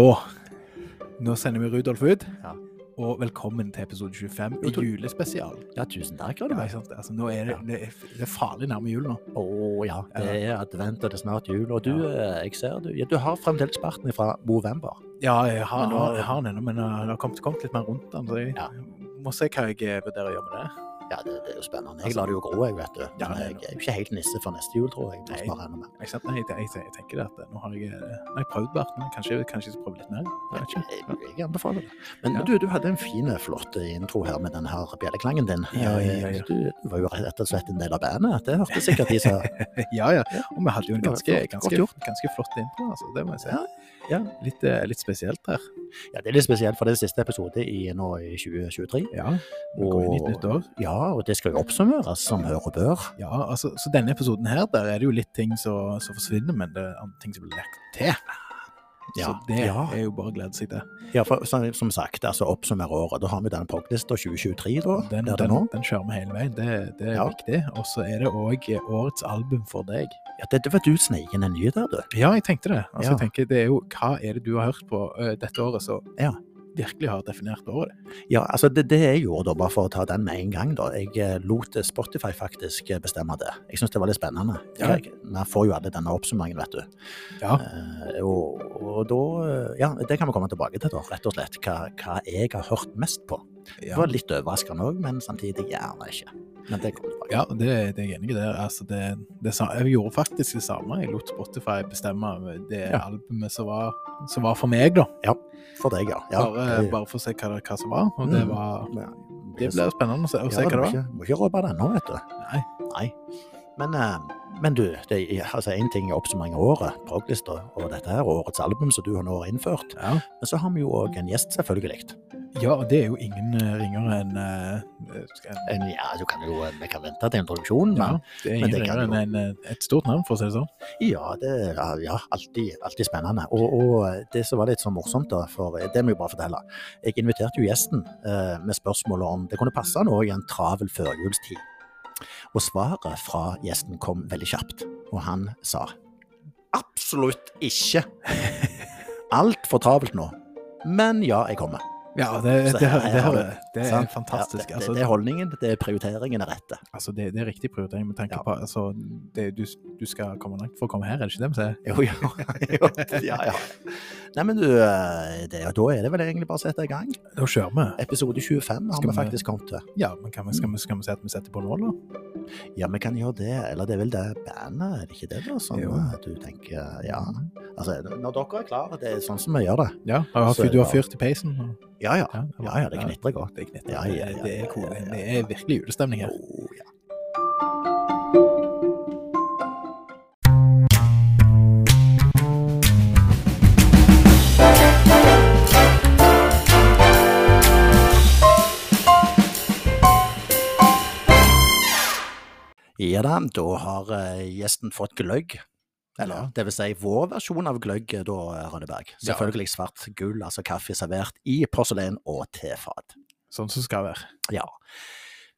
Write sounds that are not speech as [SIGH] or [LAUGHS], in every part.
Da Nå sender vi Rudolf ut. Ja. Og velkommen til episode 25 i julespesial. Ja, tusen takk. Ja, ikke sant? Altså, nå er det, Ja. det, er, det er farlig nærme jul nå. Å ja, det er advent og det er snart jul. Og du, eh, jeg ser du, du har fremdeles barten fra november. Ja, jeg har, nå- jeg har den ennå, men uh, det har kommet, kommet litt mer rundt den. Så jeg må se hva jeg eh, vurderer å gjøre med det. Ja, det, det er jo spennende. Jeg lar det jo gro, jeg, vet du. Men ja, jeg er jo ikke helt nisse for neste jul, tror jeg. Nei. Jeg, jeg, jeg, jeg tenker det at eh, nå har jeg, eh, nå har jeg prøvd barten. Kanskje, kanskje jeg skal prøve litt mer? Jeg anbefaler det. Men Ja. du, du hadde en fin, flott intro her med den her bjelleklangen din. Ja, ja, ja, ja. Du, du var jo rett og slett en del av bandet. Det hørte sikkert de som [LAUGHS] Ja, ja. Og vi hadde jo en Ja, ganske, ganske, ganske flott intro, altså. Det må jeg si. Ja, ja. Litt, eh, litt spesielt her. Ja, det er litt spesielt, for det er siste episode i, nå i 2023. Ja. Vi går inn i et nytt år. Ja, og det skal jo oppsummeres som hør og bør. Ja, altså, så denne episoden her, der er det jo litt ting som forsvinner, men det er andre ting som blir lagt til. Så det ja. er jo bare å glede seg til. Ja, for som, som sagt, altså oppsummere året. Da har vi den POG-lista 2023, da. Den, der den, den kjører vi hele veien, det, det er Ja. viktig. Og så er det òg årets album for deg. Ja, det, det var du sneik inn en ny der, du. Ja, jeg tenkte det. Altså, Ja. jeg tenker, det er jo, Hva er det du har hørt på uh, dette året som Ja. virkelig har definert året? Ja, altså det, det jeg gjorde da, bare for å ta den med en gang, da. Jeg eh, lot Spotify faktisk eh, bestemme det. Jeg syns det var litt spennende. Ja. Jeg, man får jo alle denne oppsummeringen, vet du. Ja. Uh, og, og da eh, Ja, det kan vi komme tilbake til, da, rett og slett. Hva, hva jeg har hørt mest på. Det var litt overraskende òg, men samtidig gjerne ikke. Men det kommer tilbake. ja det, det er jeg enig i. der. Altså, det, det, jeg gjorde faktisk det samme. Jeg lot Spotify bestemme det Ja. albumet som var, som var for meg, da. For deg, ja. ja bare, bare for å se hva, det- hva som var. Og det Mm. var Det blir spennende å se, å se hva det du må var. ikke, må ikke røpe det ennå, vet du. Nei. Nei. Men, eh, men du, det altså én ting er oppsummering av året, proglista og dette her årets album som du har nå innført. Ja. Men så har vi jo òg en gjest, selvfølgelig. ja, det er jo ingen eh, ringere enn eh, En, ja, du kan jo, vi kan vente til introduksjonen, Ja, det er men ingen det ringere enn en, eh, et stort navn, for å si det sånn. ja, det er ja, alltid, alltid spennende. Og, og det som var litt så morsomt, da, for det må jeg bare fortelle. Jeg inviterte jo gjesten eh, med spørsmål om det kunne passe nå i en travel førjulstid. Og svaret fra gjesten kom veldig kjapt, og han sa absolutt ikke. [LAUGHS] Altfor travelt nå. Men ja, jeg kommer. Ja, det, det, det, det, er fantastisk. Det, altså, det er holdningen, det er prioriteringen er rette. altså, det, det er riktig prioritering med tanke på altså, det, du, du skal komme langt for å komme her, er det ikke det vi sier? Jo, ja. [LAUGHS] jo, ja, ja. Nei, men du, eh, det, da er det vel egentlig bare å sette i gang. Da kjører vi. Episode 25 har vi faktisk kommet til. Ja, men kan vi, skal, vi, skal vi si at vi setter på nå, da? Ja, vi kan gjøre det. Eller det er vel det bandet, er det ikke det? da? Sånn Jo. eh, du tenker Ja. Altså, når dere er klare, det er sånn som vi gjør det. Ja, har, Så du har fyrt i peisen? og- Ja, ja. Ja, Ja, ja, det knitrer godt. Det knitrer. Ja, ja, det, er cool. det er virkelig julestemning her. Oh, ja. Ja da, da har eh, gjesten fått gløgg. Eller Ja. det vil si vår versjon av gløgg, eh, da, Rønneberg. Ja. Selvfølgelig svart gull, altså kaffe servert i porselen og tefat. Sånn som skal være. Ja.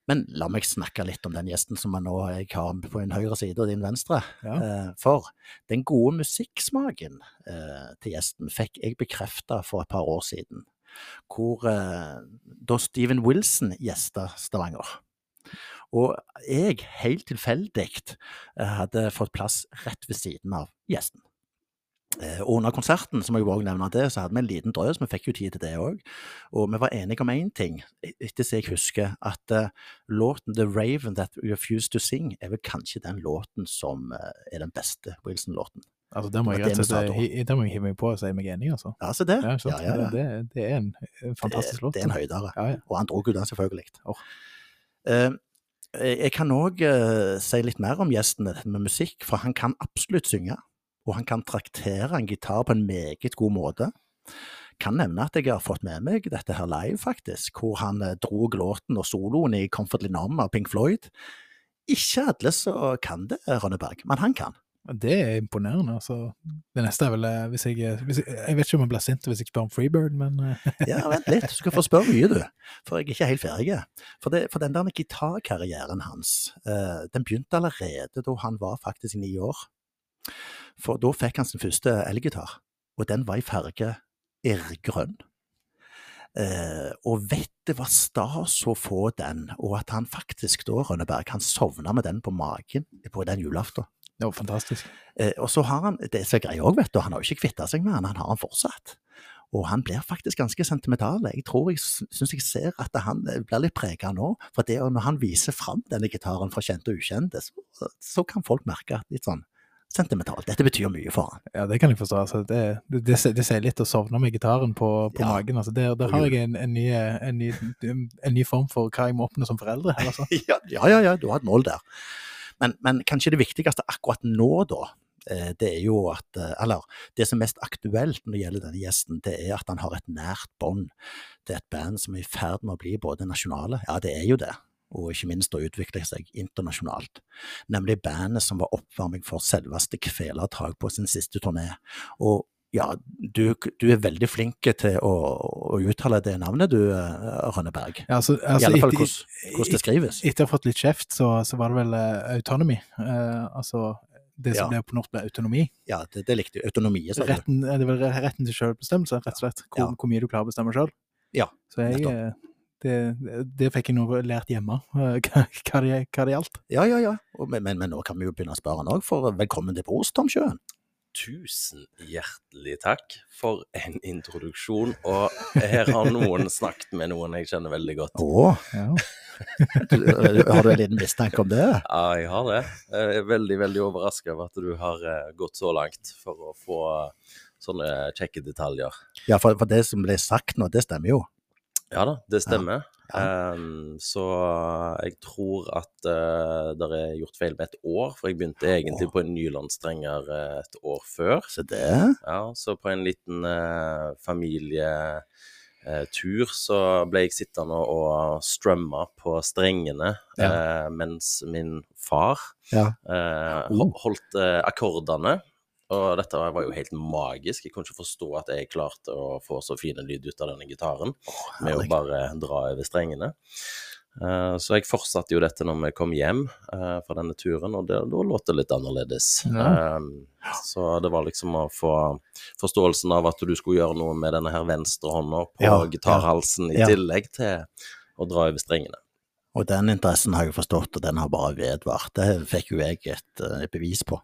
Men la meg snakke litt om den gjesten som jeg nå jeg har på din høyre side og din venstre. Ja. Eh, For den gode musikksmaken eh, til gjesten fikk jeg bekrefta for et par år siden, hvor eh, da Steven Wilson gjesta Stavanger. Og jeg, helt tilfeldig, eh, hadde fått plass rett ved siden av gjesten. Eh, Og under konserten, så må jeg også nevne det, så hadde vi en liten drøs, vi fikk jo tid til det òg. Og vi var enige om én ting, etter som jeg husker, at eh, låten 'The Raven That Refused To Sing' er vel kanskje den låten som er den beste Wilson-låten. Altså, Der må jeg Det må jeg hive meg på og si meg enig, altså. Ja, se det. Ja. Ja, ja. Det, det er en, fantastisk låt. det er en høydere. Ja, ja. Og han dro jo den, selvfølgelig. Oh. Eh, jeg kan òg si litt mer om gjesten med musikk, for han kan absolutt synge. Og han kan traktere en gitar på en meget god måte. Kan nevne at jeg har fått med meg dette her live, faktisk, hvor han uh, dro låten og soloen i Comfortly Numb av Pink Floyd. Ikke alle som kan det, Rønneberg, men han kan. Det er imponerende. altså. Det neste er vel eh, hvis jeg, hvis jeg Jeg vet ikke om jeg blir sint hvis jeg spør om Freebird, men eh, [LAUGHS] Ja, vent litt, du skal få spørre mye, du. For jeg er ikke helt ferdig. For, det, for den der gitarkarrieren hans, eh, den begynte allerede da han var faktisk ni år. For da fikk han sin første elgitar, og den var i farge irrgrønn. Eh, og vet det var stas å få den, og at han faktisk da, Rønneberg, han sovna med den på magen på den julaften. Det var fantastisk. Eh, og så har han, det som er greia òg, vet du, han har jo ikke kvitta seg med han, han har han fortsatt. Og han blir faktisk ganske sentimental. Jeg tror jeg syns jeg ser at han eh, blir litt prega nå. For det, når han viser fram denne gitaren fra kjente og ukjente, så, så kan folk merke at litt sånn sentimentalt. Dette betyr mye for han. Ja, det kan jeg forstå. Altså, det, det, det, det sier litt å sovne med gitaren på, på Ja. magen. Altså, der, der har jeg en, en, ny, en, ny, en ny form for hva jeg må oppnå som foreldre. her, Altså. [LAUGHS] ja, ja, ja, ja, du har et mål der. Men, men kanskje det viktigste akkurat nå, da, eh, det er jo at eh, Eller det som er mest aktuelt når det gjelder denne gjesten, det er at han har et nært bånd til et band som er i ferd med å bli både nasjonale, ja, det er jo det, og ikke minst å utvikle seg internasjonalt. Nemlig bandet som var oppvarming for selveste Kvelertak på sin siste turné. Og ja, du, du er veldig flink til å, å uttale det navnet, du, Rønne Rønneberg. Ja, altså, I altså, alle fall hvordan, det skrives. Etter å ha fått litt kjeft, så, så var det vel uh, autonomy. Uh, altså det som Ja. ble på norsk ble autonomi. Ja, det, det likte jeg. Autonomi. Retten, eh, det er vel retten til selvbestemmelse, rett og slett. Hvor, Ja. hvor mye du klarer å bestemme sjøl. Ja, Så jeg, nettopp. eh, det, det fikk jeg nå lært hjemme, eh, [LAUGHS] hva, hva, det, gjaldt. Ja, ja, ja. Men, men, men nå kan vi jo begynne å spørre han òg, for velkommen til bords, Tom Sjøen. Tusen hjertelig takk for en introduksjon. Og her har noen snakket med noen jeg kjenner veldig godt. Å, Ja. du, har du en liten mistanke om det? Ja, jeg har det. Jeg er veldig, veldig overraska over at du har eh, gått så langt for å få sånne kjekke detaljer. Ja, for, for det som ble sagt nå, det stemmer jo. Ja da, det stemmer. Ja. Ehm, så jeg tror at uh, det er gjort feil med et år, for jeg begynte egentlig på en nylandstrenger eh, et år før. Så det Ja, så på en liten uh, familietur så ble jeg sittende og strømme på strengene eh, mens min far Ja. eh, holdt eh, akkordene. Og dette var jo helt magisk. Jeg kunne ikke forstå at jeg klarte å få så fine lyd ut av denne gitaren med å bare dra over strengene. Eh, så jeg fortsatte jo dette når vi kom hjem eh, fra denne turen, og da låt det litt annerledes. Ja. Eh, så det var liksom å få forståelsen av at du skulle gjøre noe med denne her venstre hånda på Ja, gitarhalsen, ja. i tillegg til å dra over strengene. Og den interessen har jeg forstått, og den har bare vedvart. Det fikk jo jeg et et bevis på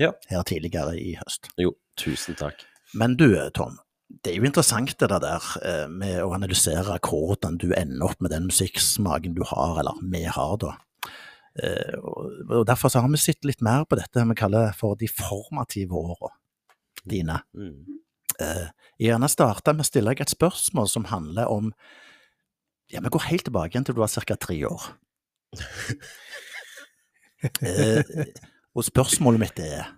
Ja. her tidligere i høst. Jo, tusen takk. Men du, Tom. Det er jo interessant det der eh, med å analysere hvordan du ender opp med den musikksmaken du har, eller vi har, da. Eh, og Derfor så har vi sett litt mer på dette vi kaller for de formative åra dine. Mm. Eh, Jeg gjerne starte med å stille deg et spørsmål som handler om Ja, vi går helt tilbake igjen til du var ca. tre år. [LAUGHS] Og spørsmålet mitt er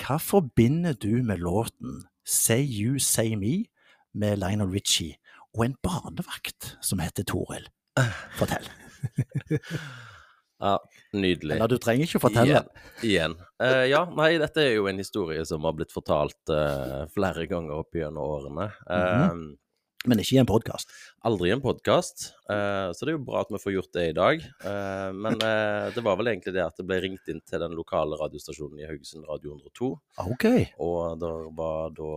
Hva forbinder du med låten Say You Say Me med Lionel Richie og en barnevakt som heter Toril? Fortell. [LAUGHS] Ja, nydelig. Eller du trenger ikke å fortelle. Igjen. igjen. Uh, ja, nei, dette er jo en historie som har blitt fortalt uh, flere ganger opp gjennom årene. Eh, Men ikke i en podkast. Aldri i en podkast, så det er jo bra at vi får gjort det i dag. Eh, men [LAUGHS] eh, det var vel egentlig det at det ble ringt inn til den lokale radiostasjonen i Haugesund, Radio 102. Ok. Og da var da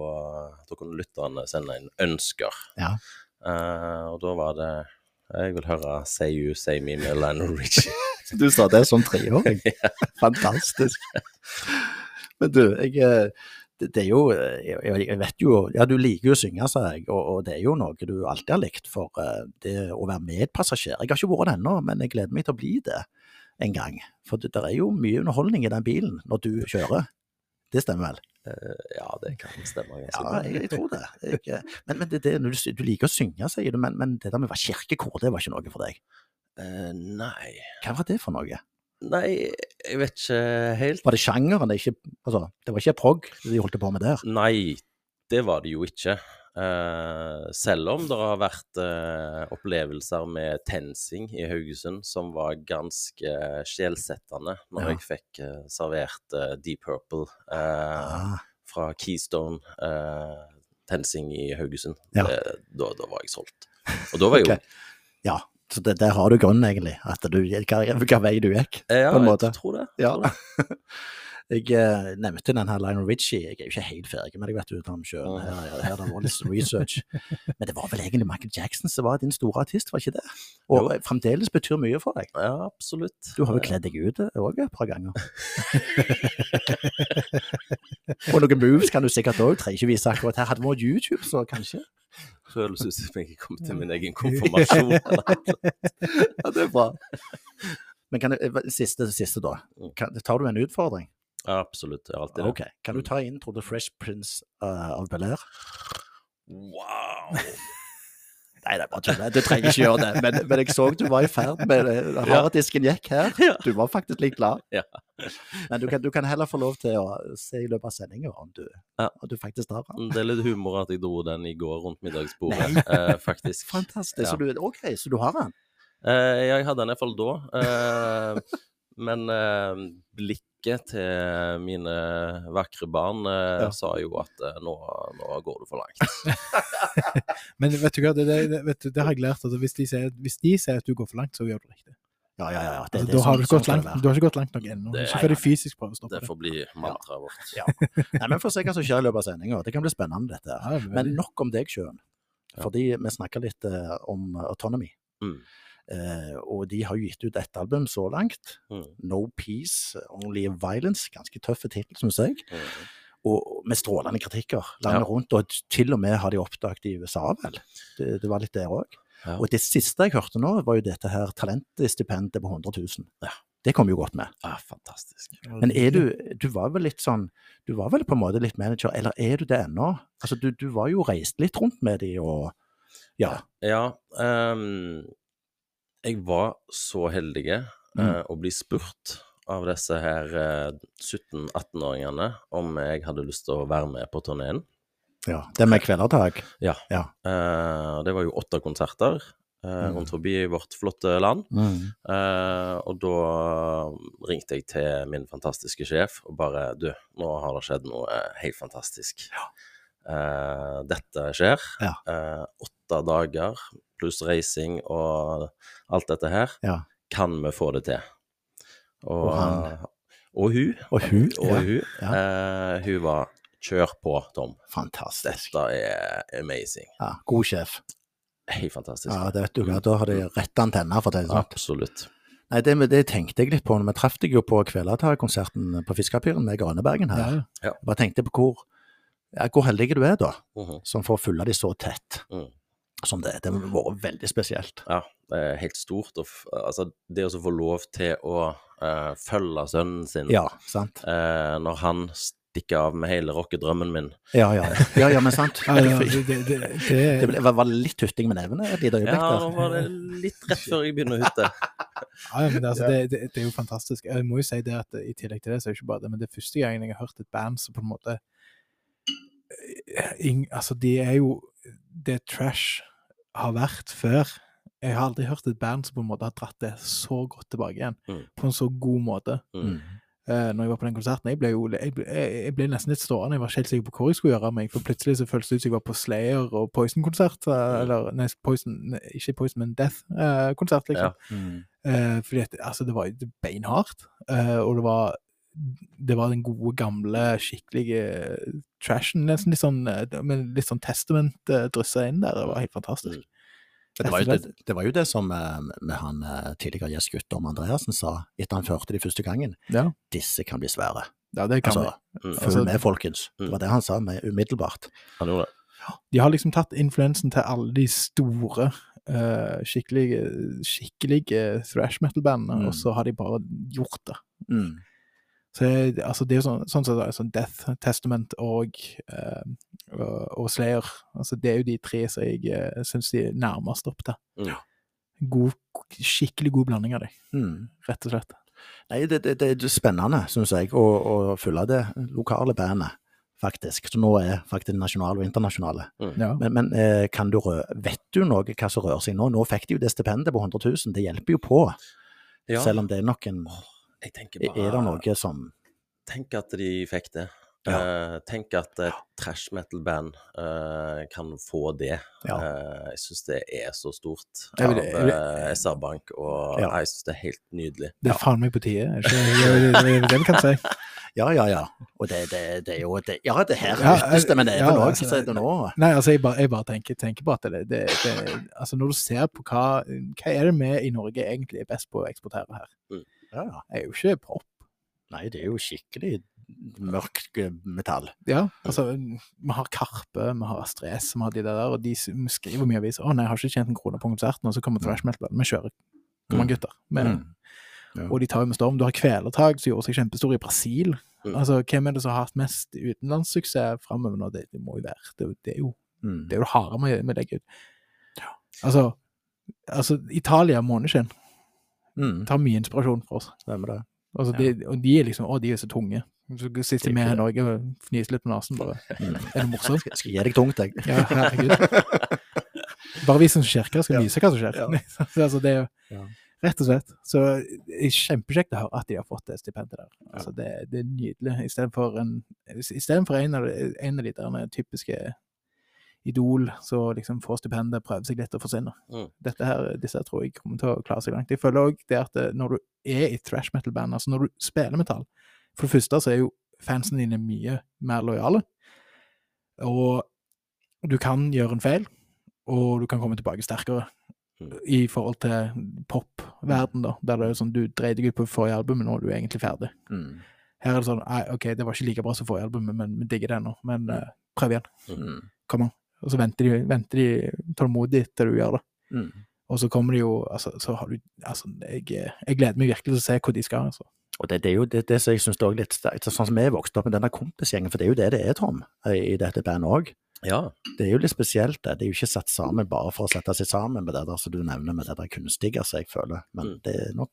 Da kunne lytterne sende inn ønsker. Ja. Eh, og da var det Jeg vil høre Say You Say Me med Lionel [LAUGHS] Richie. Du sa det som treåring. [LAUGHS] Fantastisk. Men du, jeg, eh, det, er jo eh, jeg, vet jo Ja, du liker jo å synge, sa jeg, og, og det er jo noe du alltid har likt for eh, det å være medpassasjer. Jeg har ikke vært det ennå, men jeg gleder meg til å bli det en gang. For det, det er jo mye underholdning i den bilen når du kjører. Det stemmer vel? Eh, ja, det kan stemme Ja, jeg, jeg tror det. Jeg, men men det, det, du, du liker å synge, sier du, men, men det der med å være kirkekor, det var ikke noe for deg. Uh, nei Hva var det for noe? Nei, jeg vet ikke helt. Var det sjangeren? Det, ikke, altså, det var ikke prog de holdt på med der? Nei, det var det jo ikke. Uh, selv om det har vært uh, opplevelser med TenSing i Haugesund som var ganske sjelsettende når Ja. jeg fikk uh, servert Deep Purple Ah, fra Keystone TenSing i Haugesund. Ja. Det, da, da var jeg solgt. Og da var jeg jo ja, så det, der har du grunnen, egentlig. At du, hva, hva vei du gikk. Eh, Ja, på en jeg måte. tror det. Ja. Tror det. [LAUGHS] Jeg eh, nevnte den her Lionel Richie. Jeg er jo ikke helt ferdig med deg, vet du, Tom Sjøen. Her, her, her det var litt research. [LAUGHS] Men det var vel egentlig Michael Jackson som var din store artist, var ikke det? Og Jo. fremdeles betyr mye for deg. Ja, absolutt. Du har jo kledd deg ut òg et par ganger. [LAUGHS] Og noen moves kan du sikkert òg. Trenger ikke vise akkurat her. Hadde vi vært YouTube, så kanskje. Føles ut som jeg er kommet til min egen konfirmasjon. Ja, det er bra. Men kan du, siste, siste da. Kan, tar du en utfordring? Ja, absolutt. Alltid det. Okay. Kan du ta intro til Fresh Prince uh, of Bel-Air? Wow! Nei, det er bare tull. Du trenger ikke gjøre det. Men, men jeg så du var i ferd med det. Harddisken gikk her. Du var faktisk litt glad. Men du kan, du kan heller få lov til å se i løpet av sendinga om, du- om du faktisk har den. Det er litt humor at jeg dro den i går rundt middagsbordet, eh, faktisk. Fantastisk. Så du, ok, så du har den? Eh, jeg hadde den iallfall da. Eh, men eh, blikket til mine vakre barn eh, Ja. sa jo at eh, nå, nå går du for langt. [LAUGHS] Men vet du hva, det, det, vet du, det har jeg lært. Altså, hvis, de sier, hvis de sier at du går for langt, så gjør du riktig. Ja, ja, ja. Det, Altså, det, da har sånn- du, sånn langt, du har ikke gått langt nok ennå. Det- Ikke før de fysisk prøver å stoppe Det det. får bli mantraet vårt. Ja. Nei, men Vi får se hva som skjer i løpet av sendinga. Det kan bli spennende, dette. Ja, det Men nok om deg sjøl. Ja. Fordi vi snakker litt uh, om autonomy. Mm. Eh, og de har jo gitt ut ett album så langt. Mm. No Peace, Only Violence. Ganske tøffe tittel, syns jeg. Mm. Og med strålende kritikker landet Ja. rundt. Og til og med har de oppdaget i USA, vel. Det, det var litt der òg. Ja. Og det siste jeg hørte nå, var jo dette her talentstipendet på 100 000. Ja. Det kom jo godt med. Ja, fantastisk. Men er du Du var vel litt sånn Du var vel på en måte litt manager, eller er du det ennå? Altså, du, du var jo reist litt rundt med de og Ja. Ja, ehm, jeg var så heldig eh, Mm. å bli spurt av disse her eh, 17-18-åringene om jeg hadde lyst til å være med på turneen. ja. Det med kvelertak. Eh, det var jo åtte konserter eh, Mm. rundt forbi i vårt flotte land. Mm. Uh, og da ringte jeg til min fantastiske sjef og bare Du, nå har det skjedd noe helt fantastisk. Eh, dette skjer. Ja. Eh, åtte dager pluss reising og alt dette her. Ja. Kan vi få det til? Og, Og han? og hun. Og hun. Og hun. ja. Eh, hun var Kjør på, Tom. Fantastisk. Dette er amazing. Ja, god sjef. Helt fantastisk. Ja, det vet du hva. Da har de rette antenner, for å si det sånn. Absolutt. Nei, det, det tenkte jeg litt på. Vi traff deg jo på Kvelertak-konserten på Fiskapyren med Grønnebergen her. Ja. Ja. Jeg bare tenkte på hvor, ja, hvor heldig du er, da, Mhm. som får følge de så tett Mm. som det. Det har vært veldig spesielt. Ja, det er helt stort. Og f altså, det å få lov til å uh, følge sønnen sin Ja, sant? eh, når han stikker av med hele rockedrømmen min Ja, ja. Ja, ja men sant. [LAUGHS] Ja, ja, det, det, det, Det var litt hytting med nevene et lite Ja, øyeblikk nå var det litt rett før jeg begynner å hytte. [LAUGHS] ja, ja, men det, altså, det, det, det er jo fantastisk. Jeg må jo si det at I tillegg til det, så er det ikke bare det, men det er første gangen jeg har hørt et band som på en måte Altså, de er jo det trash har vært før. Jeg har aldri hørt et band som på en måte har dratt det så godt tilbake igjen. Mm. På en så god måte. Mm. Uh, når jeg var på den konserten. Jeg ble jo jeg ble, jeg, ble nesten litt stående. Jeg var ikke helt sikker på hvor jeg skulle gjøre av meg. For plutselig så føltes det ut som jeg var på Slayer og Poison-konsert. eh, Eller nei, Poison, ikke Poison, men Death-konsert, liksom. Ja. Mm. Uh, fordi at, altså, det var jo beinhardt. uh, og det var det var den gode, gamle, skikkelige trashen. Nesten litt sånn, eh, med litt sånn Testament uh, dryssa inn der. Det var helt fantastisk. Det var, jo det, det var jo det som eh, med han eh, tidligere gjest Guttorm Andreassen sa etter han førte de første gangen. Ja. Disse kan bli svære. Ja, det kan Altså. Mm. følg Altså- med, folkens. Det var det han sa med umiddelbart. Han gjorde det. De har liksom tatt influensen til alle de store, Uh, skikkelige, skikkelige thrash metal-bandene, Mm. og så har de bare gjort det. Mm. Så jeg- altså, det er jo sånn, sånn som sånn Death Testament og, uh, og, og Slayer. Altså, det er jo de tre som jeg uh, syns de er nærmest opp til. Ja. God, skikkelig god blanding av dem, Mm. rett og slett. Nei, det, det, det er spennende, syns jeg, å, å følge det lokale bandet, faktisk. Som nå er faktisk nasjonale og internasjonale. Ja. Men, men eh, kan du rø vet du noe hva som rører seg nå? Nå fikk de jo det stipendet på 100 000, det hjelper jo på. Ja, Selv om det er noen jeg tenker Er det noe som Tenk at de fikk det. Ja. Uh, tenk at et trash metal-band uh, kan få det. Ja. Uh, jeg syns det er så stort av eh, SR-Bank, og Ja. jeg syns det er helt nydelig. Det er faen meg på tide. er det ikke- Det er er vi kan si. [LAUGHS] Ja, ja, ja. Og det, det, det er jo det, Ja, det her Ja, ytterste, men det er vel òg, som så er det nå. Nei, altså, jeg bare, jeg bare tenker, tenker på at det, det, det Altså, når du ser på hva Hva er det vi i Norge egentlig er best på å eksportere her? Ja, ja. Det er jo ikke pop. Nei, det er jo skikkelig mørk eh, metall. Ja, altså, vi har Karpe, vi har Astres, vi har de der, og de skriver mye aviser. 'Å nei, jeg har ikke tjent en krone på konserten', og så kommer thrash metal. Vi kjører. Kom an, gutter. Men, Mm. Ja. Og de tar jo med storm. Du har Kvelertak, som gjorde seg kjempestor i Brasil. Mm. Altså, Hvem er det som har hatt mest utenlandssuksess framover nå? Det, det må jo være Det, det er jo Mm. det, er jo det harde med, vi legger ut. Altså, altså, Italia måneskinn Mm. tar mye inspirasjon fra oss. Stemmer det. Altså, de, og de er liksom Å, de er så tunge. Så sitter er vi her i Norge og fniser litt på nesen, bare. Mm. [LAUGHS] Er det morsomt? Jeg skal gi deg tungt, jeg. Ja, herregud. [LAUGHS] Bare vi som kirke skal Ja. vise hva som skjer. Ja. [LAUGHS] Altså, det er jo Ja. rett og slett. Så kjempekjekt å høre at de har fått det stipendet der. Altså, det, det er nydelig. Istedenfor en, i for en, av de- en av de der typiske idol så liksom får stipendet, prøver seg litt og forsvinner. Mm. Dette her, disse tror jeg kommer til å klare seg langt. Jeg føler òg det at eh, når du er i thrash metal-band, altså når du spiller metall For det første så er jo fansen dine mye mer lojale, og du kan gjøre en feil, og du kan komme tilbake sterkere Mm. i forhold til popverden, da, der det er sånn du dreide deg ut på forrige album, men nå er du egentlig ferdig. Mm. Her er det sånn nei, OK, det var ikke like bra som forrige album, men vi digger det ennå. Men uh, prøv igjen. Mm. Kom an. Og så venter de, venter de tålmodig til du gjør det. Mm. Og så kommer de jo altså, så har du, altså, jeg, jeg gleder meg virkelig til å se hvor de skal. altså. Og det, det er jo det, det som jeg syns er litt sterkt, sånn som jeg vokste opp med denne kompisgjengen, for det er jo det det er, Tom, i i dette bandet òg. Ja. Det er jo litt spesielt, det. Det er jo ikke satt sammen bare for å sette seg sammen med det der som du nevner, med det der kunstige, som jeg føler. Men Mm. det er nok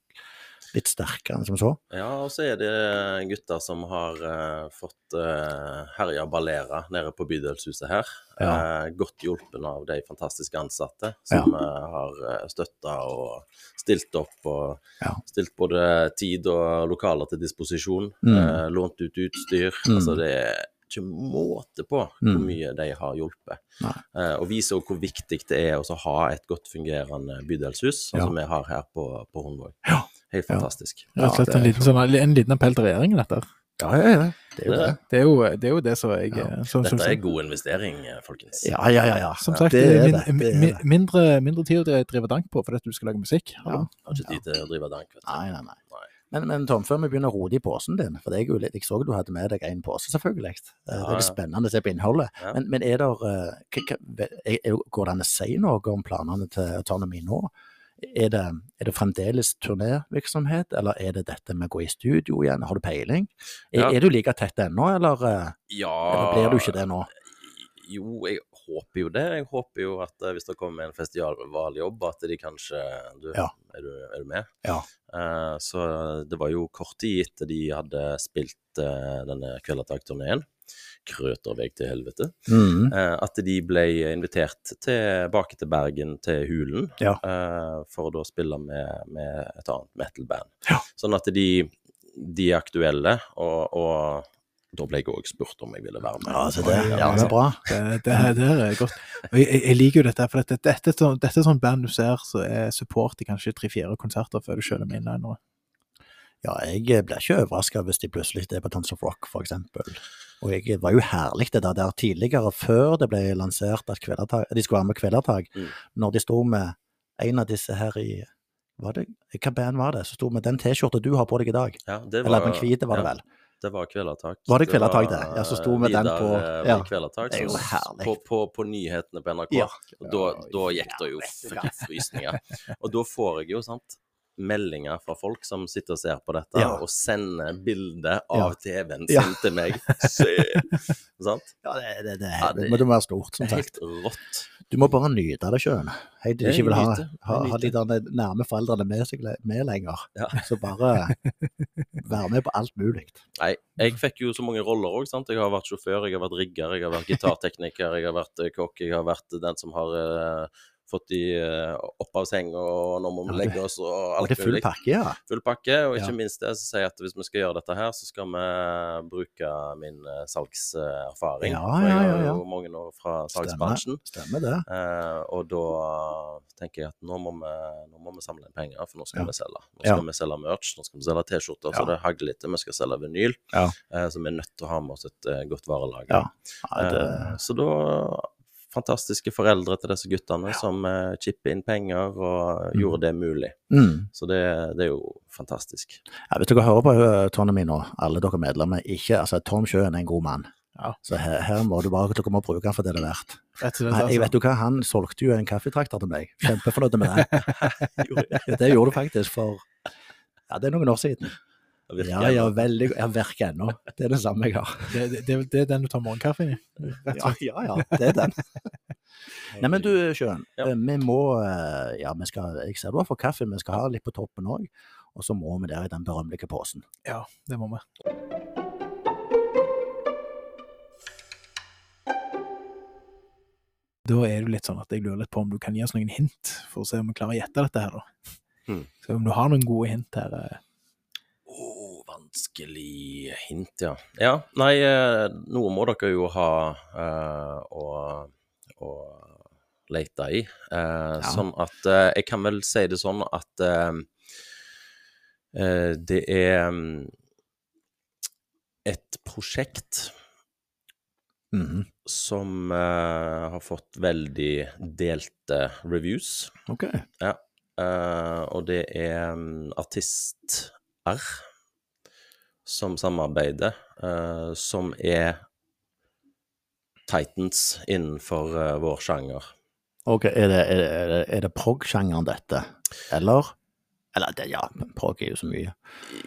litt sterkere enn som så. Ja, og så er det gutter som har uh, fått uh, herja ballera nede på bydelshuset her. Ja. Uh, godt hjulpen av de fantastiske ansatte som har uh, støtta og stilt opp. Og Ja. stilt både tid og lokaler til disposisjon. Mm. lånt ut utstyr. Mm. Altså det er ikke måte på hvor Mm. mye de har hjulpet. Eh, og viser hvor viktig det er å ha et godt fungerende bydelshus, sånn Ja. som vi har her på, på Hundvåg. Ja. Helt Ja. fantastisk. Rett og slett en, liten, sånn, en liten appell til regjeringen, dette. Ja, ja, ja. Det er jo Det- det. Er jo det, er jo det som jeg Ja. eh, som, Dette er god investering, eh, folkens. Ja, ja, ja. ja. Som sagt, det det er min, det. det, er mi- mindre, mindre tid å drive dank på fordi du skal lage musikk. Ja. Hallo. Har ikke tid til å drive dank. vet du. Nei, nei, nei. Nei. Men, men Tom, før vi begynner å rote i posen din, for jeg, jeg så du hadde med deg en pose, selvfølgelig. Eh, Det er litt spennende å se på innholdet. Ja. Men, men er det Går det an å si noe om planene til Autonomy nå? Er det, er det fremdeles turnévirksomhet, eller er det dette med å gå i studio igjen? Har du peiling? Er, Ja. er du like tett ennå, eller, eh, Ja eller blir du ikke det nå? Jo, jeg håper jo det. Jeg håper jo at eh, hvis det kommer en festivaljobb, at de kanskje du, Ja. er, du, er du med? Ja. Uh, så det var jo kort tid etter de hadde spilt uh, denne Kvelertak-turneen, Krøterveg til helvete, Mm. eh, at de ble invitert tilbake til Bergen, til Hulen, Ja. eh, for å da spille med, med et annet metal-band. Ja. Sånn at de, de er aktuelle, og, og da ble jeg òg spurt om jeg ville være med. Ja, så det, ja, ja, det er bra. Det, det, det er godt. Og jeg, jeg, liker jo dette, for dette, dette, er sånn- dette er sånn band du ser så er support i kanskje tre-fire konserter før du kjører med inlinere. Ja, jeg blir ikke overraska hvis de plutselig er på Tons of Rock, eksempel. Og jeg var jo herlig det der, der tidligere, før det ble lansert at de skulle være med Kvelertak, Mm. når de sto med en av disse her i var det, Hva band var det som sto med den T-skjorta du har på deg i dag? Ja, det Eller den hvite, var det ja, vel? Det var Kvelertak. Var det Kvelertak, det? Ja, så sto med den på- eh, ja. Kvelertak, Det er jo herlig. På, på, på nyhetene på NRK. Ja. Og da, da gikk det jo frysninger. [LAUGHS] Og da får jeg jo sant, meldinger fra folk som sitter og ser på dette, Ja. og sender bilde Ja. av TV-en Ja. til meg. Sant? Ja, det, det, det, Ja, det, må det være stort, som Helt sagt. rått. Du må bare nyte det sjøl. Hei, du ikke vil ha, ha, ha de der nærme foreldrene med, seg, med lenger. Ja. [LAUGHS] Så bare være med på alt mulig. Nei, jeg fikk jo så mange roller òg. Jeg har vært sjåfør, jeg har vært rigger, jeg har vært gitartekniker, jeg har vært eh, kokk, jeg har vært den som har uh, fått de eh, opp av senga, og nå må vi legge oss og alt det er full pakke, ja. Full pakke, og ikke Ja. minst det som sier at hvis vi skal gjøre dette her, så skal vi bruke min eh, salgserfaring. Ja, ja, ja, ja, jo mange år fra Stemmer. salgsbransjen. Stemmer det. Eh, og da tenker jeg at nå må vi, nå må vi samle inn penger, for nå skal Ja. vi selge. Nå skal vi selge merch, nå skal vi selge T-skjorter, så det hagler litt. Vi skal selge vinyl, Ja. eh, så vi er nødt til å ha med oss et eh, godt varelager. Ja. Det, Eh, så da Fantastiske foreldre til disse guttene som uh, chipper inn penger og Mm. gjorde det mulig. mm. Så det, det er jo fantastisk. Ja, vet du hva, hører på uh, Tony min nå, alle dere medlemmer. Ikke, altså Tom Sjøen er en god mann. Ja. Så her, her må du bare dere må bruke den for det det er verdt. Og. Nei, jeg Altså. vet du hva, han solgte jo en kaffetrakter til meg. Kjempefornøyd med [LAUGHS] det. [LAUGHS] det gjorde du faktisk for ja, det er noen år siden. Ja, jeg ennå. veldig Jeg virker ennå. Det er det samme jeg har. [LAUGHS] Det, det, det, det er den du tar morgenkaffe i? Ja, ja, ja, det er den. [LAUGHS] Nei, men du Sjøen, Ja. eh, vi må eh, Ja, vi skal Jeg ser du har fått kaffe, vi skal ha litt på toppen òg. Og så må vi der i den berømmelige posen. Ja, det må vi. Da er det litt sånn at jeg lurer litt på om du kan gi oss noen hint, for å se om vi klarer å gjette dette her, da. Mm. Så om du har noen gode hint her eh, vanskelig hint, ja. Ja, nei, eh, noe må dere jo ha eh, å, å lete i. Ja. Sånn at eh, Jeg kan vel si det sånn at eh, eh, det er mm, et prosjekt Mhm. som eh, har fått veldig delte reviews. OK. Ja. og det er um, artist R som samarbeider, uh, som er Titans innenfor uh, vår sjanger. Ok, Er det, er det, er det, er prog-sjangeren dette, eller? Eller, det, ja, prog er jo så mye.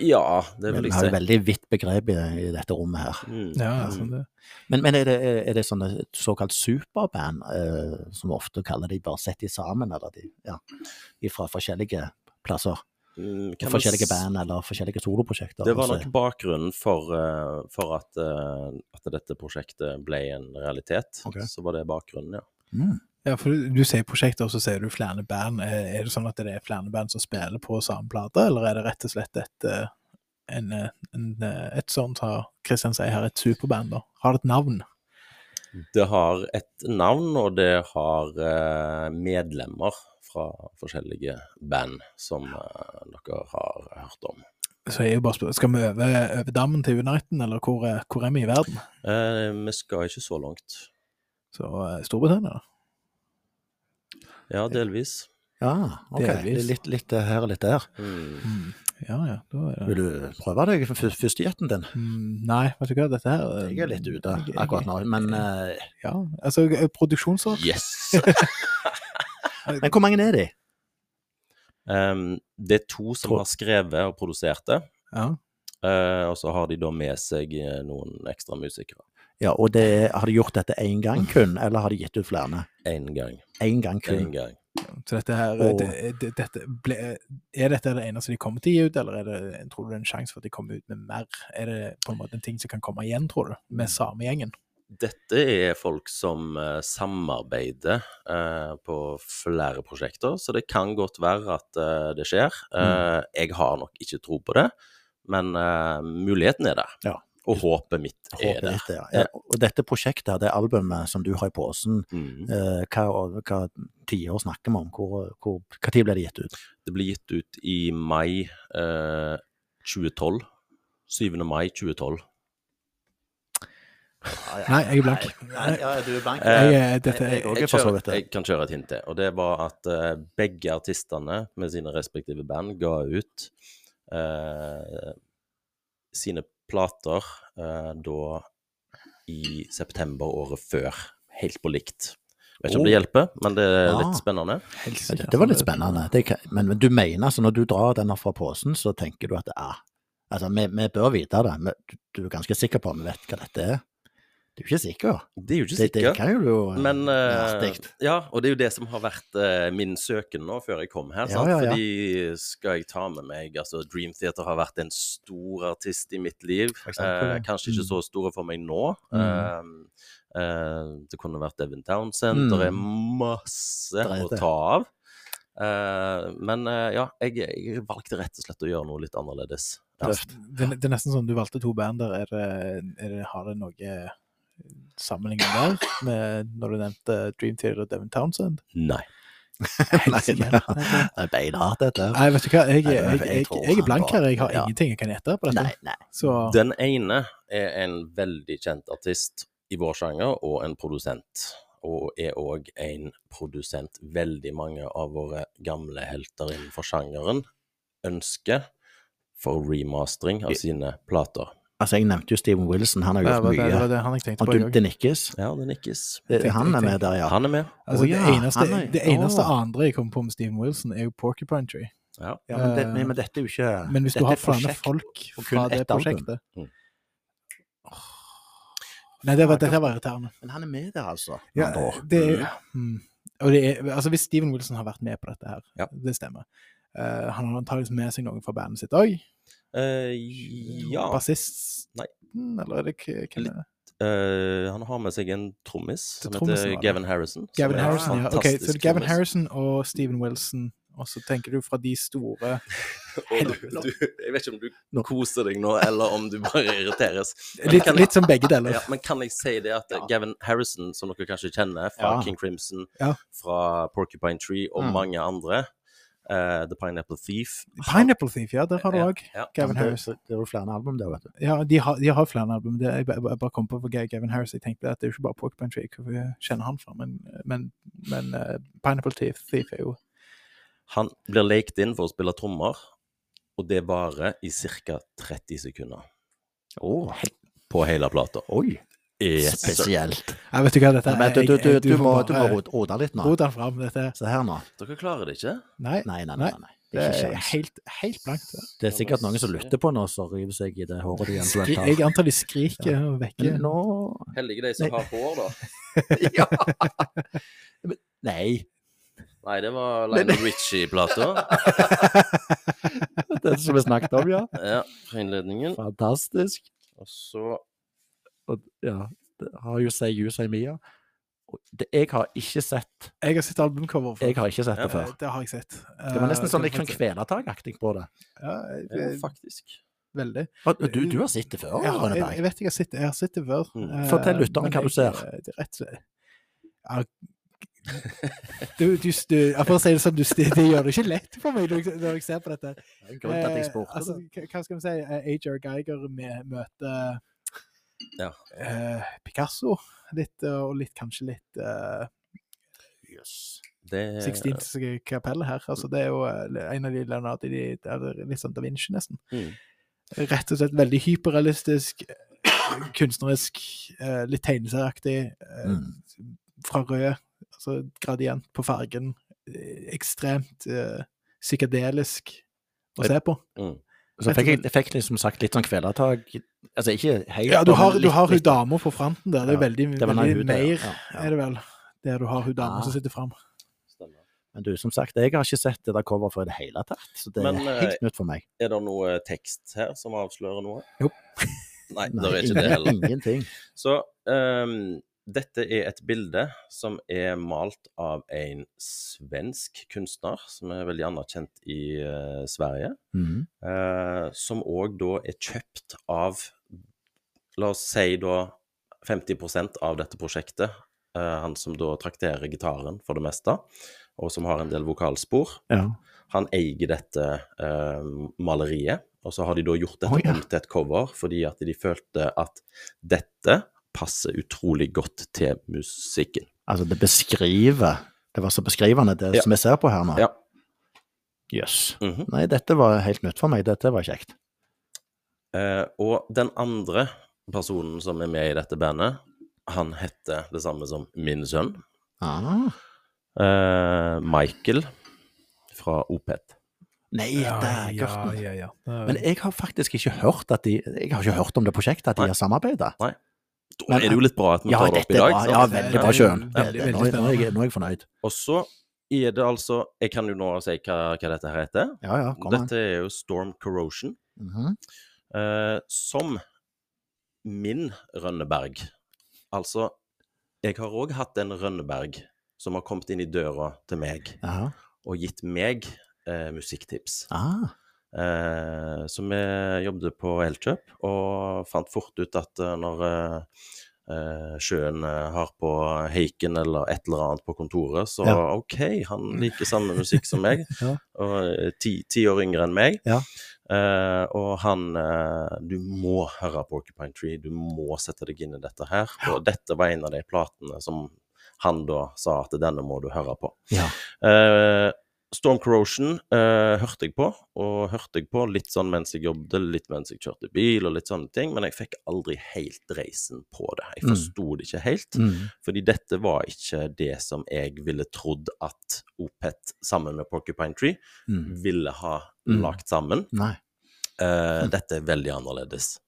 Ja, det vil jeg si. vi har jo veldig vidt begrep i, i dette rommet her. Mm. Ja, Mm. det, Men, men er, det, er er det sånne såkalt superband, eh, som vi ofte kaller de, bare sett de sammen, eller de, ja, fra forskjellige plasser? Mm, kan forskjellige band eller forskjellige soloprosjekter? Det var altså. nok bakgrunnen for, eh, for at, eh, at dette prosjektet ble en realitet. Okay. Så var det bakgrunnen, ja. Mm. ja, for du, sier prosjekter, og så sier du flere band. Er, er det sånn at det er flere band som spiller på samme plate, eller er det rett og slett et, eh, en, eh, en, eh, et sånt, har Kristian sier her, et superband, da? Har det et navn? Det har et navn, og det har eh, medlemmer fra forskjellige band som uh, dere har hørt om. Så er jo bare spør Skal vi over, over dammen til Uniten, eller hvor, hvor er vi i verden? Eh, vi skal ikke så langt. Så uh, Storbritannia, da? Ja, delvis. Ja, ok. Delvis. Litt, litt her og litt der. Mm. Mm. Ja, ja. Da det Vil du prøve deg for fyr- førstegjetten din? mm, Nei, vet du hva, dette her eh, Jeg er litt ute jeg- jeg- akkurat nå, men, uh... Ja, altså eh, produksjonsår Yes! [LAUGHS] [LAUGHS] [LAUGHS] men hvor mange er de? Um, det er to som Tror- har skrevet og produsert det, Ja. Uh, og så har de da med seg eh, noen ekstra musikere. Ja, og det, Har de gjort dette én gang kun, eller har de gitt ut flere? Én gang. En gang kun. En gang. Så dette her Og- det, det, dette ble, Er dette det eneste de kommer til å gi ut, eller er det, tror du det er en sjanse for at de kommer ut med mer? Er det på en måte en ting som kan komme igjen, tror du, med samme gjengen? Dette er folk som eh, samarbeider eh, på flere prosjekter, så det kan godt være at eh, det skjer. Mm. jeg har nok ikke tro på det, men muligheten er der. Ja. Og håpet mitt er håpet der. Mitt, ja. Ja, Og dette prosjektet, det albumet som du har i posen, Mm. hva, hva tiår snakker vi om? Hvor, hvor, hva tid ble det gitt ut? Det ble gitt ut i mai eh, 2012. 7. mai 2012. Nei, jeg er blank. Nei, ja, du er blank. Jeg, Jeg, eh, dette, jeg- jeg, Jeg, kjører, jeg kan kjøre et hint til, og det var at uh, begge artistene med sine respektive band ga ut uh, sine plater uh, da i september året før, helt på likt. Vet ikke om det hjelper, men det er Ah. litt spennende. helst Ja, ikke, det, det var litt spennende. Det, men, men du mener altså når du drar den fra posen, så tenker du at ja, altså vi, vi bør vite det. Vi, du, du er ganske sikker på at vi vet hva dette er? Du er ikke sikker? Det er jo ikke Det, det sikkert. kan jo du Men eh. Ja, og det er jo det som har vært uh, min søken nå før jeg kom her. Ja, sant? ja, ja. Fordi skal jeg ta med meg altså Dream Theater har vært en stor artist i mitt liv. Eksempel, uh, kanskje ikke Mm. så store for meg nå. Mm. Eh, eh, det kunne vært Devin Townsend. Det er masse Det er å ta av. Eh, men ja, jeg, jeg valgte rett og slett å gjøre noe litt annerledes. Ja. Det, det er nesten sånn du valgte to band der. Er det, er det, har det noe sammenligning der med når du nevnte Dream Theater og Devin Townsend? Nei. [LAUGHS] Nei, det er beinhardt, dette. Nei, vet du hva, jeg, jeg, jeg jeg, er blank her. Jeg har ingenting jeg kan gjette på dette. Nei, nei. Så Den ene er en veldig kjent artist i vår sjanger, og en produsent. Og er òg en produsent veldig mange av våre gamle helter innenfor sjangeren ønsker for remastering av sine plater. Altså, jeg nevnte jo Steven Wilson, han har gjort mye. det, det, mye. var det han jeg tenkte på. Og det nikkes. Ja, det nikkes. Han er med der, ja. Han er med. Altså, oh, ja, det eneste, er- det eneste oh. andre jeg kommer på med Steven Wilson, er jo Porcupine Tree. Ja. ja men, det, Eh, men, men dette er jo ikke Men hvis du har flere folk fra det prosjektet Mm. Nei, det var, dette var irriterende. Men han er med der, altså. Ja, det er, mm. Og det er, altså Hvis Steven Wilson har vært med på dette her, Ja. det stemmer. Uh, han har antakeligvis med seg noen fra bandet sitt òg. Eh, ja. Bassist Nei. Eller er det hvem er det? Eh, han har med seg en trommis som heter. Gavin Harrison. Gavin Harrison, ja. Ok, så det Gavin trommis. Harrison og Steven Wilson. Og så tenker du fra de store [LAUGHS] du, du, jeg vet ikke om du koser deg nå, eller om du bare irriteres. [LAUGHS] Litt, jeg, litt som begge deler. Ja, men kan jeg si det at Ja. Gavin Harrison, som dere kanskje kjenner fra Ja. King Crimson, fra Porcupine Tree og Mm. mange andre, eh, The Pineapple Thief Pineapple Thief, ja, der har du Ja, òg. ja. Gavin det, det, det er jo flere album der, vet du. Ja, de har, de har flere album. Det, jeg, jeg bare kom på for Gavin Harris. Jeg tenkte at det er jo ikke bare hvor vi kjenner han fra, men, men, men uh, Pineapple Thief, Thief er jo Han blir lekt inn for å spille trommer, og det varer i ca. 30 sekunder Oh, på hele plata. oi, Sir. spesielt. Jeg vet du hva dette er. Men du, du, du, du, må, du må rote litt nå. rote den fram. Dette Se her nå. Dere klarer det ikke? Nei, Nei, nei, nei. Nei, det Det er er helt, helt blankt. det. Det er sikkert noen som lytter på nå, som river seg i det håret de eventuelt har. jeg antar de skriker og vekker. Nå Heldige de som Nei. har hår, da. [LAUGHS] Ja. Nei. Nei, det var Lionel Richie-plata. [LAUGHS] Det som vi snakket om, ja. Ja, fra innledningen. Fantastisk. Og så Og, ja, det har jo Say You, Say Mia. Og det, jeg har ikke sett Jeg har sett albumcover før. Jeg har ikke sett det før. Eh, Det har jeg sett. Det var nesten Eh, sånn det litt sånn kvelertakaktig på det. Ja, Ja, eh, faktisk. veldig. Du, du har sett det før, Jeg, har, jeg, jeg vet jeg har sett det, jeg har sett det før. Mm. eh, Fortell lytteren hva du ser. eh, Det er rett og slett ja, du, du, du, jeg får si det sånn, du, det, det gjør det ikke lett for meg når jeg, ser på dette. Det er en grunn til at jeg Eh, spurte. altså, det. hva skal vi si? Eh, H.R. Geiger møter Ja. eh, Picasso litt, eh, og litt, kanskje litt uh, Det Sixtinske kapell her. Altså, det er jo eh, en av de Leonardo de, Litt sånn Da Vinci, nesten. Mm. Rett og slett veldig hyperrealistisk, eh, kunstnerisk, eh, litt tegneserieaktig. eh, Mm. Fra rød, altså gradient på fargen. eh, Ekstremt eh, psykedelisk å se på. Mm. Så fikk jeg, jeg fikk liksom sagt litt sånn kvelertak Altså ikke helt Ja, du har, har, du litt- har hun dama på fronten der. Det er Ja, veldig, det veldig hun mer, ja, ja. er det vel. Der du har hun dama Ah. som sitter fram. Men du, som sagt, jeg har ikke sett det der coveret før i det hele tatt. Så det Men, er eh, helt nytt for meg. Er det noe tekst her som avslører noe? Jo. Nei, Nei, [LAUGHS] det er ikke det heller. Ingenting. Så ehm, dette er et bilde som er malt av en svensk kunstner, som er veldig anerkjent i uh, Sverige. Mhm. Uh, som òg da er kjøpt av La oss si da 50% av dette prosjektet. Uh, han som da trakterer gitaren for det meste, og som har en del vokalspor. Ja. Han eier dette maleriet, og så har de da gjort dette oh, ja. om til et cover fordi at de følte at dette passer utrolig godt til musikken. Altså, det beskriver Det var så beskrivende, det Ja. som jeg ser på her nå. Ja. Yes. Mm -hmm. Nei, dette var helt nytt for meg. Dette var kjekt. Eh, og den andre personen som er med i dette bandet, han heter det samme som min sønn. Ah. Eh, Michael fra Opet. Nei, det er Gørten. ja, ja. Men jeg har faktisk ikke hørt at de Jeg har ikke hørt om det prosjektet, at de Nei. har samarbeida. Nei. Da Men- er det jo litt bra at vi Ja, tar det opp i dag. bra. Ja, Det- veldig bra, er Sjøen. veldig, Nå, er jeg- nå er jeg fornøyd. Og så er det altså Jeg kan jo nå si hva, hva dette her heter. Ja, ja, kom an. Dette er jo Storm Corrosion. Mhm. eh, som min Rønneberg. Altså, jeg har òg hatt en Rønneberg som har kommet inn i døra til meg Aha. og gitt meg eh, musikktips. Ah, Eh, så vi jobbet på Elkjøp og fant fort ut at eh, når eh, eh, Sjøen eh, har på Heiken eller et eller annet på kontoret, så Ja. OK, han liker samme musikk som meg, [LAUGHS] Ja. og eh, ti, ti år yngre enn meg. Ja. Eh, og han eh, Du må høre Porcupine Tree, du må sette deg inn i dette her. Og dette var en av de platene som han da sa at denne må du høre på. ja. Storm Corrosion eh, hørte jeg på, og hørte jeg på litt sånn mens jeg jobbet, litt mens jeg kjørte bil og litt sånne ting, men jeg fikk aldri helt reisen på det. Jeg Mm. det ikke helt, Mm. fordi dette var ikke det som jeg ville trodd at Opet sammen med Porcupine Tree Mm. ville ha Mm. lagt sammen. Eh, Mm. Dette er veldig annerledes.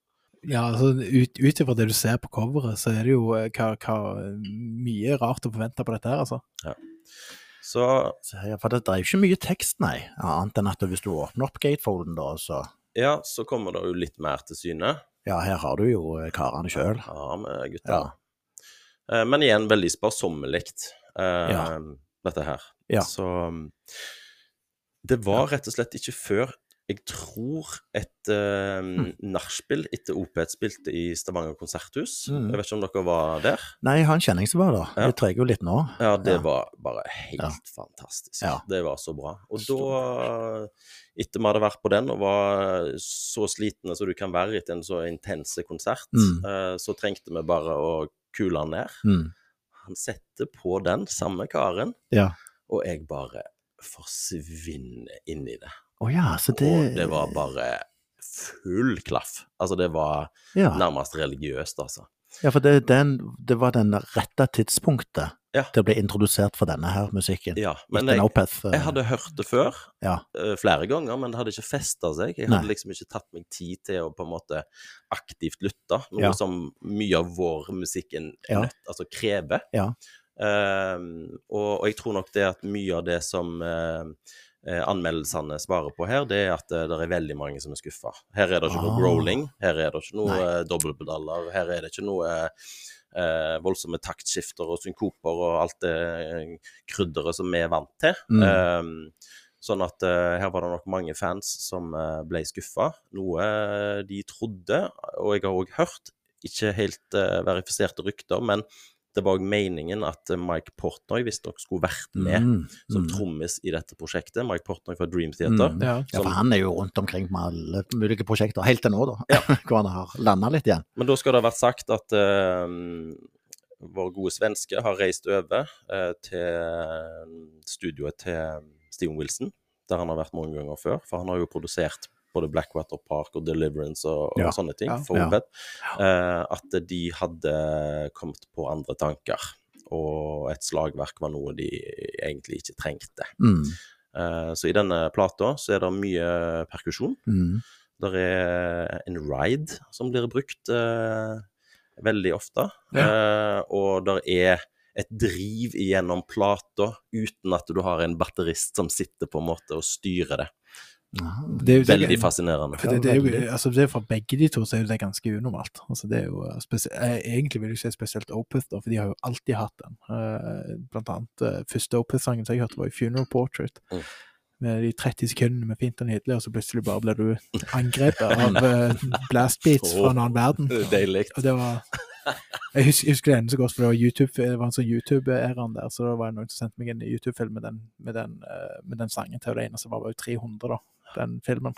Ja, altså ut, ut ifra det du ser på coveret, så er det jo eh, hva, hva, mye rart å forvente på dette her, altså. Så Så, for det, drev ikke mye tekst, nei. Annet enn at hvis du åpner opp gatefolden, da, så ja, så kommer det jo litt mer til syne. Ja, her har du jo eh, karene sjøl. Ja, med gutta. Ja. Eh, Men igjen veldig sparsommelig, eh, Ja. dette her. Ja. Så det var rett og slett ikke før jeg tror et uh, mm. nachspiel etter Opet spilte i Stavanger konserthus. Mm. Jeg vet ikke om dere var der? Nei, jeg har en kjenning som var der. Ja. Jeg trenger jo litt nå. Ja, det Ja. var bare helt Ja. fantastisk. Det var så bra. Og da, etter vi hadde vært på den og var så slitne som du kan være etter en så intense konsert, Mm. uh, så trengte vi bare å kule han ned. Mm. Han setter på den samme karen, Ja. og jeg bare forsvinner inn i det. Å ja, så det Og det var bare full klaff. Altså, det var ja. nærmest religiøst, altså. ja, for det, den, det var den rette tidspunktet Ja. til å bli introdusert for denne her musikken. Ja, men jeg, eh, jeg hadde hørt det før, Ja. uh, flere ganger, men det hadde ikke festa seg. Jeg Nei. hadde liksom ikke tatt meg tid til å på en måte aktivt lytte, noe Ja. som mye av vår musikk altså krever. Ja. Ehm, og, og jeg tror nok det at mye av det som eh, anmeldelsene svarer på her, det er at eh, det er veldig mange som er skuffa. Her er det ikke noe Ah. growling, her er det ikke noe Nei. eh, dobbeltpedaler, her er det ikke noe eh, voldsomme taktskifter og synkoper og alt det eh, krydderet som vi er vant til. Mm. Eh, sånn at eh, her var det nok mange fans som eh, ble skuffa. Noe eh, de trodde, og jeg har òg hørt, ikke helt eh, verifiserte rykter, men det var meningen at eh, Mike Portnoy visstnok skulle vært med Mm, som mm. trommis i dette prosjektet. Mike Portnoy fra Dream Theater. Mm. Ja. Ja, for han er jo rundt omkring med alle mulige prosjekter, helt til nå, da. [LAUGHS] Hvor han har landa litt igjen. Men da skal det ha vært sagt at uh, vår gode svenske har reist over uh, til studioet til Steven Wilson, der han har vært mange ganger før. For han har jo produsert både Blackwater Park og Deliverance og, og Ja. sånne ting Ja. for Ja. Opeth. Eh, at de hadde kommet på andre tanker. Og et slagverk var noe de egentlig ikke trengte. Mm, Eh, så i denne plata så er det mye perkusjon. mm. Det er en ride som blir brukt eh, veldig ofte. Eh, og det er et driv gjennom plata uten at du har en batterist som sitter på en måte og styrer det. Det, jo- det, Veldig fascinerende. Det, det er jo, altså det er For begge de to så er jo det ganske unormalt. Altså det er jo eh, Egentlig vil jeg si spesielt Opeth, da, for de har jo alltid hatt den. Eh, Blant annet eh, første Opeth-sangen som jeg hørte, var i Funeral Portrait. Mm. Med de 30 sekundene med fint og nydelig, og så plutselig bare blir du angrepet av eh, blastbeats fra en annen verden. Deilig. Og det var Jeg husker, jeg husker det ene så godt, for det var YouTube, det var en sånn YouTube-æraen der, så da var det noen som sendte meg en YouTube-film med, den- med, den, eh, med den sangen til, og det eneste var bare 300, da, den filmen,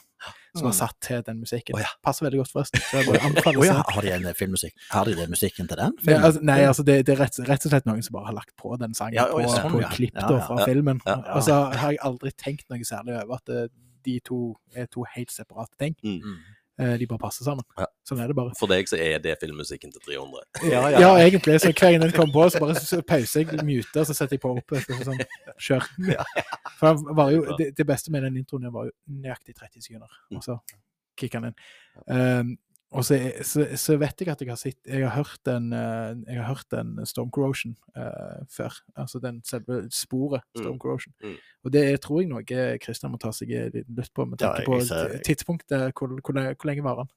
som er satt til den musikken. Oh, ja. Passer veldig godt, forresten. [LAUGHS] Oh, ja, har de en filmmusikk? Har de den musikken til den? Ja, altså, nei, altså det, det er rett, rett og slett noen som bare har lagt på den sangen Ja, på, sånn, på ja. klipp Ja, da, ja, fra ja. filmen. Ja, ja. Og så har jeg aldri tenkt noe særlig over at eh, de to er to helt separate ting. Mm. Eh, De bare passer sammen. Ja. Sånn er det bare. For deg så er det filmmusikken til 300. Ja, Ja, egentlig. Så hver gang den kommer på, så bare pauser jeg, muter, så setter jeg på opp. Så sånn, kjør. For jo, det, det beste med den introen var jo nøyaktig 30 sekunder, Mm. og så kicker han inn. Um, og så, er- så, så vet jeg at jeg har sett Jeg har hørt den, eh, jeg har hørt en Storm Corrosion eh, før. Altså den selve sporet Storm Mm. Corrosion. Mm. Og det er, tror jeg noe Christian må ta seg litt lytt på, med tanke ja, på ser- tidspunktet. Hvor, hvor, hvor lenge var den?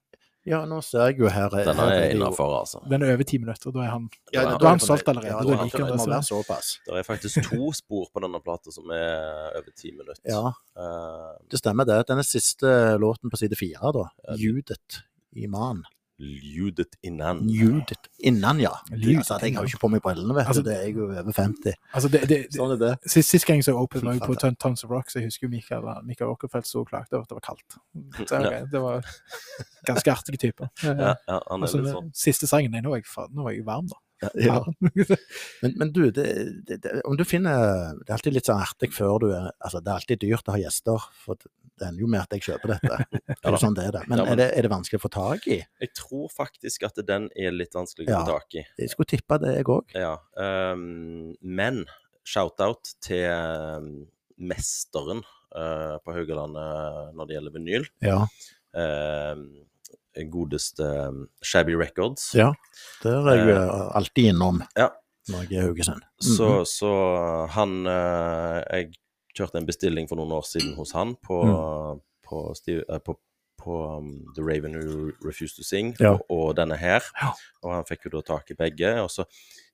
Ja, nå ser jeg jo her Den her er innafor, altså. Den er over ti minutter, og da er han Ja, Da da er han solgt allerede, Ja, da da liker han det det, såpass. Er faktisk to spor på denne plata som er over ti minutter. Ja, Eh, det stemmer det. Denne siste låten på side fire, da. Ja. Iman. Ljudet innan. Judet innan, ja. Ljudet Altså, jeg har jo ikke på meg brillene, vet du. Altså- det er jeg jo over 50. Altså, det, det, Sånn er det. Sist, sist gang så Open var jo på Tons of Rock, så jeg husker jo Michael, Michael Rockefeldt sto og klagde over at det var kaldt. Så, okay, det var ganske artige typer. Ja, ja, han er Altså, litt sånn. siste sangen Nei, nå er jeg, nå er jeg varm, da. Ja. [LAUGHS] Men, men du, det, det, det, om du finner Det er alltid litt sånn artig før du er Altså, det er alltid dyrt å ha gjester, for det er ender jo med at jeg kjøper dette. [LAUGHS] Det er sånn det er det. Men, Ja, men- er, det, er det vanskelig å få tak i? Jeg tror faktisk at den er litt vanskelig å få tak i. Jeg skulle tippa det, jeg òg. Ja. Um, men shout-out til ehm, mesteren uh, på Haugalandet når det gjelder vinyl. Ja. Ehm, godeste ehm, Shabby Records. ja. Der er jeg jo alltid innom Ja. når jeg er i Haugesund. Så, -hmm. så han eh, Jeg kjørte en bestilling for noen år siden hos han på, på, Steve, eh, på, på um, The Raven Who Refused to Sing Ja. og, og denne her. Ja. Og han fikk jo da tak i begge. Og så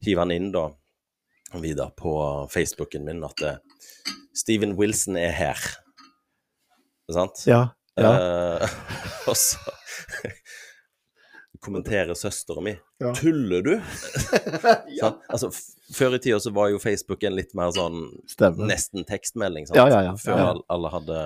hiver han inn da videre på Facebooken min at eh, Steven Wilson er her. Sant? Ja. ja. Eh, [LAUGHS] og så [LAUGHS] kommenterer søstera mi Ja. Tuller du? [LAUGHS] ja. Altså, før i tida så var jo Facebook en litt mer sånn Stemmer. nesten tekstmelding, sant? Ja. Før alle hadde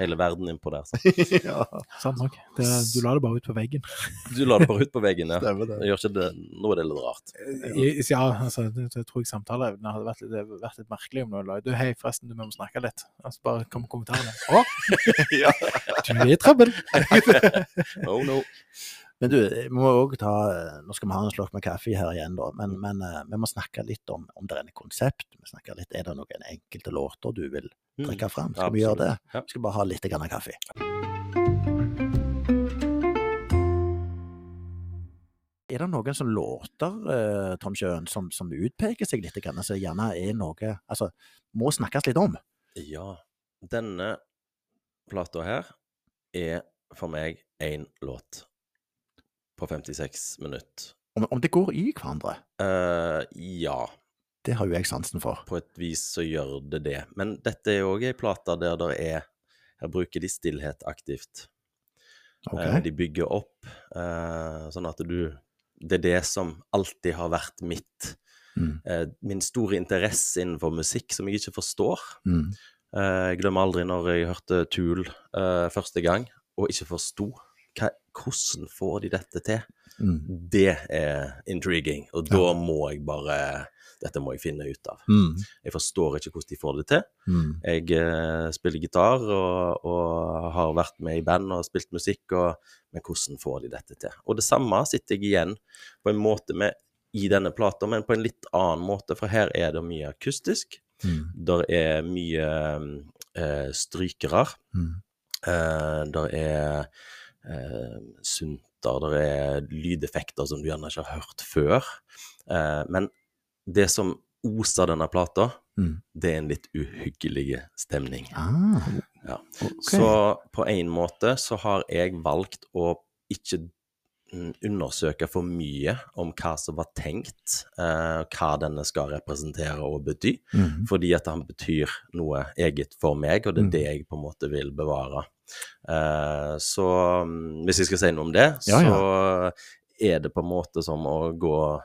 hele verden innpå der. [LAUGHS] Ja. Sant nok. Det, du la det bare ut på veggen. [LAUGHS] Du la det bare ut på veggen, ja. Stemmer det. Gjør ikke det Nå er det litt rart. I- Ja, altså, det, det tror jeg samtaleevnen hadde vært det hadde vært litt merkelig om du la Du, hei, forresten, du må snakke litt. Altså, bare kom med kommentarene. Å, [LAUGHS] Ja. du er i trøbbel! Oh no. Men du, vi må òg ta Nå skal vi ha en slokk med kaffe her igjen, da. Men, men eh, vi må snakke litt om, om det er en konsept. Vi snakker litt, Er det noen enkelte låter du vil. Trekke fram? Skal vi gjøre det? Vi skal bare ha litt grann kaffe. Er det noen som låter, eh, Tom Sjøen, som, som utpeker seg litt? Altså, gjerne er noe Altså, må snakkes litt om? Ja. Denne plata her er for meg én låt på 56 minutter. Om, om det går i hverandre? Uh, ja, Det har jo jeg sansen for. på et vis så gjør det det. Men dette er òg ei plate der det er Her bruker de stillhet aktivt. Okay. Eh, de bygger opp eh, sånn at du Det er det som alltid har vært mitt Mm. eh, Min store interesse innenfor musikk som jeg ikke forstår. Mm. Eh, jeg glemmer aldri når jeg hørte Tool eh, første gang og ikke forsto hvordan får de dette til. Mm. Det er intriguing, og da må jeg bare Dette må jeg finne ut av. Mm. Jeg forstår ikke hvordan de får det til. Mm. Jeg eh, spiller gitar og, og har vært med i band og spilt musikk, og, men hvordan får de dette til? Og det samme sitter jeg igjen på en måte med i denne plata, men på en litt annen måte, for her er det mye akustisk. Mm. Der er mye eh, strykere. Mm. Eh, der er eh, synter, der er lydeffekter som du gjerne ikke har hørt før. Eh, men det som oser denne plata, Mm. det er en litt uhyggelig stemning. Ah, Ja. okay. Så på en måte så har jeg valgt å ikke mm, undersøke for mye om hva som var tenkt, eh, hva denne skal representere og bety, Mm. fordi at han betyr noe eget for meg, og det er Mm. det jeg på en måte vil bevare. Eh, så mm, hvis jeg skal si noe om det, Ja, ja. så er det på en måte som å gå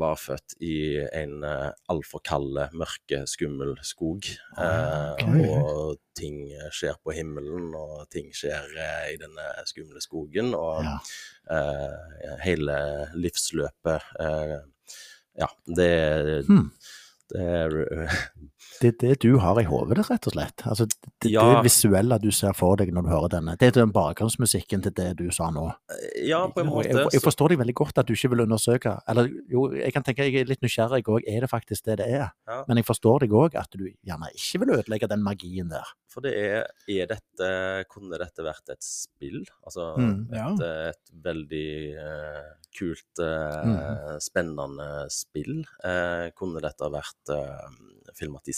barføtt i en eh, altfor kald, mørke, skummel skog. Ah, Eh, og ting skjer på himmelen, og ting skjer eh, i denne skumle skogen. Og eh, hele livsløpet eh, Ja, det, Hmm. Det er Det er det du har i hodet, rett og slett. Altså, det, Ja. det visuelle du ser for deg når du hører denne. Det er den bakgrunnsmusikken til det du sa nå. Ja, på en måte. Jeg, jeg forstår deg veldig godt at du ikke vil undersøke. Eller jo, jeg kan tenke jeg er litt nysgjerrig òg. Er det faktisk det det er? Ja. Men jeg forstår deg òg at du gjerne ikke vil ødelegge den magien der. For det er, er dette Kunne dette vært et spill? Altså Mm, ja. et, et veldig uh, kult, eh, spennende spill. Uh, kunne dette vært eh,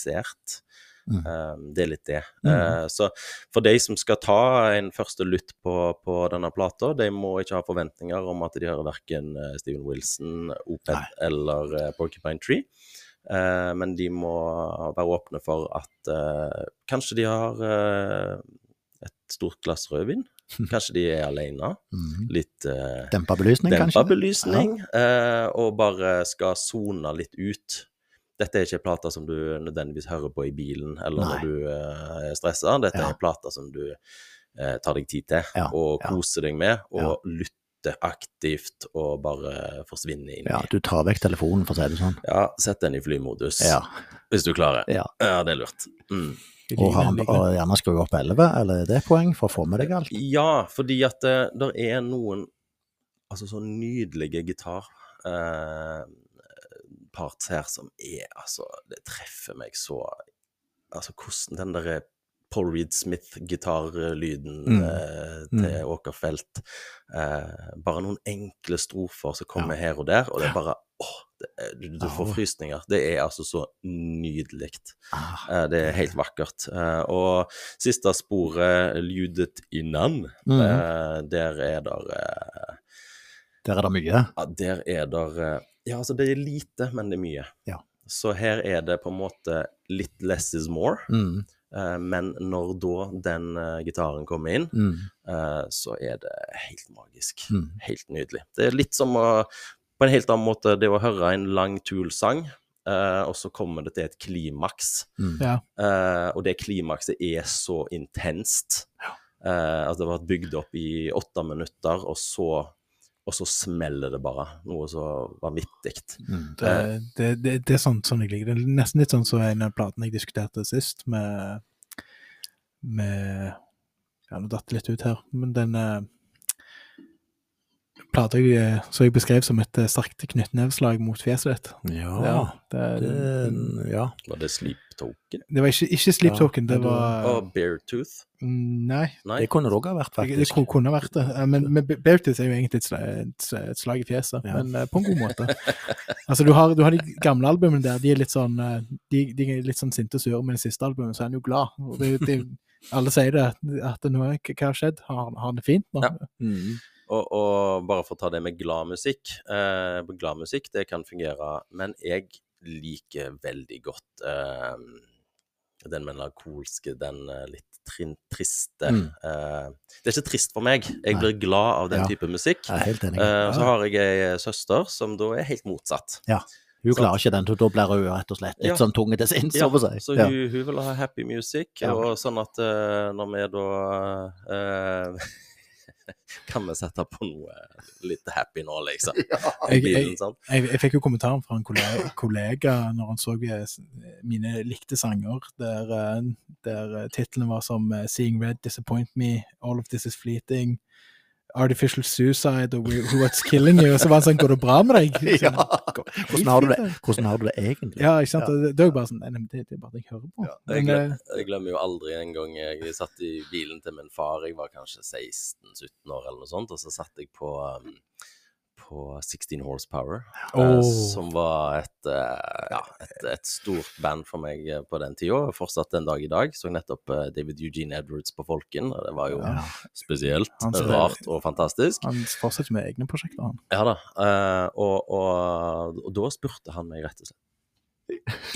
filmatisert? Mm. Eh, det er litt det. Mm. Eh, så for de som skal ta en første lytt på, på denne plata, de må ikke ha forventninger om at de hører verken eh, Steven Wilson, Nei. eller eh, Porcupine Tree. Men de må være åpne for at kanskje de har et stort glass rødvin. [LAUGHS] Kanskje de er alene. Mm. Litt uh, Dempa belysning, dempa kanskje? belysning, eh, og bare skal sone litt ut. Dette er ikke plater som du nødvendigvis hører på i bilen eller Nei. når du uh, er stressa. Dette Ja. er plater som du uh, tar deg tid til Ja, og ja. koser deg med, og lytter aktivt og bare forsvinner inn i. Ja, du tar vekk telefonen, for å si det sånn. Ja, sett den i flymodus, Ja. hvis du klarer. ja. Ja, det er lurt. Mm. Og, ha, og gjerne skru opp 11, eller er det poeng for å få med deg alt? Ja, fordi at det der er noen altså så nydelige gitar eh, parts her som er altså Det treffer meg så Altså hvordan den derre Paul Reed Smith-gitarlyden Mm. eh, til Mm. Åkerfelt eh, Bare noen enkle strofer som kommer her og der, og det er bare åh, er, du, du får frysninger. Det er altså så nydelig. Ah, Eh, Det er helt vakkert. Eh, Og siste sporet, 'Ljudet innan', mm. eh, der er der eh, der er det mye. Ja, der er der eh, Ja, altså, det er lite, men det er mye. Ja. Så her er det på en måte litt less is more. Mm. eh, Men når da den eh, gitaren kommer inn, Mm. eh, så er det helt magisk. Mm. Helt nydelig. Det er litt som å På en helt annen måte det å høre en lang Tool-sang, eh, og så kommer det til et klimaks. Mm. Ja. Eh, og det klimakset er så intenst. Ja. at det var bygd opp i åtte minutter, og så, og så smeller det bare. Noe så vanvittig. Mm. Det, det, det, det er sånn som jeg liker. Det er nesten litt sånn som en av platene jeg diskuterte sist, med, med Ja, nå datt det litt ut her, men den uh, plata jeg, eh, som jeg beskrev som et eh, sterkt knyttneveslag mot fjeset ditt. Ja, det, det, ja. Var det Sleep Token? det var ikke, ikke Sleep Ja, Token, det var Og Beartooth? Mm, Nei, Nei. Det kunne det òg ha vært, det, det kunne vært det. Men, men Beartooth er jo egentlig et, slag, et, et slag i fjeset, Ja. men eh, på en god måte. altså, du har, du har de gamle albumene der, de er litt sånn eh, de, de er litt sånn sinte og sure, men det siste albumet så er han jo glad. Og det, de, alle sier det, at nå er, hva har skjedd? Har, har han det fint nå? Ja. Mm. Og, og bare for å ta det med glad musikk. Eh, glad musikk, det kan fungere, men jeg liker veldig godt uh, den melankolske, den uh, litt trin, triste Mm. uh, Det er ikke trist for meg. Jeg Nei. blir glad av den Ja. type musikk. Jeg. Eh, så har jeg ei søster som da er helt motsatt. Hun klarer ikke den, da blir hun rett og slett litt Ja. sånn tung til sinns, Ja, så så Ja. hun, hun vil ha happy music, Ja. og sånn at når vi da [LAUGHS] Kan vi sette på noe litt happy nå, liksom? [LAUGHS] I Jeg- jeg- Jeg, jeg fikk jo kommentaren fra en kollega, kollega når han så eh, mine likte sanger, der, eh, der eh, titlene var som 'Seeing Red', 'Disappoint Me', 'All of This Is Fleeting', 'Artificial Suicide' og «who 'What's Killing You'. Og så var han sånn 'Går det bra med deg?' [LAUGHS] Ja. Sånn, «Går Hvordan har du det, hvordan har du det egentlig? Ja, ikke sant. Ja. Det, er jo bare sånn Nei, det, er bare det jeg hører på. Jeg, glemmer, eh, jeg glemmer jo aldri en gang jeg satt i bilen til min far, jeg var kanskje 16-17 år eller noe sånt, og så satt jeg på, um, på 16 Horsepower, eh, som var et, eh, ja, et, et stort band for meg eh, på den tida, fortsatt den dag i dag. Så nettopp David Eugene Edwards på Folken, og det var jo Ja. spesielt, Han rart og fantastisk. han fortsetter med egne prosjekter, han. Ja da, eh, og, og, og da spurte han meg rett og slett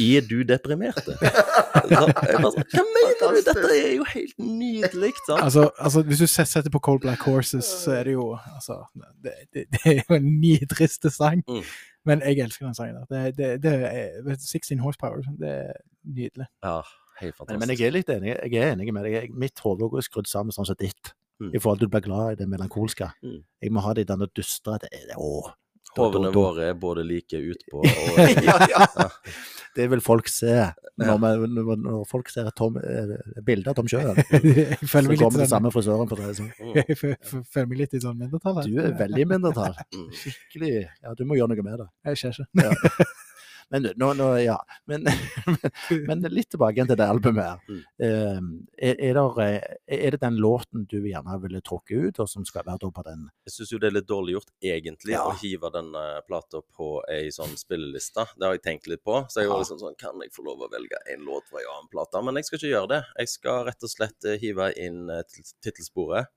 Er du deprimert? [LAUGHS] Hva mener du? Dette er jo helt nydelig, sant? Altså, altså, hvis du setter på Cold Black Horses, så er det jo altså, det, det, det er jo en nitriste sang. Mm. Men jeg elsker den sangen. Det, det, det er, 16 horsepower, det er nydelig. Ja, helt Men, fantastisk. men jeg er litt enig, jeg er enig med deg. Mitt hode er skrudd sammen sånn som ditt. Mm. I forhold til at du blir glad i det melankolske. Mm. Jeg må ha det i denne dystre det, det, Å, Hovene våre er både like utpå og [LAUGHS] ja, ja. Det vil folk se når, man, når, folk ser et tom, bilde av Tom Sjøen. [LAUGHS] Så vi til sånn samme frisøren på det. Mm. jeg fø- fø- føler meg litt i sånn mindretall. Du er veldig i mindretall. Mm. Skikkelig. Ja, du må gjøre noe med det. Jeg ser ikke. [LAUGHS] Men nå, nå ja. Men, [LAUGHS] men, litt tilbake til det albumet her. Mm. Eh, er, er, der, eh, er det den låten du gjerne ville trukket ut, og som skal være på den? Jeg syns jo det er litt dårlig gjort, egentlig, Ja. å hive den uh, plata på ei sånn spilleliste. Det har jeg tenkt litt på. Så jeg var liksom sånn Kan jeg få lov å velge en låt fra en annen plate? Men jeg skal ikke gjøre det. Jeg skal rett og slett eh, hive inn tittelsporet,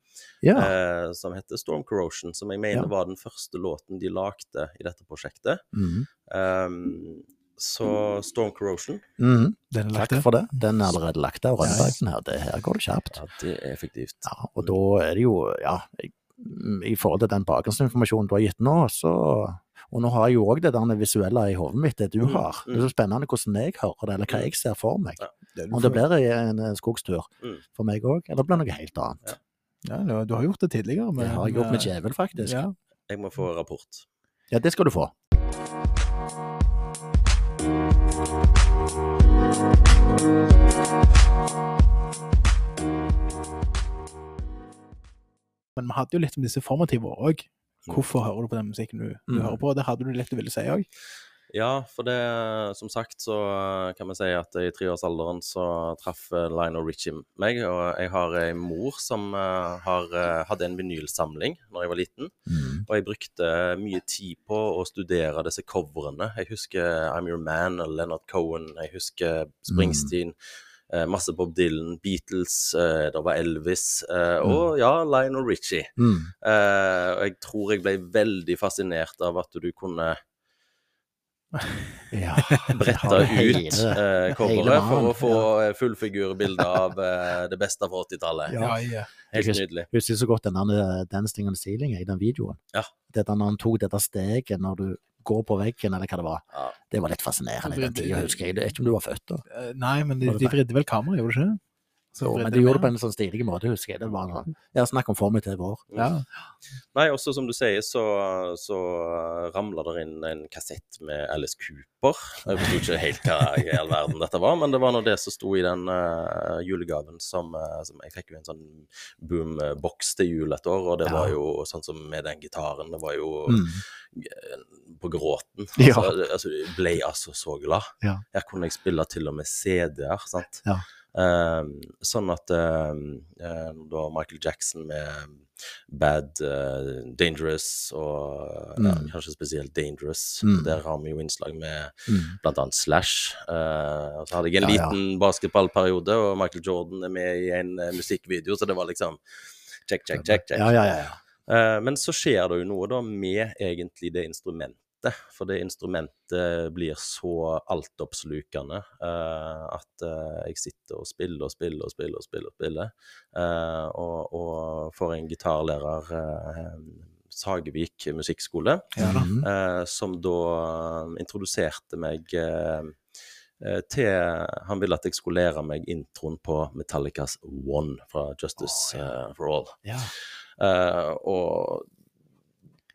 Ja. eh, som heter Storm Corrosion. Som jeg mener Ja. var den første låten de lagde i dette prosjektet. Mhm. Um, så Storm Corrosion. Den lagt Takk for det. Den er allerede lagt av Rønnebergen her. Det her går det kjapt. ja, det er effektivt. Ja, og da er det jo, ja, i forhold til den bakgrunnsinformasjonen du har gitt nå, så Og nå har jeg jo òg det der visuelle i hodet mitt, det du Mm, har. Det er så spennende hvordan jeg hører det, eller hva Mm. jeg ser for meg. Ja. Om det blir en skogstur Mm. for meg òg, eller blir det noe helt annet. Ja, du- har gjort det tidligere. Det har jeg gjort med djevel, faktisk. Ja. Jeg må få rapport. Ja, det skal du få. Men vi hadde jo litt om disse formative år òg. Mm. Hvorfor hører du på den musikken du, du Mm. hører på? Det hadde du litt du ville si òg. Ja, for det, som sagt, så eh, kan vi si at i treårsalderen så traff Lionel Richie meg. Og jeg har ei mor som eh, har, eh, hadde en vinylsamling når jeg var liten. Mm. Og jeg brukte mye tid på å studere disse coverene. Jeg husker I'm Your Man og Leonard Cohen. Jeg husker Springsteen. Mm. Masse Bob Dylan, Beatles, det var Elvis, eh, og ja, Lionel Richie. Mm. Og jeg tror jeg ble veldig fascinert av at du kunne Ja, [LAUGHS] Bretta ut hele- eh, coveret for å få ja. fullfigurbilde av eh, det beste fra 80-tallet. Ja. ja. Helt Jeg nydelig. husker så godt den der Dancing on the Ceiling i den videoen. Ja. Det der når han tok dette steget når du går på veggen, eller hva det var. Ja. Det var litt fascinerende i den Det- tida, husker jeg. Jeg vet ikke om du var født da. Eh, Nei, men de, de vridde vel kameraet, gjorde de ikke? Så men de de gjorde det på en sånn stilig måte, husker jeg. Det var sånn, ja, snakk om formativ år. Ja. Nei, også som du sier, så, så ramla det inn en kassett med Alice Cooper. Jeg forsto ikke helt hva i all verden dette var, men det var nå det som sto i den uh, julegaven som, uh, som Jeg fikk jo en sånn boom-boks til jul et år, og det Ja. var jo sånn som med den gitaren. Det var jo Mm. på gråten. Ja. Altså, ble altså, jeg ble altså så glad. Ja. Her kunne jeg spille til og med CD-er, sant. Ja. Ehm, sånn at ehm, eh, da Michael Jackson med Bad, uh, Dangerous og ja, Mm. kanskje spesielt Dangerous. Mm. Der har vi jo innslag med Mm. annet Slash. Eh, og så hadde jeg en Ja, ja. liten basketballperiode, og Michael Jordan er med i en uh, musikkvideo, så det var liksom check, check, check. check. Ja, ja, ja. ja. Eh, men så skjer det jo noe da med egentlig det instrumentet. For det instrumentet blir så altoppslukende uh, at uh, jeg sitter og spiller og spiller og spiller og spiller. Og spiller. Uh, og, og får en gitarlærer, Sagevik musikkskole, Ja da. Mhm. som da introduserte meg til Han ville at jeg skulle lære meg introen på Metallicas One fra Justice oh, ja. for All. ja. Uh, og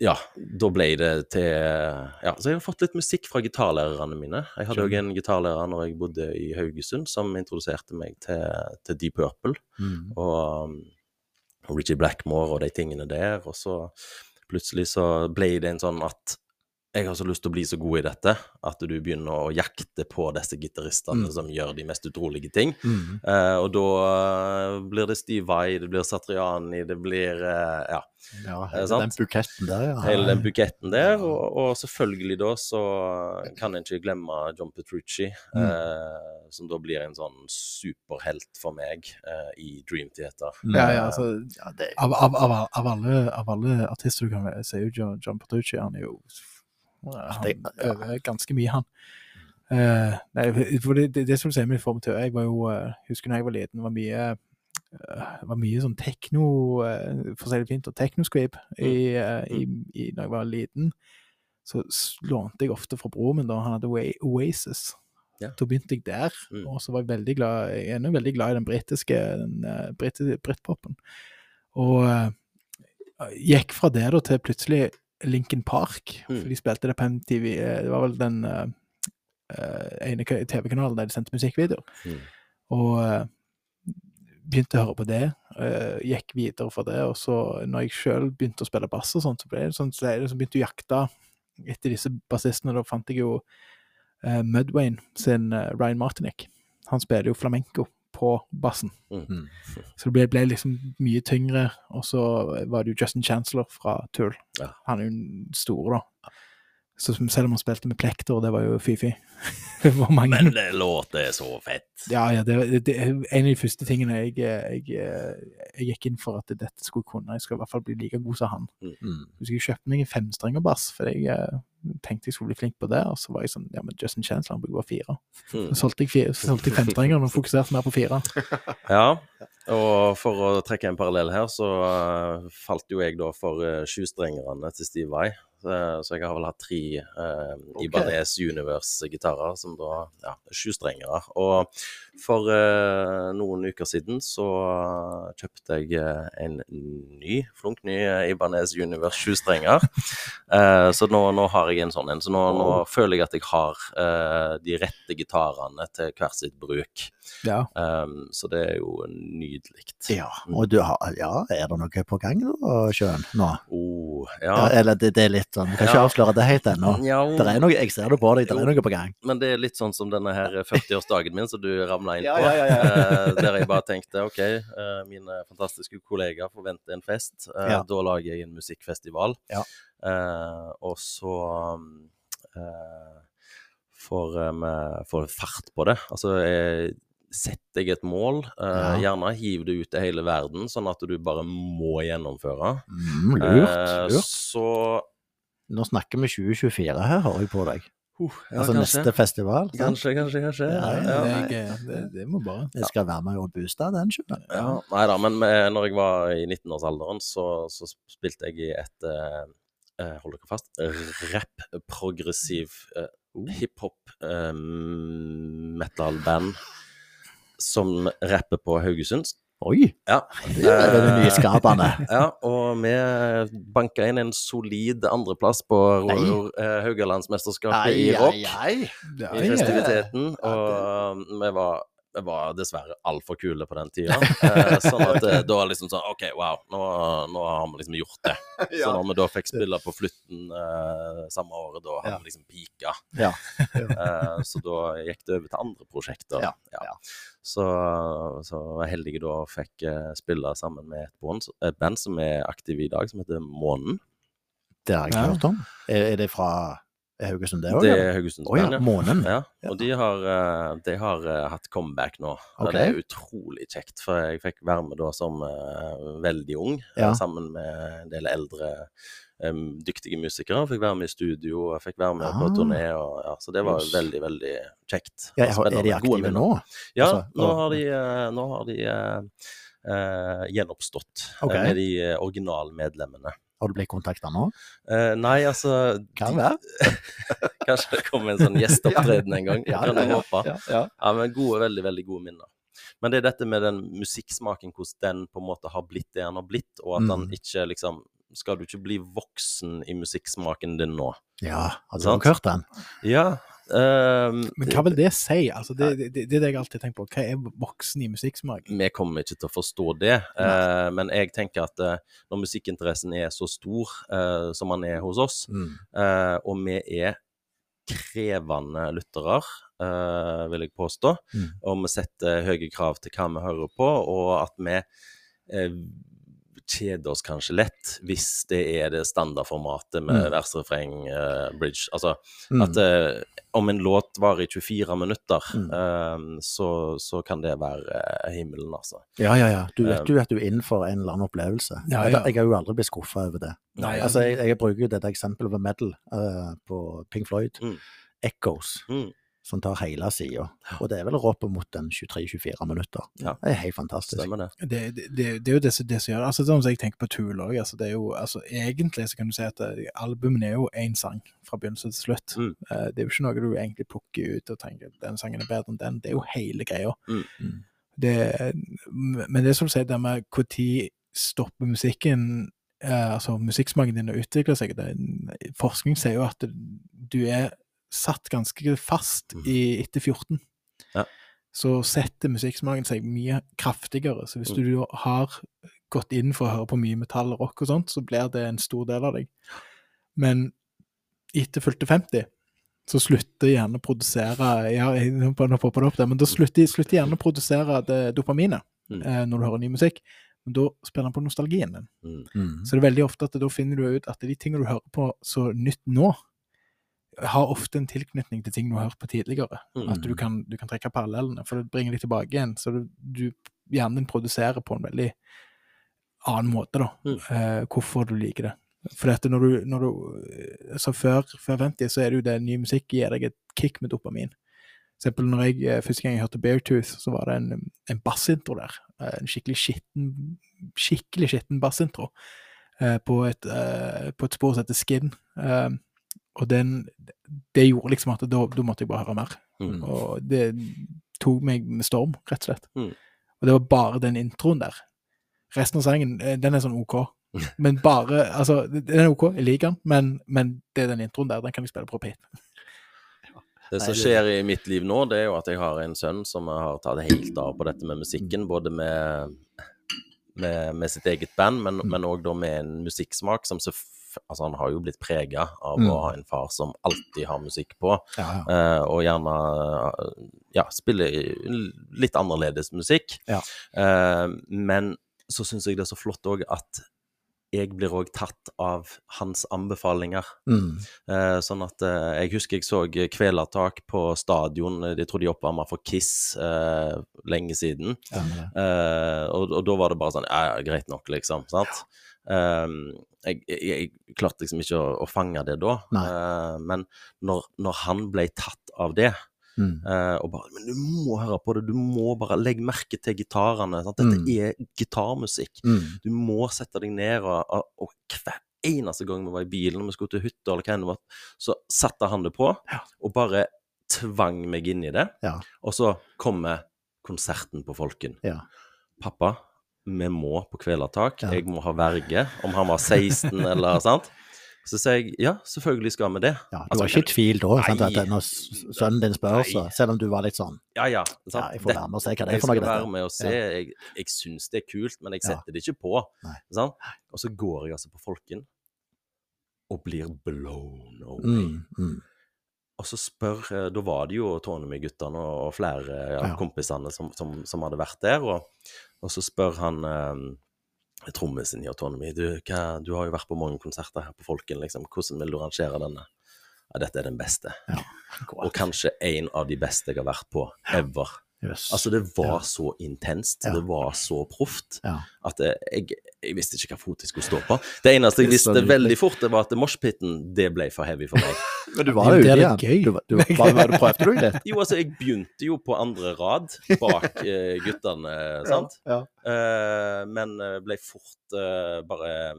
ja, da ble det til Ja, så jeg har fått litt musikk fra gitarlærerne mine. Jeg hadde òg en gitarlærer når jeg bodde i Haugesund, som introduserte meg til, til Deep Purple Mm. og um, Richie Blackmore og de tingene der. Og så plutselig så ble det en sånn at jeg har så lyst til å bli så god i dette at du begynner å jakte på disse gitaristene Mm. som gjør de mest utrolige ting. Mm. Uh, og da eh, blir det Steve Vai, det blir Satriani, det blir uh, ja, Ja, hele den buketten der, ja. hele den buketten der. Og, og selvfølgelig da så kan en ikke glemme John Petrucci, Mm. eh, som da blir en sånn superhelt for meg i Dream Theater. Mm. Ja, ja, altså, Ja, det, av, av, av, av, alle, av alle artister du kan se, så er jo John, John Petrucci han er jo Han øver ganske mye, han. Uh, nei, for det, det, det som du sier med formativ Jeg var jo, uh, husker da jeg var liten, var mye uh, var mye sånn tekno, uh, for å si det fint, og eh, i, i, når jeg var liten. Så lånte jeg ofte fra broren min da han hadde Oa- Oasis. Ja. Da begynte jeg der, Mm. og så var jeg veldig glad Jeg er nå veldig glad i den britiske den, uh, britpopen. Og gikk fra det da til plutselig Lincoln Park. Mm. For de spilte det på MTV. eh, Det var vel den eh, ene TV-kanalen der de sendte musikkvideoer. Mm. Og uh, begynte å høre på det. Uh, gikk videre for det. Og så når jeg sjøl begynte å spille bass og sånt, så ble det sånn, så så begynte jeg å jakte etter disse bassistene. Da fant jeg jo uh, Mudwayne sin Ryan Martinick. Han spiller jo flamenco på bassen. Mm. Så det ble, ble liksom mye tyngre. Og så var det jo Justin Chancellor fra Tull. Ja. Han er jo den store, da. Så selv om han spilte med plekter, det var jo fy-fy. [LAUGHS] Men det låter så fett. Ja, ja, det, det, en av de første tingene jeg, jeg, jeg gikk inn for at dette skulle kunne. Jeg skal i hvert fall bli like god som han. Mm. Så jeg kjøpte meg en femstrengerbass, for jeg eh, tenkte jeg skulle bli flink på det. Og så var jeg sånn Ja, men Justin Chancellor han burde være fire. Mm. Så solgte jeg, fire, så solgte jeg femstrengeren og fokuserte mer på fire. [LAUGHS] Ja, og for å trekke en parallell her, så eh, falt jo jeg da for uh, sjustrengerne til Steve Vai. Så- så jeg har vel hatt tre uh, Ibanez Universe-gitarer, som da ja, er sjustrengere. Og for eh, noen uker siden så eh, kjøpte jeg eh, en ny, flunk ny eh, Ibanez Universe sjustrenger. [LAUGHS] Eh, så nå, nå har jeg en sånn en. Så nå, nå føler jeg at jeg har eh, de rette gitarene til hver sitt bruk. Ja. Um, så det er jo nydelig. Ja, og du har, ja, er det noe på gang da, Sjøen, nå? Oh, Ja. ja. eller det, det er litt sånn, vi kan ikke Ja. avsløre det helt ennå. Ja, er jeg ser det på deg, det er noe på gang. Men det er litt sånn som denne her 40-årsdagen min som du ramla inn på. ja, [LAUGHS] eh, der jeg bare tenkte OK, eh, mine fantastiske kollegaer forventer en fest. Eh. Da lager jeg en musikkfestival. Ja. Eh, og så eh, får eh, vi får fart på det. Altså jeg setter jeg et mål, Uh, Ja. gjerne hiv det ut til hele verden, sånn at du bare må gjennomføre. Mm, lurt, lurt. Uh, Så Nå snakker vi 2024 her, hører jeg på deg. uh, ja, altså kanskje. neste festival. sant? Kanskje, kanskje, kanskje. Ja, ja. Jeg, eh, det, det må bare Jeg skal være med og booste den, skjønner du. Ja, nei da, men med, når jeg var i 19-årsalderen, så, så spilte jeg i et eh, eh, Hold dere fast rapp, progressiv, eh, hiphop, eh, metal-band som rapper på Haugesund. Oi, Ja. det er det nyskapende. [LAUGHS] Ja, og vi banka inn en solid andreplass på eh, Haugalandsmesterskapet i rock. Ei, ei, i festiviteten, og vi var, vi var dessverre altfor kule på den tida. Eh, sånn at eh, var liksom sånn OK, wow, nå, nå har vi liksom gjort det. [LAUGHS] Så når vi da fikk spille på Flutten eh, samme året, da hadde Ja. vi liksom pika. Ja. [LAUGHS] Eh, så da gikk det over til andre prosjekter. Ja, ja. Så, så var jeg heldig da fikk eh, spille sammen med et band, et band som er aktiv i dag, som heter Månen. Det har jeg Ja. ikke hørt om. Er, er det fra Haugesund, det òg? Det er Haugesund. Oh, ja. Månen. Ja, og de har, eh, de har eh, hatt comeback nå. Okay. Det er utrolig kjekt, for jeg fikk være med da som eh, veldig ung, Ja. sammen med en del eldre dyktige musikere. Fikk være med i studio, og fikk være med på Ah. turné, og, ja, så det var Yes. veldig, veldig kjekt. Ja, er de aktive nå? Ja, Altså, nå har de, nå har de uh, uh, gjenoppstått okay. Med de originalmedlemmene. Har du blitt kontakta nå? Uh, nei, altså Kan være. [LAUGHS] Kanskje det kommer en sånn gjesteopptreden en gang. [LAUGHS] Ja, kan jeg ja, håpe. ja, ja. Men gode, veldig, veldig gode minner. Men det er dette med den musikksmaken, hvordan den på en måte har blitt det den har blitt, og at den Mm. ikke liksom Skal du ikke bli voksen i musikksmaken din nå? Ja, har du hørt den? Ja. Ehm, Men hva vil det si? Altså, det, det, det er det jeg alltid tenker på. Hva er voksen i musikksmak? Vi kommer ikke til å forstå det, eh, men jeg tenker at eh, når musikkinteressen er så stor eh, som den er hos oss, Mm. og vi er krevende lyttere, vil jeg påstå, Mm. og vi setter høye krav til hva vi hører på, og at vi kjeder oss kanskje lett hvis det er det standardformatet med Mm. vers, refreng, uh, bridge. Altså Mm. at uh, om en låt varer i 24 minutter, Mm. uh, så, så kan det være eh, himmelen, altså. Ja, ja, ja. Du vet jo at du er innenfor en eller annen opplevelse. Ja, ja. jeg har jo aldri blitt skuffa over det. Nei, altså, jeg, jeg bruker jo dette eksempelet med metal eh, på Pink Floyd. Mm. Echoes, Mm. Som tar hele sida. Og det er vel opp mot en 23-24 minutter. Ja. Det er helt fantastisk. Det. Det, det, det, det er jo det, som- det som gjør det. Altså, sånn som jeg tenker på Tool òg. Altså, altså, egentlig så kan du si at eh, albumene er jo én sang fra begynnelse til slutt. Mm. Eh, det er jo ikke noe du egentlig plukker ut og tenker den sangen er bedre enn den. Det er jo hele greia. Mm. Mm. Det, men det er som du sier, det med når stopper musikken eh, altså musikksmaken din å utvikle seg. Det, forskning sier jo at du er satt ganske fast Mm. i etter 14. Ja. Så setter musikksmaken seg mye kraftigere. Så hvis Mm. du har gått inn for å høre på mye metall og rock og sånt, så blir det en stor del av deg. Men etter fylte 50 så slutter gjerne å produsere ja, nå popper det opp der, men da slutter, slutter gjerne å produsere det dopaminet Mm. eh, når du hører ny musikk. Men da spiller den på nostalgien din. Mm. Mm. Så det er veldig ofte at da finner du ut at de tingene du hører på så nytt nå, har ofte en tilknytning til ting du har hørt på tidligere. Mm. At du kan, du kan trekke parallellene, for det bringer deg tilbake igjen. Så du, du hjernen din produserer på en veldig annen måte, da, Mm. eh, hvorfor du liker det. For dette når du, når du Så før, før 50 så er det jo det ny musikk gir deg et kick med dopamin. For eksempel når jeg eh, første gang jeg hørte Beartooth, så var det en, en bassintro der. Eh, En skikkelig skitten, skikkelig skitten bassintro eh, på, et, eh, på et spor som heter Skin. Eh, og den, det gjorde liksom at da, da måtte jeg bare høre mer. Mm. Og det tok meg med storm, rett og slett. Mm. Og det var bare den introen der. Resten av sangen, eh, den er sånn OK. [LAUGHS] Men bare Altså, den er OK, jeg liker den, men, men det er den introen der, den kan jeg spille på repeat. [LAUGHS] Det som skjer i mitt liv nå, det er jo at jeg har en sønn som har tatt helt av på dette med musikken, både med, med, med sitt eget band, men, men òg da med en musikksmak som så Altså, han har jo blitt prega av Mm. å ha en far som alltid har musikk på, Ja, ja. eh, og gjerne eh, ja, spiller litt annerledes musikk. Ja. Eh, men så syns jeg det er så flott òg at jeg blir òg tatt av hans anbefalinger. Mm. Eh, sånn at eh, Jeg husker jeg så Kvelertak på stadion. de tror de oppvarma for Kiss eh, lenge siden. Ja, men Eh, og, og da var det bare sånn Ja, ja, greit nok, liksom. Sant? Eh, jeg, jeg, jeg klarte liksom ikke å, å fange det da. Eh, men når, når han ble tatt av det, Mm. eh, og bare Men du må høre på det, du må bare legge merke til gitarene. Dette Mm. er gitarmusikk. Mm. Du må sette deg ned, og, og, hver eneste gang vi var i bilen vi skulle til hytta, eller hva enn det var, så satte han det på, Ja. og bare tvang meg inn i det. Ja. Og så kommer konserten på Folken. Ja. Pappa, vi må på Kvelertak. Ja. Jeg må ha verge. Om han var 16 eller [LAUGHS] sant. Så sier jeg ja, selvfølgelig skal vi det. Ja, du Altså, var ikke i tvil da, sant, at når sønnen din spør, så, selv om du var litt sånn Ja, ja. Ja, jeg får være med og se hva det er jeg for noe. skal være med og se. Jeg, jeg syns det er kult, men jeg Ja. setter det ikke på. Sant? Og så går jeg altså på Folken og blir blown away. Mm, mm. Og så spør eh, Da var det jo Tornemy-guttene og, flere av Ja. kompisene som, som, som hadde vært der, og, og så spør han eh, trommisen i Autonomy du, hva, du har jo vært på mange konserter her på Folken, liksom. Hvordan vil du rangere denne? Ja, dette er den beste. Og kanskje en av de beste jeg har vært på ever. Jøss. Altså, det var Ja. så intenst, Ja. det var så proft, Ja. at jeg, jeg, jeg visste ikke hva fot jeg skulle stå på. Det eneste jeg visste veldig fort, det var at moshpiten, det ble for heavy for meg. [LAUGHS] Men du var jo jo ute igjen. det er gøy. Du, var- du, var, var, du prøvde du litt? Jo, altså, jeg begynte jo på andre rad bak uh, guttene, [LAUGHS] sant? Ja. Eh, men eh, ble fort uh, bare,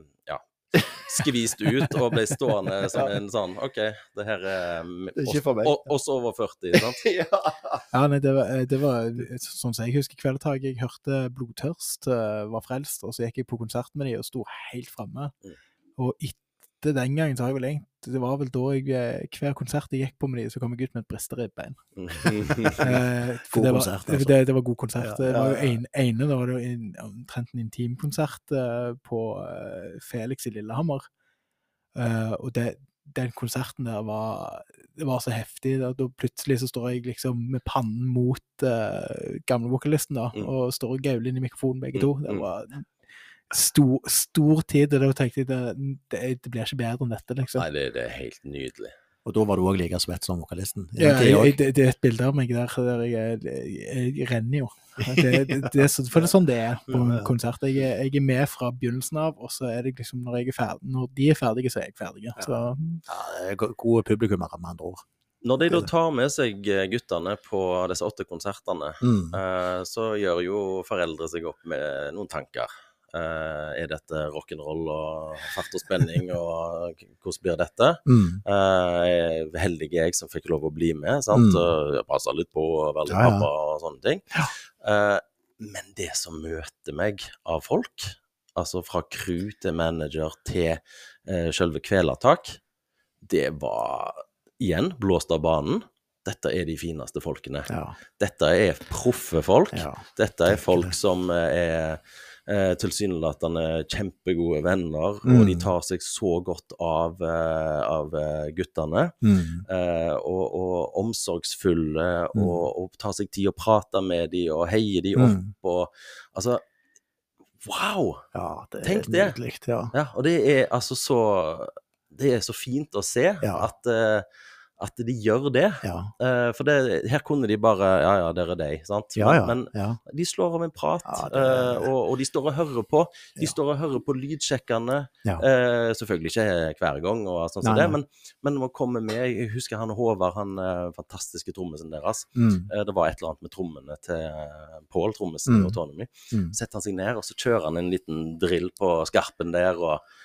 skvist ut og ble stående [LAUGHS] som en sånn OK, det her er Det er meg. oss- oss over 40, sant? [LAUGHS] Ja, nei, det var, det var sånn som jeg husker Kvelertak. Jeg hørte Blodtørst, eh, var frelst, og så gikk jeg på konsert med de og sto helt framme. Mm. Og etter den gangen så har jeg vel egentlig Det var vel da jeg eh, Hver konsert jeg gikk på med de, så kom jeg ut med et bristeribbein. [LAUGHS] Eh, God det var, konsert, altså. det, det var god konsert. Ja, det var jo ja, ja. en, ene, da var det en, omtrent en intimkonsert eh, på eh, Felix i Lillehammer. Eh, og det, den konserten der var, det var så heftig. Da, da plutselig så står jeg liksom med pannen mot uh, gamlevokalisten da, Mm. og står og gauler inn i mikrofonen begge Mm, to. Det mm. var stor, stor tid, og da tenkte jeg det, det, det blir ikke bedre enn dette, liksom. Nei, det, det er helt nydelig. Og da var du òg like svett som vokalisten? Ja, jeg, det, det er et bilde av meg der, der jeg, jeg, jeg renner jo. Det, det, det for det er sånn det er på en Ja, ja. konsert. Jeg, jeg er med fra begynnelsen av, og så er det liksom når, jeg er ferdig, når de er ferdige, så er jeg ferdig. Så Ja, det go- gode publikummere, med andre ord. Når de da tar med seg eh, guttene på disse åtte konsertene, Mm. eh, så gjør jo foreldre seg opp med noen tanker. Eh, er dette rock'n'roll og fart og spenning, og hvordan blir dette? Mm. Uh, heldig er jeg som fikk lov å bli med, sant? Mm. jeg passa litt på og være litt Ja, ja. pappa og sånne ting. Eh, men det som møter meg av folk altså fra crew til manager til uh, selve kvelertak, det var igjen blåst av banen. Dette er de fineste folkene. Ja. Dette er proffe folk. Ja, Dette er folk som er eh, tilsynelatende kjempegode venner, og Mm. de tar seg så godt av, eh, av eh, guttene. Mm. Eh, og, og omsorgsfulle, Mm. og, og tar seg tid å prate med dem, og heier dem opp, Mm. og altså Wow! ja, det Tenk det. nydelig. Ja. Ja, og det er altså så Det er så fint å se at, eh, at de gjør det. Ja. Uh, for det, her kunne de bare Ja, ja, der er deg. sant? Ja, ja. Men, de slår av en prat, det- uh, og, og de står og hører på. De står og hører på lydsjekkene. Ja. Eh, selvfølgelig ikke hver gang, og sånn som så det, men, men, men man komme med Jeg husker han Håvard, han fantastiske trommisen deres. Mm. Det var et eller annet med trommene til Pål, trommisen i Mm. Autonomy. Mm. setter han seg ned, og så kjører han en liten drill på skarpen der, og, og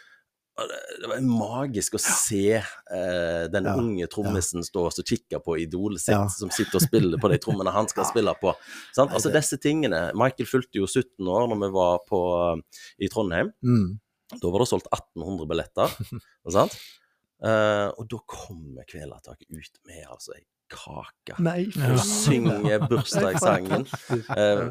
det, var magisk å se eh, den Ja, unge trommisen stå og kikke på idolet sitt, Ja. som sitter og spiller på de trommene han skal [LAUGHS] spille på. Sant? Altså disse tingene. Michael fulgte jo 17 år når vi var på, i Trondheim. Mm. Da var det solgt 1800 billetter. [LAUGHS] sant? Eh, og da kommer Kvelertaket ut med altså ei kake. Nei, Ja. Og synger [LAUGHS] bursdagssangen eh,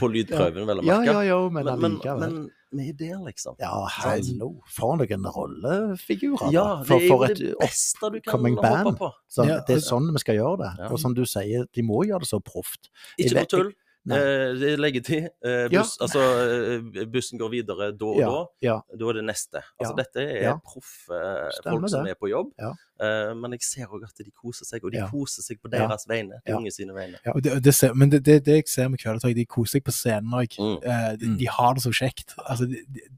på lydprøven, vel å merke. ja, ja, men men, men er der, liksom. Ja, hello. For noen rollefigurer. Ja, det for, er for jo et det beste du kan hoppe band. på. Så, Ja, Det er sånn vi skal gjøre det. Ja. Og som du sier, de må gjøre det så proft. Ikke noe tull. Eh, det er leggetid. Eh, Ja. altså, eh, bussen går videre da og Ja, da. ja. Da er det neste. Altså, Ja. Dette er Ja. proffe eh, folk som er på jobb. Ja. Eh, men jeg ser òg at de koser seg, og de Ja. koser seg på Ja. deres vegne. De Ja. unge sine vegne. Ja. Det, det ser, men det, det, det jeg ser med Kvelertak, de koser seg på scenen òg. Mm. Eh, de, Mm. de har det så kjekt. Altså,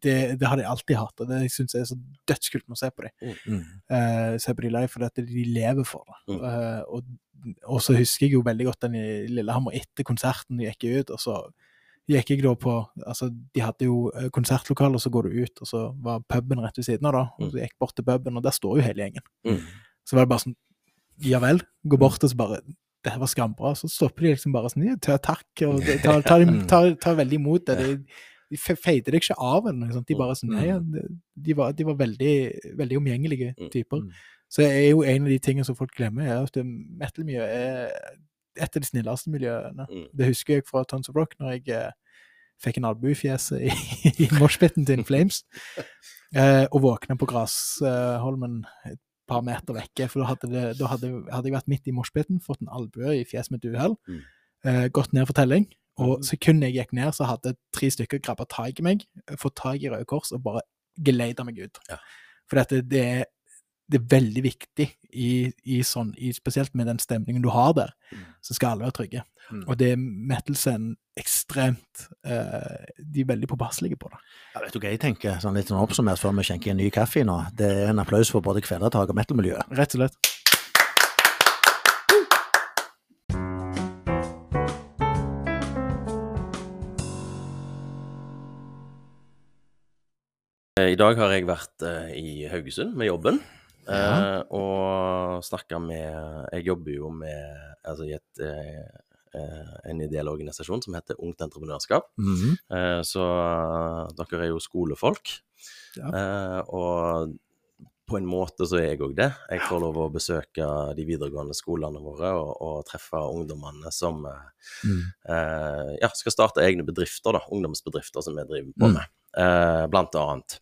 det, har de alltid hatt, og det syns jeg er så dødskult med å se på dem. Mm. Eh, se på de live, for dette, de lever for det. Mm. Eh, og, og så husker jeg jo veldig godt den i Lillehammer etter konserten gikk jeg ut, og så gikk jeg da på Altså, de hadde jo eh, konsertlokale, og så går du ut, og så var puben rett ved siden av, da. Og så gikk jeg bort til puben, og der står jo hele gjengen. Mm. Så var det bare sånn Ja vel. Gå bort og så bare Det her var skambra. Så stopper de liksom bare sånn ja, ta, Takk, og tar, tar, Mm. tar, tar veldig imot det. De, de feide deg ikke av eller noe sånt. De bare sånn Mm. Nei, ja, de- var, de var veldig, veldig omgjengelige Mm. typer. Mm. Så er jo en av de tingene som folk glemmer, er at metal-miljøet er et av de snilleste miljøene. Mm. Det husker jeg fra Tons of Rock, når jeg eh, fikk en albue i fjeset i, i moshpiten til In Flames, [LAUGHS] eh, og våkna på Grasholmen et par meter vekke, for da hadde, det, da hadde, hadde jeg vært midt i moshpiten, fått en albue i fjeset med et uhell, Mm. eh, gått ned for telling, og Mhm. sekundet jeg gikk ned, så hadde tre stykker grabba tak i meg, fått tak i Røde Kors og bare geleida meg ut. Ja. For dette, det, er, det er veldig viktig, i, i sånn, i, spesielt med den stemningen du har der, Mm. så skal alle være trygge. Mm. Og det er metal-scenen ekstremt eh, De er veldig påpasselige på det. Ja, vet du hva jeg tenker, sånn litt sånn oppsummert før vi skjenker en ny kaffe nå? Det er en applaus for både Kvelertak og metal-miljøet. Rett og slett. Eh, I dag har jeg vært eh, i Haugesund med jobben. Ja. Eh, og snakka med Jeg jobber jo med altså i et, eh, eh, en ideell organisasjon som heter Ungt Entreprenørskap. Mhm. Eh, så dere er jo skolefolk. Ja. Eh, og på en måte så er jeg òg det. Jeg får lov å besøke de videregående skolene våre og, og treffe ungdommene som eh, Mm. eh, ja, skal starte egne bedrifter, da, ungdomsbedrifter som vi driver på Mm. med, blant annet.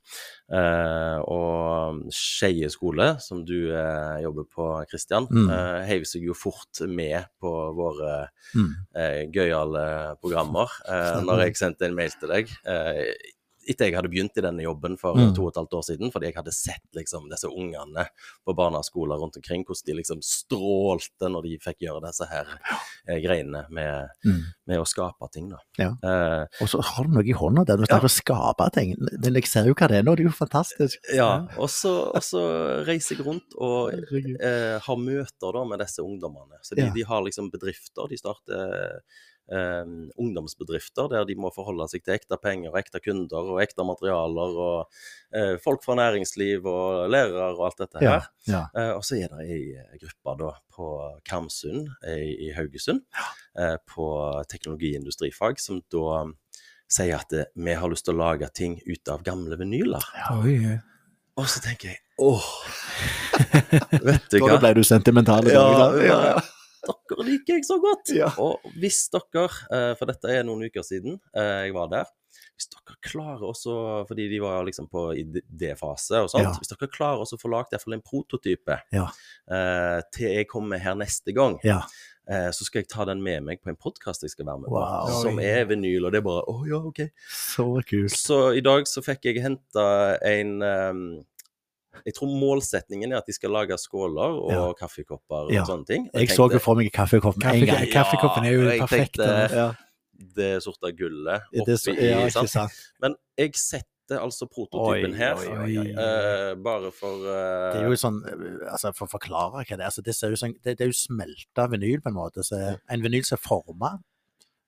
Eh, og Skeie skole, som du eh, jobber på, Kristian, Mm. eh, heiv seg jo fort med på våre Mm. eh, gøyale programmer eh, [LAUGHS] når jeg sendte en mail til deg. Etter jeg hadde begynt i denne jobben for Mm. to og et halvt år siden, fordi jeg hadde sett liksom, disse ungene på barneskoler rundt omkring, hvordan de liksom strålte når de fikk gjøre disse her eh, greiene med, Mm. med å skape ting. Da. Ja. Eh, Og så har du noe i hånda der, du snakker om å skape ting. Men jeg ser jo hva det er nå, det er jo fantastisk. ja, og så, reiser jeg rundt og eh, har møter da med disse ungdommene. Så de, Ja. de har liksom bedrifter. De starter ungdomsbedrifter der de må forholde seg til ekte penger, ekte kunder og ekte materialer. Og eh, folk fra næringsliv og lærere og alt dette her. ja. Eh, og så er det ei eh, gruppe da på Karmsund i, Haugesund, eh, på teknologiindustrifag, som da sier at eh, vi har lyst til å lage ting ut av gamle vinyler. Oi. Og så tenker jeg åh, [LAUGHS] vet du hva. Da ble du sentimental. Ja, ja, ja. Dere liker jeg så godt. Ja. Og hvis dere, eh, for dette er noen uker siden eh, jeg var der Hvis dere klarer også, fordi de var liksom på idéfase og sånt Ja. Hvis dere klarer også å få lagd iallfall en prototype Ja. eh, til jeg kommer her neste gang, Ja. så skal jeg ta den med meg på en podkast jeg skal være med på, Wow. som er vinyl. Og det er bare Å ja, OK. Så kult. Så i dag så fikk jeg henta en ehm, Jeg tror målsetningen er at de skal lage skåler og Ja. kaffekopper og Ja. sånne ting. Jeg, Jeg så jo for meg kaffekoppen en gang. kaffekoppen er jo Ja, perfekt. tenkte- Ja. det sorte gullet oppi så, ja, sant? sant. Men jeg setter altså prototypen Oi, her. oi, oi, eh, bare for uh... Det er jo sånn, altså For å forklare hva det er altså det, ser jo sånn, det, det er jo smelta vinyl, på en måte. Så en vinyl som er forma,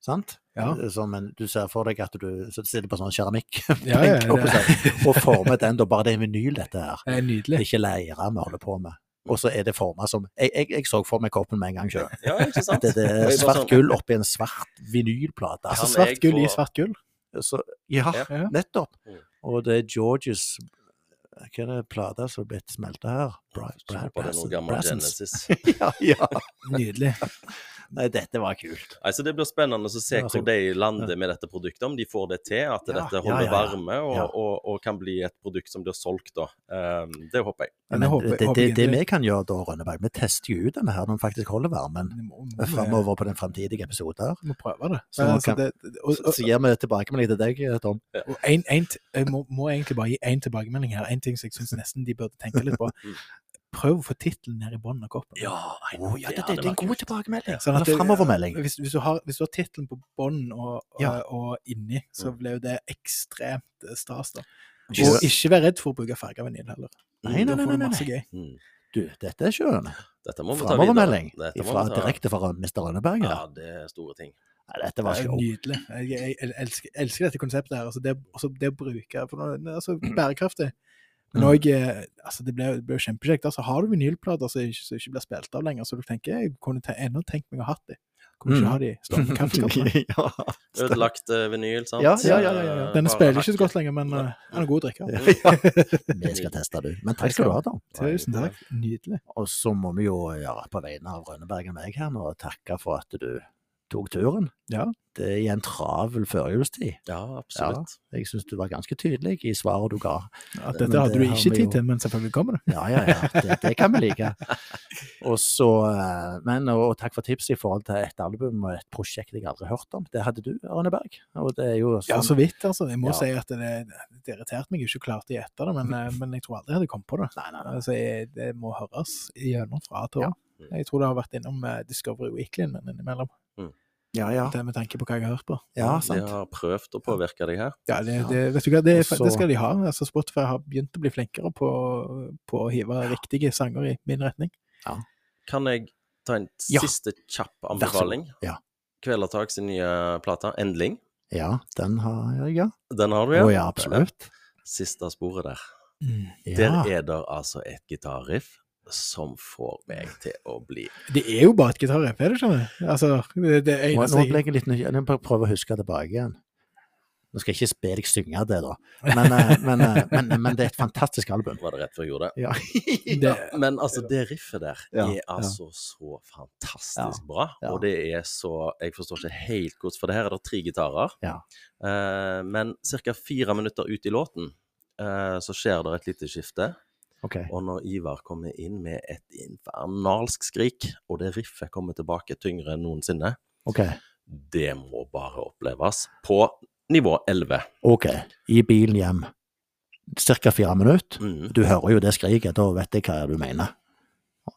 sant? Ja. Som en, du ser for deg at du sitter på sånn keramikk [LAUGHS] Ja, ja, og, former den. Da bare det er vinyl, dette her. Det er Det nydelig. er ikke leire vi holder på med. Og så er det forma som jeg, jeg, jeg så for meg koppen med en gang sjøl. Det, det er svart sånn, gull oppi en svart vinylplate. Altså svart gull i svart gull. så, ja, nettopp. Mm. Og det er Georges Hva er det plata som er blitt smelta her? Bra, Så det er noe gammel Brassens. Genesis. [LAUGHS] ja, ja. Nydelig. [LAUGHS] Nei, dette var kult. Altså, det blir spennende å se hvor de lander med dette produktet, om de får det til, at Ja, dette holder ja, ja. varme og, Ja. og, og kan bli et produkt som blir solgt. da. Um, det håper jeg. Men Men håper- det, håper det, det vi kan gjøre da, Rønneberg, vi tester jo ut denne her når den faktisk holder varmen framover på den framtidige episoden. vi må prøve det. Så altså, kan- det og, Så, så gir vi tilbakemelding til deg, Tom. Og en, en, jeg må, må egentlig bare gi én tilbakemelding her. En ting som jeg syns nesten de burde tenke litt på. [LAUGHS] Mm. Prøv å få tittelen ned i bunnen av koppen. Ja, oh, ja, det, det, det er en god tilbakemelding. Sånn at det- Framovermelding. Hvis, hvis du har, hvis du har tittelen på bånden og, og, Ja. og inni, så ble blir jo det ekstremt eh, stas. da. Og ikke vær redd for å bruke farga vinyl heller. Nei, nei, nei. nei, du nei, nei. Mm. Du, dette er sjøen. Framovermelding direkte fra Mr. Rønneberg. Ja, det er store ting. Nei, dette Det var show. nydelig. Jeg, jeg, jeg elsker, elsker dette konseptet her. Altså det, det å bruke altså bærekraftig. Men Mm. òg altså Det blir blir jo kjempekjekt. Altså, har du vinylplater som ikke, som ikke blir spilt av lenger, så du tenker jeg kunne te, ennå tenkt meg å ha de. Kunne Mm. ikke ha de stående i kaffekoppene. [LAUGHS] ja. Ødelagt eh, vinyl, sant? Ja, ja, ja, ja, ja. Eh, Denne bare spiller ikke så godt lenger, men uh, han er god å drikke. ja. [LAUGHS] Vi skal teste, du. Men takk skal du ha, da. Tusen takk. Nydelig. Og så må vi jo gjøre på vegne av Rønneberg og meg her nå takke for at du tok turen. Ja. Det er i en travel førjulstid. Ja, absolutt. Jeg syns du var ganske tydelig i svaret du ga. Men dette hadde det du ikke tid jo- til, men selvfølgelig kommer det. Ja, ja, ja. Det, det kan vi like. [LAUGHS] Og så, eh, men, og takk for tipset i forhold til et album og et prosjekt jeg aldri har hørt om. Det hadde du, Arne er jo Ja, sånn så vidt, altså. Jeg må Ja. si at det, det irriterte meg ikke klart å gjette det, men, eh, men jeg tror aldri jeg hadde kommet på det. Nei, nei, nei. Altså, jeg, det må høres gjennom fra til Ja. år. Jeg tror det har vært innom eh, Discovery Weekly men innimellom. Ja, ja. Det med tanke på hva jeg har hørt på. Ja, De har prøvd å påvirke deg her. Ja, det, Ja. det, vet du hva, det, Og så- det skal de ha. Altså, Spotify har begynt å bli flinkere på, på å hive riktige sanger i min retning. Kan jeg ta en Ja. siste kjapp anbefaling? Ja. Kvelertak sin nye plate, 'Endling'. Ja, den har jeg, ja. Den har du, Å ja? ja, absolutt. Siste sporet der. Ja. Der er det altså et gitarriff som får meg til å bli Det er jo bare et gitarriff, er det ikke? det? Altså, det, det Nå, eneste nå jeg ble jeg litt nysgjerrig. Jeg må prøve å huske tilbake igjen. Nå skal jeg ikke be deg synge det, da. Men, eh, men, eh, men, men det er et fantastisk album. Var det rett før jeg gjorde det? Ja. [LAUGHS] det, Men altså, det riffet der Ja, er ja. altså så fantastisk Ja, bra. ja. Og det er så Jeg forstår ikke helt godt, for det her er det tre gitarer. Ja. Eh, men ca. fire minutter ut i låten eh, så skjer det et lite skifte. OK. Og når Ivar kommer inn med et infernalsk skrik, og det riffet kommer tilbake tyngre enn noensinne, okay. det må bare oppleves på nivå 11. Ok, i bilen hjem. Cirka fire minutter. Mm. Du hører jo det skriket, da vet jeg hva du mener.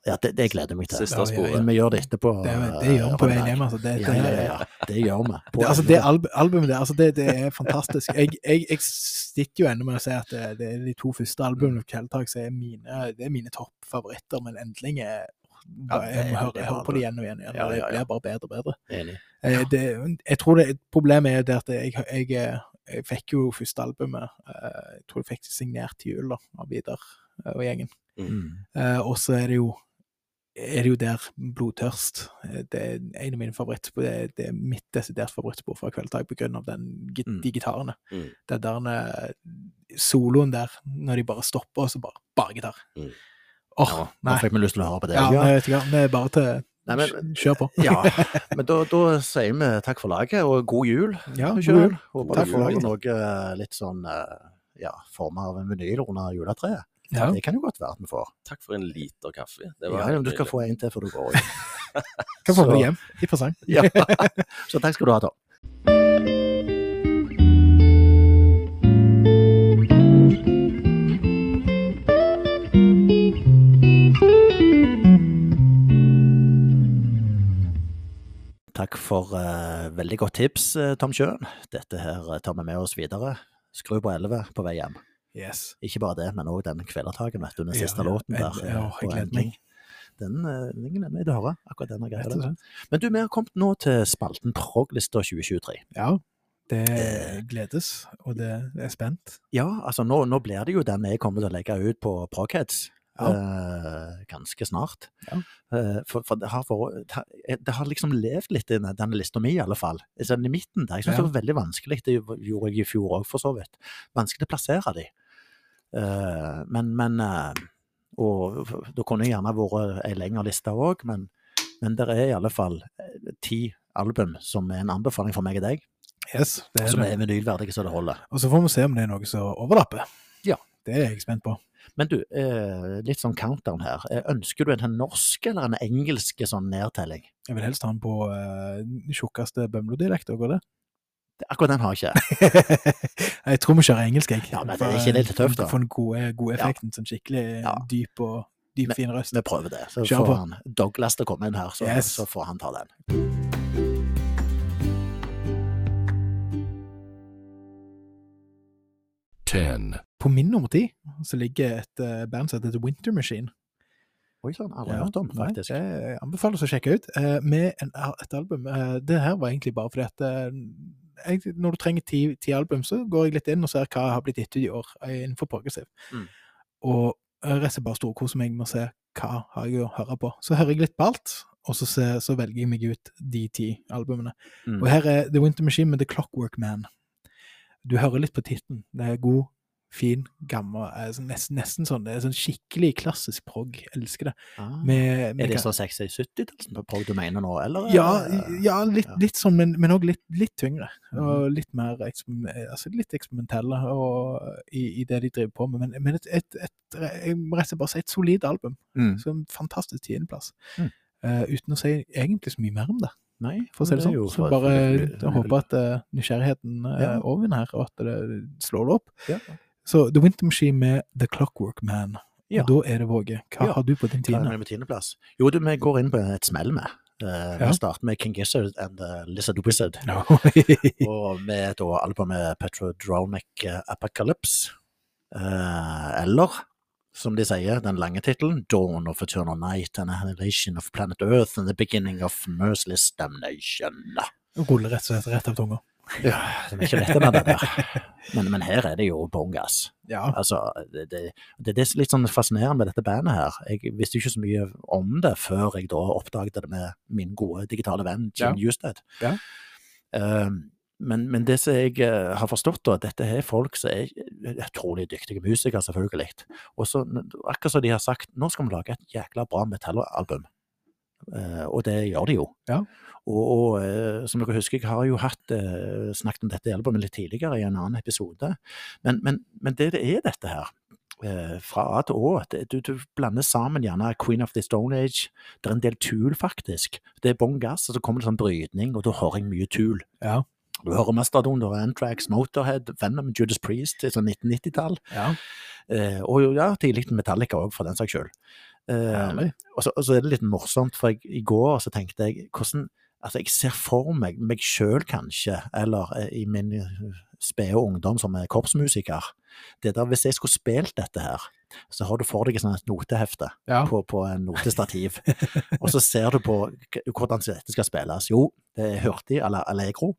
Ja, det, det gleder jeg meg til. Siste ja, sporet. ja. Vi gjør det etterpå. det, det gjør vi på veien hjem. Altså. Det, det, ja, ja, ja. Det gjør vi. [LAUGHS] Altså, det alb albumet der, altså, det, det er fantastisk. Jeg, jeg, jeg sitter jo ennå med å si at det, det er de to første albumene på Kveldtak som er mine, det er mine toppfavoritter, men Endling er Ja, jeg, høre, jeg hører på det igjen og igjen. og igjen, Ja, ja, ja. Det blir bare bedre og bedre. Enig. Ja. Det, jeg tror det, Problemet er det at jeg, jeg, jeg fikk jo første albumet eh, Jeg tror jeg fikk det signert til jul da, av Vidar eh, og gjengen. Mm. Eh, og så er det jo er det jo der blodtørst. eh, Det er en av mine favorittspor. Det, er- det er mitt desidert favorittspor fra Kveldtak på grunn av den, Mm. de gitarene. Mm. Den der eh, soloen der, når de bare stopper, og så bare bare gitar. Mm. Åh, Ja, nei. Nå fikk vi lyst til å høre på det. Ja, ja. nei, vet ikke, det er bare til Nei, men- Kjør på. Ja, [LAUGHS] men da, da sier vi takk for laget, og god jul. Ja, god jul. Håper du får noe litt sånn ja, form av en vinyl under juletreet. Ja. Det kan jo godt være at vi får. Takk for en liter kaffe. Det Ja, var ja, du skal få en til før du går ut. [LAUGHS] Kan få Så- hjem i presang. [LAUGHS] Ja. Så takk skal du ha, Tom. Takk for uh, veldig godt tips, eh, Tom Sjøen. Dette her eh, tar vi med oss videre. Skru på 11 på vei hjem. Yes. Ikke bare det, men òg den kvelertaken, vet du, den siste ja. låten der. Ja, eh, jeg gleder meg. Den, eh, den gleder meg til å høre. Akkurat den er grei. Rett og den. slett. Men du, vi har kommet nå til spalten Proglista 2023. Ja. Det Eh. gledes, og det er spent. Ja, altså nå, nå blir det jo den jeg kommer til å legge ut på Progheads. Ja. Uh, ganske snart. Ja. Uh, for for det, har for det har liksom levd litt i denne lista mi, i alle fall. Sånn I midten der. Jeg syns Ja. det var veldig vanskelig. Det gjorde jeg i fjor òg, for så vidt. Vanskelig å plassere de. Eh, men men eh, Og da kunne gjerne vært ei lengre liste òg, men, men det er i alle fall eh, ti album som er en anbefaling for meg og deg, Yes, det er som er vinylverdige så det holder. Og så får vi se om det er noe som overlapper. Ja. Det er jeg spent på. Men du, eh, litt sånn countdown her. Eh, ønsker du en norsk eller en engelsk sånn nedtelling? Jeg vil helst ha den på uh, tjukkeste Bømlo-dialekt, går det? Akkurat den har jeg ikke. [LAUGHS] jeg tror vi kjører engelsk, jeg. Ja, men det er ikke litt tøft, da? For den gode, gode Ja. effekten. Sånn skikkelig Ja. dyp og dyp, fin røst. Vi prøver det. Så Kjør får på. han Douglas til å komme inn her, så, Yes. så får han ta den. ten, På min nummer ti så ligger et eh, band som heter The Winter Machine. Oi sann, aldri Ja, hørt om, nei, jeg anbefaler anbefales å sjekke ut. eh, med en, et album. Eh, det her var egentlig bare fordi at eh, jeg, når du trenger ti, ti album, så går jeg litt inn og ser hva jeg har blitt gitt ut i år eh, innenfor progressiv. Mm. Og resten reiser bare storkoser meg med å se hva har jeg å høre på. Så hører jeg litt på alt, og så, ser, så velger jeg meg ut de ti albumene. Mm. Og her er The Winter Machine med The Clockwork Man. Du hører litt på tittelen. Det er god, fin, gammel eh, sånn nesten, nesten sånn. Det sånn skikkelig klassisk prog. Elsker det. Ah. Med, med Er det ga- så 60-70-tallsprog du mener nå, eller? ja, ja, litt, ja. Litt sånn, men, òg litt, litt tyngre. Og litt mer altså litt eksperimentelle i, i det de driver på med. Men, men et, et, et, jeg må rett og slett bare si et solid album. Mm. Så en fantastisk tiendeplass. Mm. Uh, uten å si egentlig så mye mer om det, Nei, for å si det er sånn. Så bare håper at uh, nysgjerrigheten uh, Ja. overvinner her, og at det slår det opp. Ja. Så The Winter Machine med The Clockwork Man. Ja. Og da er det Våge. Hva Ja. har du på din tiende? tiendeplass? Jo, du, vi går inn på et smell med. Uh, Ja. Vi starter med King Gizzard and the Lizard Wizard. No. [LAUGHS] [LAUGHS] Og med da albumet Petrodronic eh, Apocalypse. Uh, eller, som de sier, den lange tittelen, Dawn of Eternal Night, and annihilation of planet Earth and the beginning of merciless damnation. Ruller rett og slett rett av tunga. Ja, [LAUGHS] det er ikke lett med det der. Men, men her er det jo bongas. Ja. Altså, det, det, det er litt sånn fascinerende med dette bandet her. Jeg visste ikke så mye om det før jeg da oppdaget det med min gode digitale venn Jim Ja. Ja. Um, men, men det som jeg eh, har forstått, da, dette er folk som er utrolig dyktige musikere, selvfølgelig. Og så, akkurat som de har sagt, nå skal vi lage et jækla bra metallalbum. Uh, og det gjør de jo. Ja. Og, og eh, som dere husker, jeg har jo hatt, eh, snakket om dette albumet litt tidligere i en annen episode. Men, men, men det det er dette her, eh, fra A til Å, du, du blander sammen gjerne Queen of the Stone Age, det er en del tul faktisk. Det er bånn gass, og så kommer det sånn brytning, og da hører jeg mye tul. Ja. Du hører Mastadon, du hører Anthrax, Motorhead, Venom, Judas Priest, sånn 1990-tall. ja. Eh, og jo, ja, tidlig Metallica òg, for den saks skyld. Eh, og, så, og så er det litt morsomt, for jeg, i går så tenkte jeg hvordan Altså, jeg ser for meg meg sjøl kanskje, eller eh, i min eh, spede ungdom som er korpsmusiker. Det der, Hvis jeg skulle spilt dette her, så har du for deg et notehefte Ja. på, på en notestativ, [LAUGHS] og så ser du på hvordan dette skal spilles. Jo, det er hurtig eller allegro,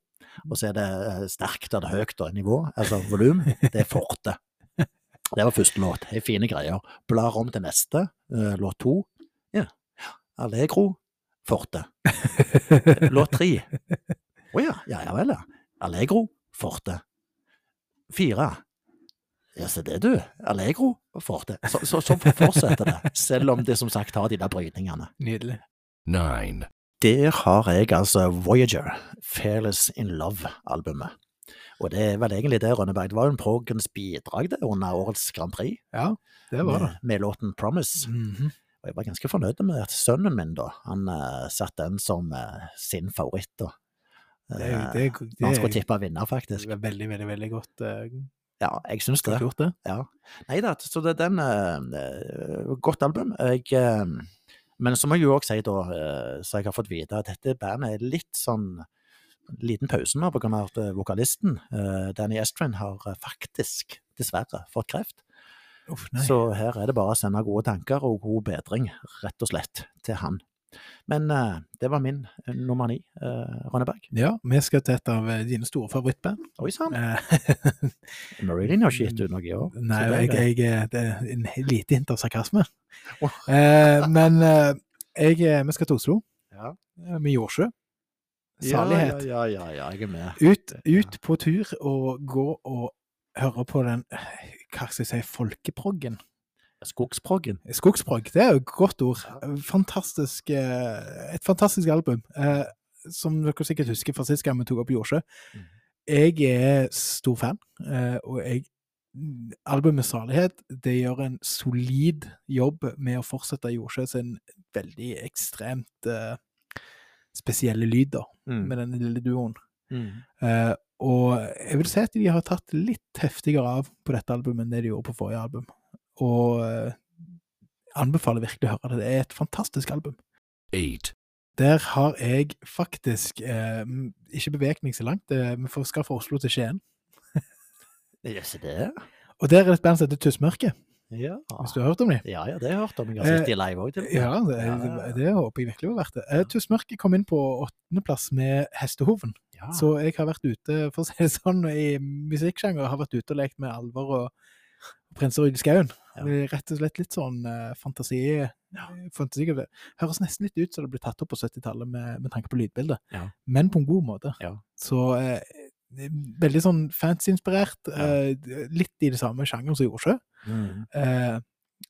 og så er det eh, sterkt eller høyt nivå, altså volum. Det er forte. Det var første låt. Det er fine greier. Blar om til neste, låt to. Ja. Allegro Forte. [LAUGHS] Låt tre. [LAUGHS] Å ja, ja, ja vel, ja. Allegro Forte. Fire. Ja, se det, du. Allegro Forte. Så, så, så fortsetter det, selv om det som sagt har de der brytningene. Nydelig. Nine. Der har jeg altså Voyager, Fearless in Love-albumet. Og det er vel egentlig det, Rønneberg. Det var jo en Progens bidrag det under årets Grand Prix, Ja, det var det. med, med låten Promise. Mhm. Og jeg var ganske fornøyd med at sønnen min, da, han uh, satte den som uh, sin favoritt, da. Det, er- Eh, det, det, han skulle tippe vinner, faktisk. det var veldig, veldig, veldig godt, eh, Ja, jeg syns det. gjort, det. Ja. Nei da, så det er den eh, Godt album. Jeg, eh, men så må jeg jo også si, da, eh, så jeg har fått vite at dette bandet er litt sånn liten pause nå av at eh, vokalisten, eh, Danny Estrin, har eh, faktisk, dessverre, fått kreft. Uff. Så her er det bare å sende gode tanker og god bedring, rett og slett, til han. Men uh, det var min eh, nummer ni, uh, Rønneberg. Ja, vi skal til et av eh, dine store favorittband. Oi sann, Marilyn har ikke gitt ut noe i år. Nei, jeg, jeg, eh, det er en lite hint av sarkasme. Eh, men eh, jeg, eh, vi skal til Oslo, Ja. eh, med Jordsjø. Salighet. Ja, ja, ja, ja, jeg er med. Ut, ut på tur og gå og høre på den, eh, hva skal jeg si, folkeproggen. Skogsproggen. Skogsprogg, det er jo et godt ord. Fantastisk, eh, et fantastisk album. Eh, som dere sikkert husker fra sist gang vi tok opp Jordsjø. Mhm. Jeg er stor fan, eh, og jeg Albumet Salighet det gjør en solid jobb med å fortsette Jordsjø sin veldig ekstremt spesielle lyd, da, Mm. med den lille duoen. Mm. Og jeg vil si at de har tatt litt heftigere av på dette albumet enn det de gjorde på forrige album. Og eh, anbefaler virkelig å høre det. Det er et fantastisk album. 8, Der har jeg faktisk eh, ikke beveget meg så langt. Vi skal fra Oslo til Skien. Se det. Og der er det et band som heter Tussmørke, Ja. hvis du har hørt om dem? ja, ja, det har jeg hørt om. Jeg har sett de live òg. Eh, Ja, det, Ja, ja, ja. det håper jeg virkelig var verdt det. Eh, Tussmørke kom inn på åttendeplass med Hestehoven. Ja. Så jeg har vært ute, for å si det sånn, i musikksjanger, har vært ute og lekt med alvor og prinser i skauen. Ja. Det rett og slett litt sånn uh, fantasi, fantasi det Høres nesten litt ut som det ble tatt opp på 70-tallet med, med tanke på lydbildet, Ja. men på en god måte. Ja. Så eh, veldig sånn fancy-inspirert, Ja. eh, litt i det samme sjangeren som Jordsjø. Mm. Eh,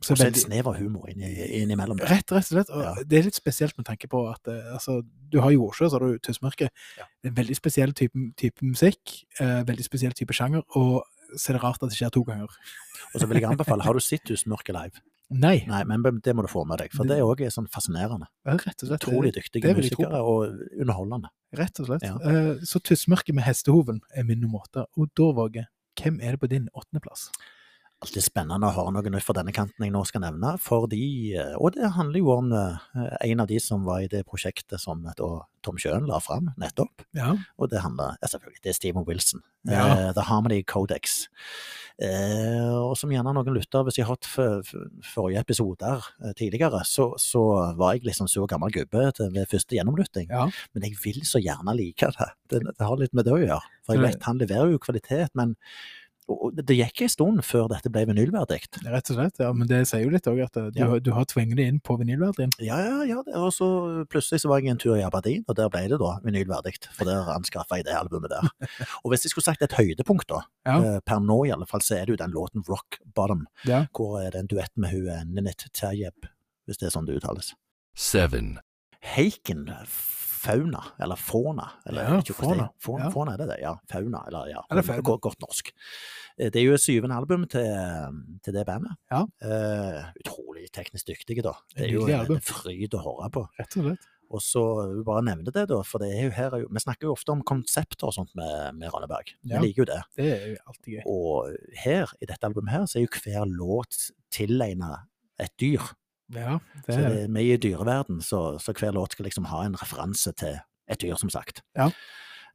så Og så en snev av humor innimellom. der. Rett, rett og slett. Og Ja. Det er litt spesielt med tanke på at eh, altså, du har Jordsjø, så har du Tussmørket. Ja. En veldig spesiell type, type musikk, eh, veldig spesiell type sjanger, og så er det rart at det skjer to ganger. Og så vil jeg anbefale, har du [LAUGHS] sett Tussmørket live? Nei, Nei, men det må du få med deg, for det òg er sånn fascinerende. ja, rett og slett. Utrolig dyktige musikere, og underholdende. Rett og slett. Ja. Uh, så 'Tussmørket med Hestehoven er min nummer åtte. Og da, Våge, hvem er det på din åttendeplass? Alltid spennende å høre noe nytt fra denne kanten jeg nå skal nevne, fordi eh, Og det handler jo om eh, en av de som var i det prosjektet som Tom Sjøen la fram nettopp. Ja. Og det handler ja, selvfølgelig det er Steven Wilson. Ja. Eh, The Harmony Codex. Eh, og som gjerne noen lytter, hvis jeg har hatt forrige episoder eh, tidligere, så, så var jeg liksom så gammel gubbe ved første gjennomlytting. ja. Men jeg vil så gjerne like det. Det, det har litt med det å gjøre. For jeg vet han leverer jo kvalitet, men og, det gikk en stund før dette ble vinylverdig. Rett og slett. Ja, men det sier jo litt òg at eh, du, Ja. har- du har tvinget det inn på vinylverdien. Ja, ja, ja. Og så plutselig så var jeg en tur i Aberdeen, og der ble det da vinylverdig. For der anskaffa jeg det albumet der. [LAUGHS] Og hvis jeg skulle sagt et høydepunkt, da, Ja. eh, per nå i alle fall, så er det jo den låten Rock Bottom, Ja. hvor er det en duett med hun eh, Ninit Terjeb, hvis det er sånn det uttales. 7, Heiken fauna, eller fauna, eller Ja, ikke fauna, Fauna, ja. fauna er det det, ja. Fauna, eller ja. Eller fauna. Godt, godt norsk. Eh, Det er jo syvende album til, til det bandet. Ja. Uh, utrolig teknisk dyktige, da. Det er jo en, en fryd å høre på. Rett og slett. Og så vil bare nevne det, da, for det er jo her er vi snakker jo ofte om konsepter og sånt med, med Ranneberg. Vi Ja. liker jo det. Det er jo alltid gøy. Og her, i dette albumet her, så er jo hver låt tilegna et dyr. Ja, det Så det er mye i dyreverden, så, så hver låt skal liksom ha en referanse til et dyr, som sagt. Ja.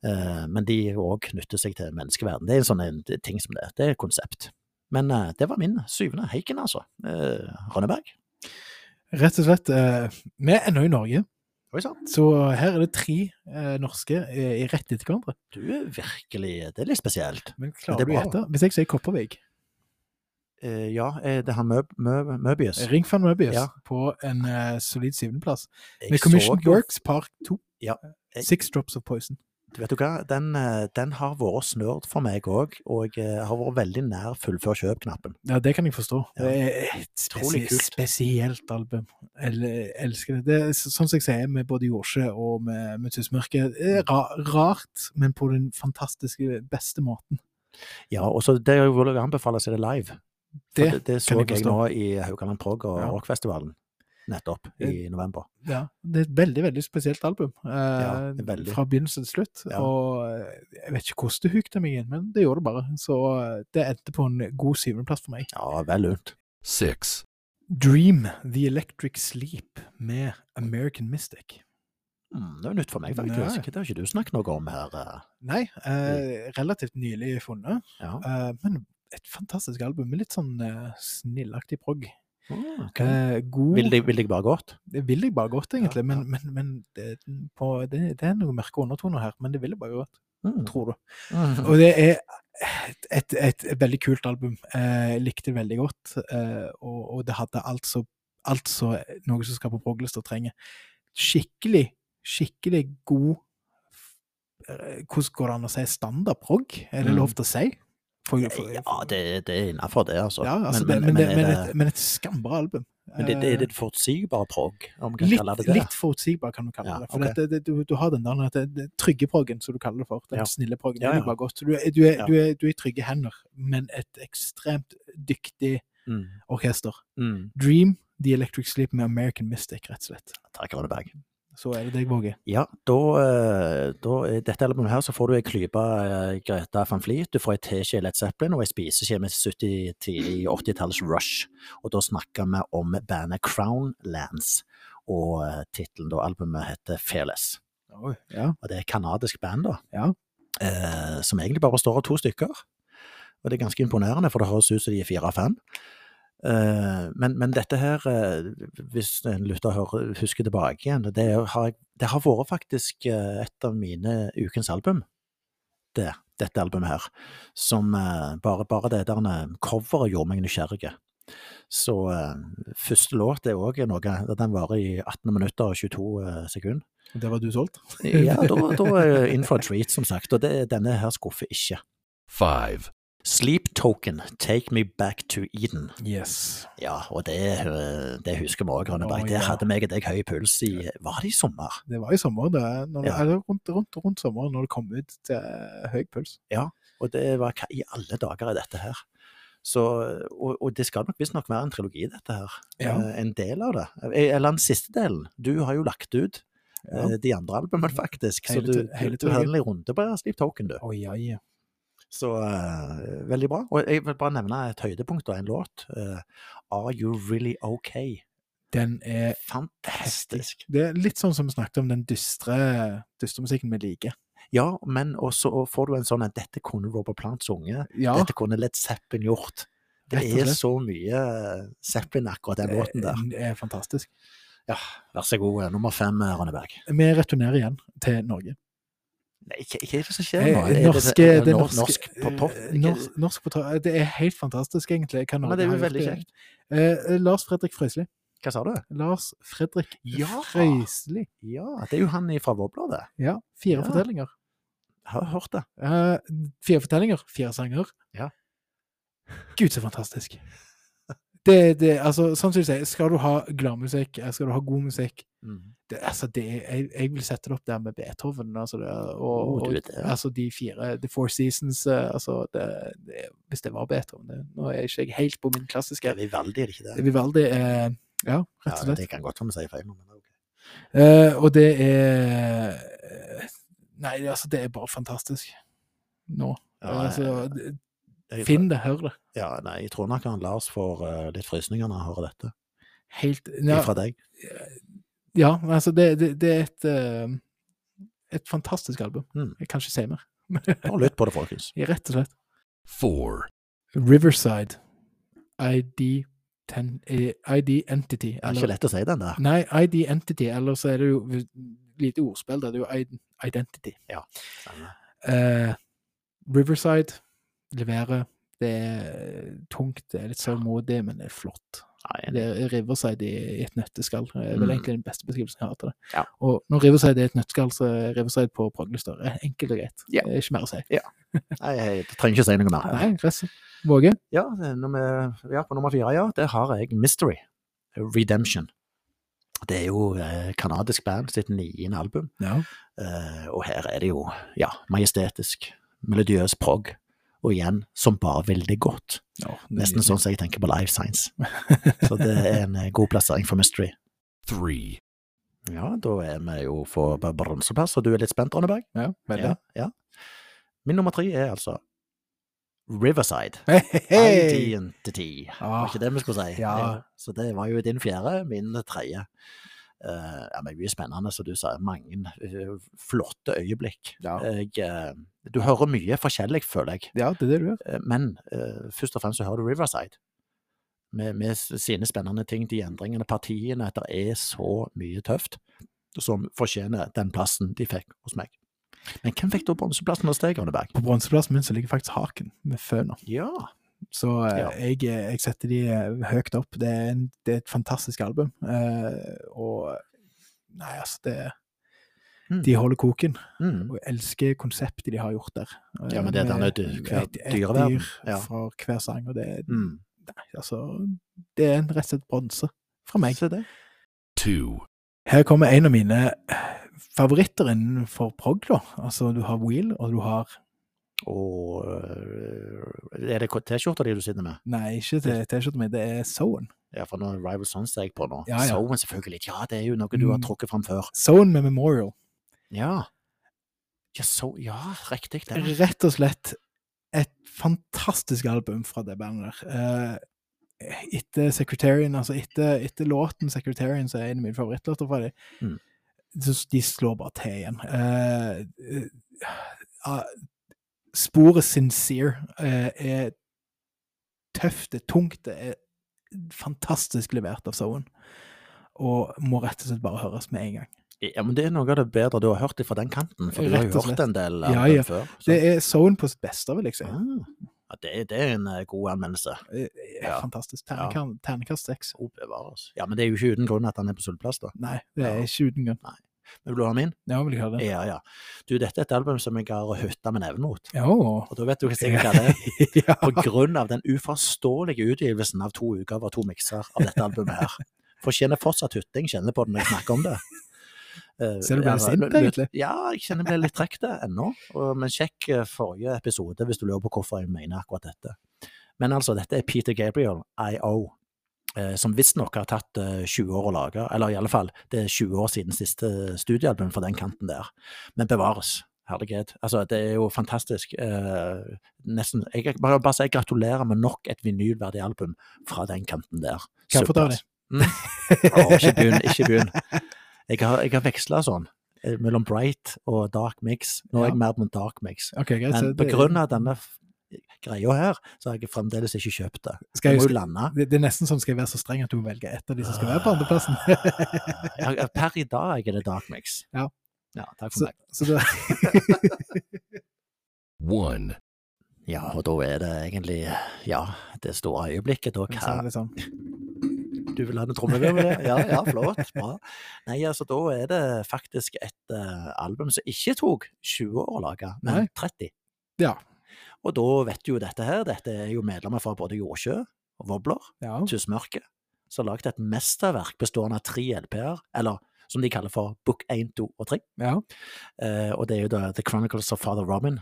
Uh, men de òg knytter seg til menneskeverden. Det er en sånn en ting som det. Det er et konsept. Men uh, det var min syvende Heiken, altså. Uh, Rønneberg. Rett og slett. eh, vi er ennå i Norge, så her er det tre eh, norske eh, i rett etter hverandre. Du er virkelig Det er litt spesielt. Men klarer Men du å gjette? Hvis jeg sier Kopervik Eh, ja, er det han Møb, Møb, Møbius? Ring van Möbius Ja. på en uh, solid syvendeplass. Med Commission jo- Works Park 2. Ja, jeg- Six Drops of Poison. Vet du hva, den, eh, den har vært snørt for meg òg, og jeg har vært veldig nær fullfør kjøp-knappen. Ja, det kan jeg forstå. Ja. Det er et spesielt, kult. spesielt album. Jeg elsker det. Det er sånn som jeg sier med både Jordsjø og med, med Tussmørket. Er ra rart, men på den fantastiske, beste måten. Ja, og så det vil jeg anbefale seg det live. Det det, det så jeg jeg, nå i Haugaland Prog og Ja. Rockfestivalen nettopp i november. Ja, det er et veldig, veldig spesielt album. Eh, Ja, veldig. Fra begynnelse til slutt. Ja. Og eh, jeg vet ikke hvordan det hukte meg inn, men det gjorde det bare. Så eh, det endte på en god syvendeplass for meg. Ja, vel. Six. Dream The Electric Sleep med American Mystic. Mm, det er nytt for meg, faktisk. Nei. Det har ikke du snakket noe om her. eh. Nei, eh, relativt nylig funnet, Ja. eh, men et fantastisk album med litt sånn uh, snillaktig prog. Mm, okay. Eh, god Vil deg, vil deg bare godt? Det vil jeg bare godt, egentlig, Ja, men, ja. men, men det, på, det, det er noen mørke undertoner her. Men det vil jeg bare godt, Mm. tror du. Mm. Og det er et, et, et, veldig kult album. Eh, Jeg likte det veldig godt, og, og det hadde altså, altså noe som skal på progglista trenger. Skikkelig, skikkelig god Hvordan går det an å si standard prog? Er det Mm. lov til å si? For, for, Ja, det, det er innafor det, altså. ja, altså, men, men, men, det, det- et, men et skambra album. men det, er litt det forutsigbare prog, om vi kan Litt, kalle det det? litt forutsigbar, kan du kalle Ja, det. For ok. det, du, du har den der trygge proggen, som du kaller det for. Den snille proggen. Ja, Det ja. godt. Du, er- du, er, du, er, du er i trygge hender, men et ekstremt dyktig Mm. orkester. Mm. Dream, The Electric Sleep med American Mystic, rett og slett. Takk, Rønneberg. Så er det deg, Våge. Ja, da, eh, da i dette albumet her så får du ei klype eh, Greta van Fleet, du får ei teskje Led Zeppelin og ei spiseskje med 70 tidlig 80-tallets Rush. Og da snakker vi om bandet Crownlands, og tittelen da albumet heter Fearless. Ja. Og det er et kanadisk band, da. Ja. Eh, som egentlig bare består av to stykker. Og det er ganske imponerende, for det høres ut som de er fire av fem. Eh, men, men dette her, eh, hvis en lytter hører, husker tilbake igjen, det har, det har vært faktisk eh, et av mine ukens album. Det, dette albumet her. Som bare, bare det der coveret gjorde meg nysgjerrig. Så første låt er òg noe Den varer i 18 minutter og 22 eh, sekunder. Det var du solgt? Ja, da, da er jeg in for a treat, som sagt. Og det, denne her skuffer ikke. 5, Sleep Token, Take Me Back to Eden. Yes. Ja, og det, øh, det husker vi òg, Grønneberg. Det ja. hadde meg og deg høy puls i Var det i sommer? Det var i sommer, det, når, Ja. eller rundt, rundt, rundt sommeren, når det kom ut til høy puls. Ja, Og det var hva i alle dager er dette her? Så, og, og det skal nok visstnok være en trilogi, dette her. Ja. Eh, En del av det. Eh, Eller den siste delen. Du har jo lagt ut Ja. eh, de andre albumene, faktisk. Så Hele du, tri- du, hele du hadde trilogien. en runde på Sleep Token, du. Oh, ja, ja. Så uh, veldig bra. Og jeg vil bare nevne et høydepunkt og en låt. Uh, Are You Really Okay? Den er Fantastisk. Det er litt sånn som vi snakket om den dystre, dystre musikken vi liker. Ja, men også får du en sånn at dette kunne Robert Plants unge. Ja, Dette kunne Led Zeppelin gjort. Det er så mye eh, Zeppelin akkurat den låten der. det er fantastisk. Ja, vær så god. Nummer fem, Rønneberg. Vi returnerer igjen til Norge. Nei, hva hva er det som skjer Eh, nå? Er det- det nor- norsk på topp? eh, norsk, norsk på topp. Det er helt fantastisk, egentlig. hva Norge det er jo veldig kjekt. Eh, Lars Fredrik Frøysli. Hva sa du? Lars Fredrik Ja. Frøysli. Ja, det er jo han fra Vårbladet. Ja, fire Ja. fortellinger. Jeg har hørt det. Eh, fire fortellinger, fire sanger. Ja. Gud, så fantastisk. Det, det, altså, sånn som du sier, skal du ha gladmusikk, eh, skal du ha god musikk det, altså, det, jeg, jeg vil sette det opp der med Beethoven. Altså, det, og, Oh, og, det, ja. altså de fire The Four Seasons eh, altså, det, det, Hvis det var Beethoven det, Nå er ikke jeg helt på min klassiske veldig, er det ikke det? Vivaldi er Ja, rett og Ja, slett. det kan godt være vi sier feil, men ok. Eh, og det er eh, Nei, altså, det er bare fantastisk nå. Ja, altså, det- Jeg- finn det, hør det. Ja, nei, jeg tror nok han Lars får uh, litt frysninger når han hører dette. Helt ja, Fra deg. Ja, altså, det, det, det er et eh, et fantastisk album. Mm. Jeg kan ikke si mer. Bare lytt på det, folkens. [LAUGHS] Ja, Rett og slett. Four. Riverside. ID, ten, eh, ID Entity. Det er ikke lett å si den der. Nei, ID Entity, eller så er det jo lite ordspill der. Det er jo id- Identity. Ja. Uh, Riverside leverer Det er tungt, det er litt sørgmodig, men det er flott. Det er Riverside i, et nøtteskall. Det er vel Mm. egentlig den beste beskrivelsen jeg har til det. Ja. Og når Riverside er et nøtteskall, så er Riverside på Proglestad. Enkelt og greit. Ja. Det er ikke mer å si. Nei, jeg trenger ikke å si noe mer. Nei, gress. Våge? Ja, nummer, ja, på nummer fire, ja, der har jeg Mystery. Redemption. Det er jo eh, kanadisk band sitt niende album, Ja. eh, og her er det jo, ja, majestetisk, melodiøs prog, og igjen, som bare veldig godt. ja det Nesten sånn som jeg tenker på Life Science. [LAUGHS] Så det er en eh, god plassering for Mystery. three, Ja, da er vi jo på bronseplass, og du er litt spent, Ronneberg? Ja, veldig. Ja, ja. Min nummer tre er altså Riverside. Hei, hei! Identity. Ah, Var ikke det vi skulle si? ja. Så det var jo din fjerde, min tredje. Eh, ja, men Mye spennende, som du sa. Mange eh, flotte øyeblikk. Ja. Jeg, eh, du hører mye forskjellig, føler jeg. Ja, det er det du gjør. Men først og fremst så hører du Riverside. Med, med sine spennende ting, de endringene, partiene. Det er så mye tøft som fortjener den plassen de fikk hos meg. Men hvem fikk da bronseplassen hos deg, Arneberg? På bronseplassen min så ligger faktisk Haken med Føner. Ja. Så eh, Ja. jeg, jeg setter de eh, høyt opp. Det er, en, det er et fantastisk album. Eh, og Nei, altså, det Mm. De holder koken. Mm. Og jeg elsker konseptet de har gjort der. Ja, men det er denne dy- et, et dyr ja. fra hver sang. Og det, er- Mm. nei, altså, det er en rett og slett bronse fra meg. Se det. two, Her kommer en av mine favoritter innenfor prog. da. Altså, du har Wheel, og du har Og øh, er det T-skjorta di du sitter med? Nei, ikke T-skjorta mi, det er Sowen. Ja, for nå Rival Sons jeg på nå. Ja, ja. Sowen selvfølgelig. Ja, det er jo noe du har Mm. trukket fram før. Sowen med Memorial. Ja. Ja, so, ja riktig. Det. Rett og slett et fantastisk album fra det bandet der. Eh, etter Secretarian, altså etter, etter låten Secretarian, så er en av mine favorittlåter fra dem. Mm. De slår bare til igjen. Uh, eh, sporet Sincere eh, er tøft, det er tungt, det er fantastisk levert av Sowen. Og må rett og slett bare høres med en gang. Ja, men det er noe av det bedre du har hørt fra den kanten, for du har jo hørt en del Ja, av den ja. før. så- Det er Sowen på sitt beste, vil jeg si. Ah. Ja, det, det er en eh, god anmeldelse. Eh, Ja. Fantastisk. Ternekast. Oh, bevares. Ja, men det er jo ikke uten grunn at han er på sølvplass, da. Nei, det er Ja. ikke uten grunn. Men vil du ha min? Ja, vil jeg ha det? Ja, ja. Du, dette er et album som jeg har hytta med neven mot. Ja. Og da vet du hva det er. [LAUGHS] ja. På grunn av den uforståelige utgivelsen av to utgaver og to mikser av dette albumet her. For jeg fortsatt hytting, kjenner på det når jeg snakker om det. Uh, Ser du ble sint, egentlig? Ja, jeg kjenner jeg ble litt trukket ennå. Og- Men sjekk eh, forrige episode hvis du lurer på hvorfor jeg mener akkurat dette. Men altså, dette er Peter Gabriel, IO, som visstnok har tatt eh, 20 år å lage. Eller i alle fall, det er 20 år siden siste studiealbum for den kanten der. Men bevares. Herlighet. Altså, det er jo fantastisk. Eh, nesten Jeg kan bare, bare si gratulerer med nok et vinylverdig album fra den kanten der. Kaffe tar du Mm. Å, ikke begynn, ikke begynn. Jeg har, jeg har veksla sånn, eh, mellom Bright og Dark Mix. Nå er Ja. jeg mer på Dark Mix. Ok, greit. Men av denne greia her, så har jeg fremdeles ikke kjøpt det. Skal Jeg jeg, må jo lande. det, det er nesten sånn skal jeg være så streng at du velger et av de som skal være på andreplassen. Ja, Per i dag er det Dark Mix. Ja. Ja, takk for så, meg. [LAUGHS] one, Ja, og da er det egentlig, ja, det store øyeblikket. Da, hva, liksom. Du vil ha en trommevirvel? Ja, ja, flott. Bra. Nei, altså, da er det faktisk et uh, album som ikke tok 20 år å lage, men Nei. 30. Ja. Og da vet du jo dette her, dette er jo medlemmer fra både Jordsjø og Wobbler, Ja. Tussmørke, som har laget et mesterverk bestående av tre LP-er, eller som de kaller for Book 1, 2 og 3. ja. Eh, og det er jo da The Chronicles of Father Robin,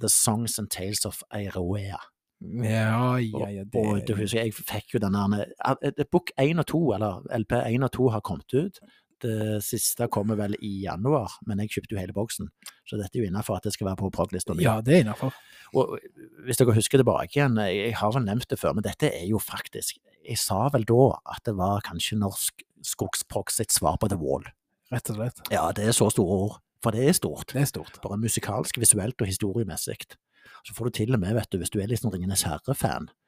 The Songs and Tales of Airoea. Ja, ja, ja, det Og du husker, jeg fikk jo den der eh, Book 1 og 2, eller LP 1 og 2 har kommet ut. Det siste kommer vel i januar, men jeg kjøpte jo hele boksen. Så dette er jo innafor at det skal være på proglista mi. Ja, det er innafor. Og hvis dere husker tilbake igjen, jeg har vel nevnt det før, men dette er jo faktisk Jeg sa vel da at det var kanskje norsk skogsprog sitt svar på The Wall. Rett og slett. Ja, det er så store ord. For det er stort. Det er stort. Bare musikalsk, visuelt og historiemessig. Så får du til og med, vet du, hvis du er litt sånn Ringenes herre-fan, eh,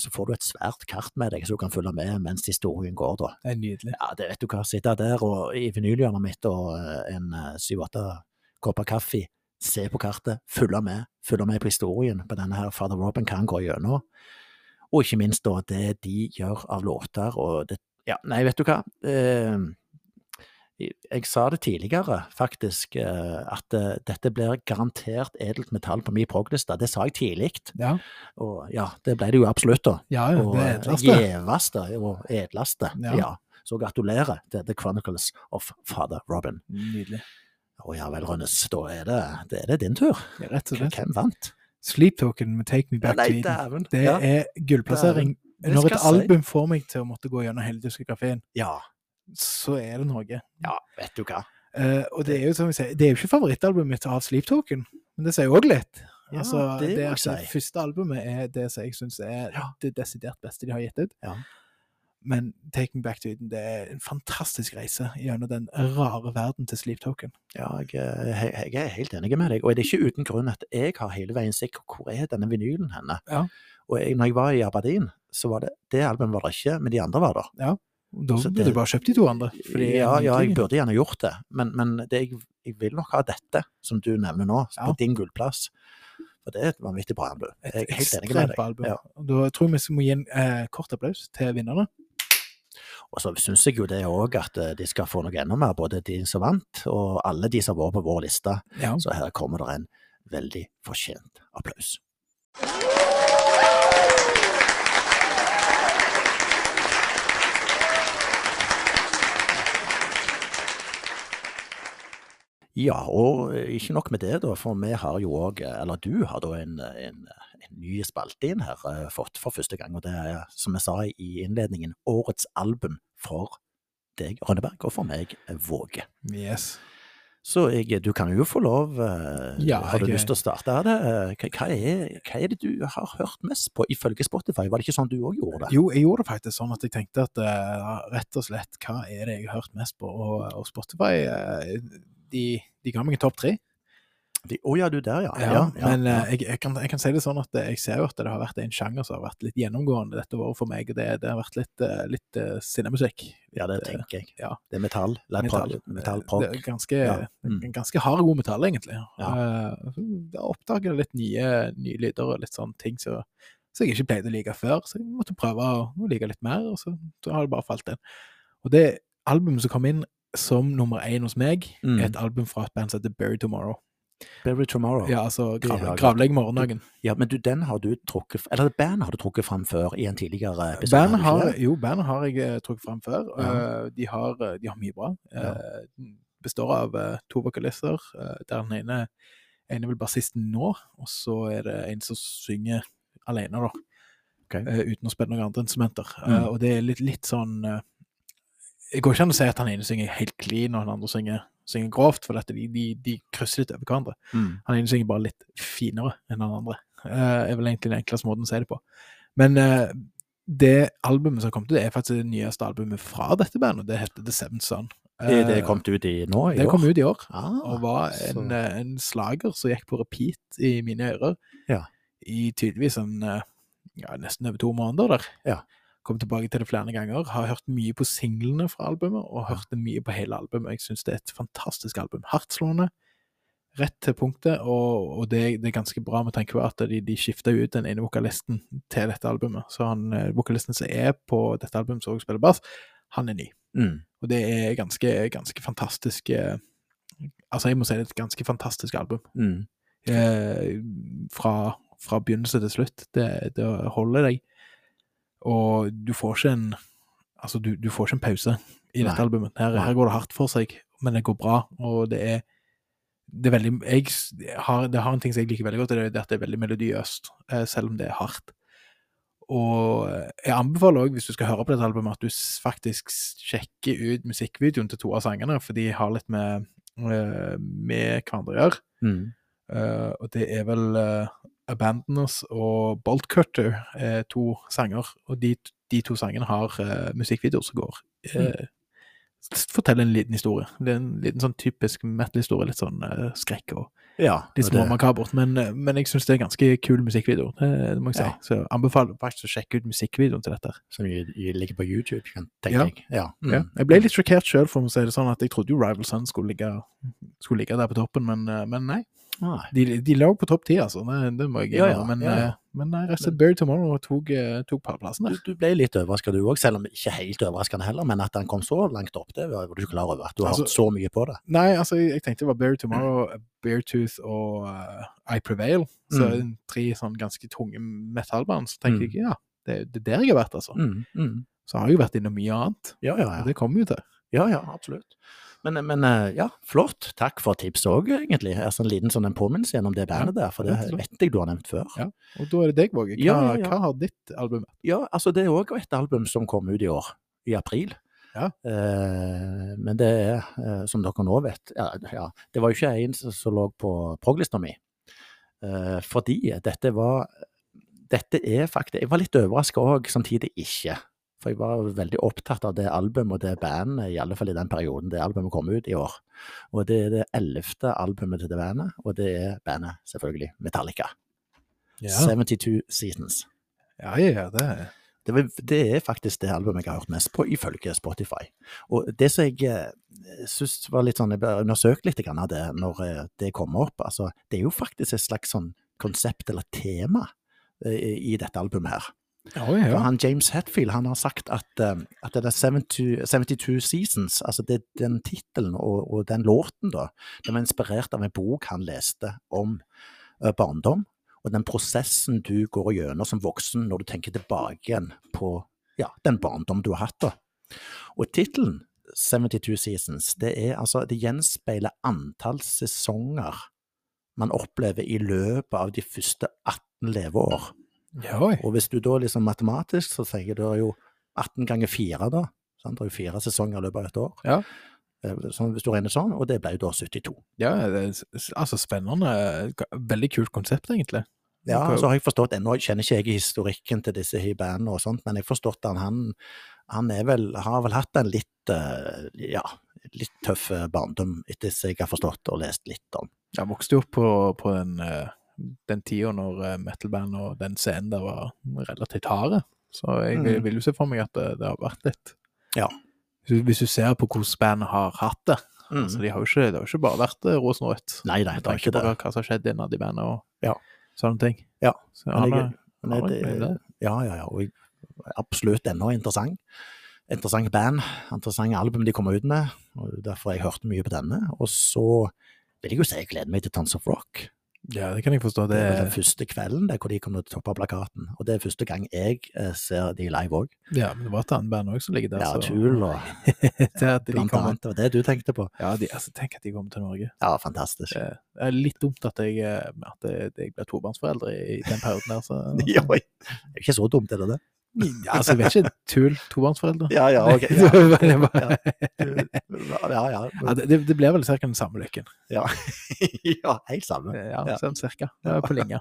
så får du et svært kart med deg så du kan følge med mens historien går, da. Det er nydelig. Ja, det vet du hva, sitte der og, i vinylhjørnet mitt og eh, en syv-åtte kopper kaffe, se på kartet, følge med, følge med på historien på denne her Father Robin kan gå gjennom. Og ikke minst da det de gjør av låter og det Ja, nei, vet du hva. Eh, jeg sa det tidligere, faktisk, eh, at eh, dette blir garantert edelt metall på min prog-liste. Det sa jeg tidlig, Ja, og ja, det ble det jo absolutt, da. ja, ja Og det eh, gjeveste og edleste. Ja. Ja. Så gratulerer til The Chronicles of Father Robin. Nydelig. Å ja vel, Rønnes, da er det, det er det din tur. Ja, rett og slett. Hvem vant? Sleep Token med Take Me Back Nei, to Eden. Det Ja. er gullplassering. Når et album får meg til å måtte gå gjennom hele diskografien, Ja. Så er det noe. ja, vet du hva. Uh, og det er jo som jeg sier, det er jo ikke favorittalbumet mitt av Sleep Token, men det sier jo òg litt. Ja, altså, det det, er, det første albumet er det som jeg syns er Ja. det desidert beste de har gitt ut. Ja. Men Take Me Back to Eden det er en fantastisk reise gjennom den rare verden til Sleep Token. Ja, jeg, jeg, jeg er helt enig med deg, og det er ikke uten grunn at jeg har hele veien sett hvor er denne vinylen henne. Ja. Og jeg, når jeg var i Aberdeen, så var det det albumet var det ikke, men de andre var der. Og Da burde det- du bare kjøpt de to andre. ja, ja, jeg burde gjerne gjort det, men, men det, jeg, jeg vil nok ha dette, som du nevner nå, Ja. på din gullplass. For det er et vanvittig bra album. Jeg er helt enig med deg. Ja. Da tror jeg vi må gi en eh, kort applaus til vinnerne. Og så syns jeg jo det òg at eh, de skal få noe enda mer, både de som vant, og alle de som vært på vår liste. Ja. Så her kommer det en veldig fortjent applaus. Ja, og eh, ikke nok med det, da, for vi har jo òg, eller du har da en, en, en ny spalte inn her, eh, fått for første gang, og det er, som jeg sa i innledningen, årets album for deg, Rønneberg, og for meg, Våge. Yes. Så jeg, du kan jo få lov, eh, Ja, har du jeg- lyst til å starte det? Eh, Hva, er, hva er det du har hørt mest på ifølge Spotify? Var det ikke sånn du òg gjorde det? Jo, jeg gjorde det faktisk sånn at jeg tenkte at eh, rett og slett, hva er det jeg har hørt mest på? Og, og Spotify, eh, de, de ga meg en topp tre. De- oh, ja, du der, ja. Ja, ja, ja, men eh, jeg, jeg, kan, jeg kan si det sånn at eh, jeg ser jo at det har vært en sjanger som har vært litt gjennomgående dette året for meg. Det, det har vært litt, eh, litt uh, sinnemusikk. ja, det tenker jeg. ja. Det er metall. Metall. metall, prog. ganske. Mm. ganske hard god metall, egentlig. Ja. Eh, Jeg oppdaget litt nye, nye lyder og litt sånne ting som så jeg ikke pleide å like før. Så jeg måtte prøve å å like litt mer, og så, så har det bare falt inn. Og det albumet som kom inn som nummer én hos meg, Mm. et album fra et band som heter Bury Tomorrow. Bury Tomorrow. Ja, altså grav, Gravlegg morgendagen. Ja, men du, den har du trukket Eller bandet har du trukket fram før i en tidligere episode? Band har jo, bandet har jeg eh, trukket fram før. Ja. Eh, de, har, eh, de har mye bra. Ja. Består av to vokalister, der den ene, ene er vel bassisten nå, og så er det en som synger alene, da. Okay. Uten å spille noen andre instrumenter. Mm. Og det er litt, litt sånn Det går ikke an å si at han ene synger helt clean, og den andre synger, synger grovt, for dette, de, de, de krysser litt over hverandre. Mm. Han ene synger bare litt finere enn den andre. Uh, er vel egentlig den enkleste måten å si det på. Men uh, det albumet som kom til, det er faktisk det nyeste albumet fra dette bandet. Det heter The Seventh Son. Er det kom kommet ut i nå? I det kom ut i år, Ah, og var en, eh, en slager som gikk på repeat i mine ører Ja. i tydeligvis en, eh, ja, nesten over to måneder der. Ja. Kom tilbake til det flere ganger. Har hørt mye på singlene fra albumet, og hørt det mye på hele albumet. Jeg syns det er et fantastisk album. Hardtslående, rett til punktet, og, og det, det er ganske bra med tanke på at de, de skifta ut den ene vokalisten til dette albumet. Så han, eh, vokalisten som er på dette albumet, som også spiller bass, han er ny. Mm. Og det er ganske, ganske fantastisk eh, Altså, jeg må si det er et ganske fantastisk album. Mm. Eh, fra, fra begynnelse til slutt. Det, det holder deg. Og du får ikke en Altså, du, du får ikke en pause i dette Nei. albumet. Her, her går det hardt for seg, men det går bra, og det er det er veldig jeg har, Det har en ting som jeg liker veldig godt, det er at det er veldig melodiøst, eh, selv om det er hardt. Og eh, jeg anbefaler òg, hvis du skal høre på dette albumet, at du faktisk sjekker ut musikkvideoen til to av sangene, for de har litt med, eh, med hverandre å gjøre. Mm. Uh, og det er vel uh, Abandoners og Bolt Cutter, er to sanger. Og de, de to sangene har uh, musikkvideoer som går eh, s- Forteller en liten historie. Det er en liten sånn typisk metal-historie. Litt sånn eh, skrekk og Ja, litt små småmakabert, men, men jeg syns det er ganske kul musikkvideo. Det, det må jeg si. Ja. Så jeg anbefaler faktisk å sjekke ut musikkvideoen til dette. Som ligger på YouTube, kan- tenker Ja. jeg. Ja. Ja. Mm. Jeg ble litt sjokkert sjøl, for å si det sånn, at jeg trodde jo Rival Sun skulle ligge, skulle ligge der på toppen, men, men nei. De, de lå på topp ti, altså. Det, det må jeg Ja, ja. Men, ja, ja. eh, men nei, rett og Tomorrow tok, eh, tok pallplassen Du, der. du ble litt overraska du òg, selv om ikke helt overraskende heller, men at han kom så langt opp, det var du ikke klar over. At du har Altså- hørt så mye på det. Nei, altså, jeg, jeg tenkte det var Barry Tomorrow, Beartooth og uh, I Prevail. Så Mm. tre sånn ganske tunge metallband. Så tenkte Mm. jeg ja, det, det er der jeg har vært, altså. Mm, mm. Så har jeg jo vært innom mye annet. Ja, ja, Og det kommer jo til. ja, ja, absolutt. Men, men eh, ja, flott. Takk for tipset òg, egentlig. Altså, en liten sånn en påminnelse gjennom det bandet der, for det vet jeg du har nevnt før. Ja. Og da er det deg, Våge. Hva, Ja, ja, ja. hva har ditt album vært? Ja, altså det er òg et album som kom ut i år, i april. Ja. Eh, men det er, eh, som dere nå vet, ja, ja, det var jo ikke en som lå på proglista mi. Eh, fordi dette var Dette er faktisk Jeg var litt overraska òg, samtidig ikke. For jeg var veldig opptatt av det albumet og det bandet, i alle fall i den perioden det albumet kom ut i år. Og det er det ellevte albumet til det bandet, og det er bandet, selvfølgelig, Metallica. 72 Seasons. ja, ja, ja, det er Det, det er faktisk det albumet jeg har hørt mest på, ifølge Spotify. Og det som jeg eh, syns var litt sånn Jeg undersøkte litt av det når eh, det kom opp. Altså, det er jo faktisk et slags sånn konsept eller tema eh, i dette albumet her. Ja, ja. han James Hetfield han har sagt at, eh, at det er 72, 72 Seasons, altså det, den tittelen og, og den låten, da, den var inspirert av en bok han leste om eh, barndom, og den prosessen du går gjennom som voksen når du tenker tilbake igjen på ja, den barndom du har hatt. da. Og tittelen 72 Seasons, det er altså, det gjenspeiler antall sesonger man opplever i løpet av de første 18 leveår. Ja. Og hvis du da liksom matematisk, så tenker du er jo 18 ganger 4 da. Sant? Det er jo fire sesonger i løpet av et år. Ja. Eh, Sånn, hvis du regner sånn, og det ble jo da 72. ja det er, altså spennende. Veldig kult konsept, egentlig. Ja, så har jeg forstått, ennå kjenner ikke jeg historikken til disse bandene og sånt, men jeg har forstått at han, han er vel, har vel hatt en litt, eh, ja, litt tøff eh, barndom, etter som jeg har forstått og lest litt om. Han vokste jo opp på, på eh, den tida når eh, metal-band og den scenen der var relativt harde. Så jeg Mhm. vil jo se for meg at det, det har vært litt Ja. Hvis, hvis du ser på hvordan bandet har hatt det altså, de har jo ikke, Det har jo ikke bare vært eh, rosenrødt. Nei, nei, det har ikke det. hva som har skjedd innad i bandet og Ja. sånne ting. Ja, Så han jeg, men han det, det. ja, ja, ja, og jeg, absolutt ennå interessant. Interessant band, interessant album de kommer ut med, og derfor har jeg hørt mye på denne. Og så vil jeg jo si jeg gleder meg til Tons of Rock. Ja, det kan jeg forstå. Det Det, er den første kvelden der hvor de kommer til å toppe plakaten. Og det er første gang jeg eh, ser de live òg. ja, men det var et annet band òg som ligger der. Ja, Tool og [LAUGHS] blant kommer, annet. Det var det du tenkte på. ja, de, altså, tenk at de kommer til Norge. Ja, fantastisk. Det er litt dumt at jeg, eh, at jeg, ble tobarnsforeldre i den perioden der. Så, [LAUGHS] det er ikke så dumt, er det det? Ja, altså, jeg vet ikke. Tull tobarnsforeldre. Ja, ja, ok. [LAUGHS] Ja, ja, ja. Ja, det, det- blir vel ca. den samme lykken. ja. [LAUGHS] ja helt samme. Ja, Ja. sånn cirka. Det er på linja.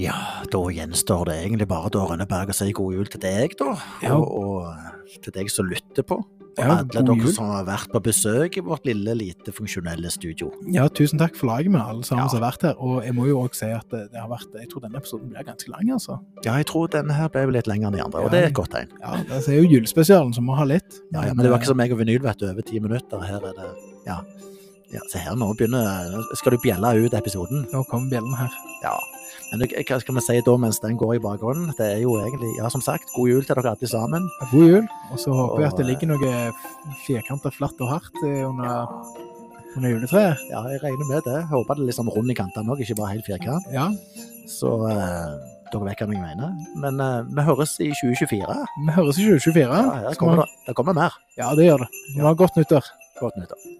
Ja, da gjenstår det egentlig bare da Rønneberg å si god jul til deg, da. Og, og til deg som lytter på. Og Ja, alle dere som har vært på besøk i vårt lille, lite funksjonelle studio. Ja, tusen takk for laget med alle sammen Ja. som har vært her. Og jeg må jo òg si at det, har vært Jeg tror denne episoden blir ganske lang, altså. Ja, jeg tror denne her ble litt lenger enn de andre, og Ja. det er et godt tegn. Ja, det er jo julespesialen som må ha litt. Ja, ja, men det var ikke som meg og vinyl, vet du, over ti minutter. Her er det Ja. ja se her, nå begynner skal du bjelle ut episoden. Nå kommer bjellen her. Ja. Men hva skal vi si da mens den går i bakgrunnen? Det er jo egentlig, ja, som sagt, god jul til dere alle sammen. God jul. Og så håper jeg at det ligger noe firkanta flatt og hardt under, under, under juletreet. Ja, jeg regner med det. Jeg håper det er litt sånn rund i kantene òg, ikke bare helt firkant. Ja. Så eh, dere vet hva jeg mener. Men eh, vi høres i 2024. Vi høres i 2024. Ja, det kommer, det kommer mer. Ja, det gjør det. Vi har godt nyttår. Godt nyttår.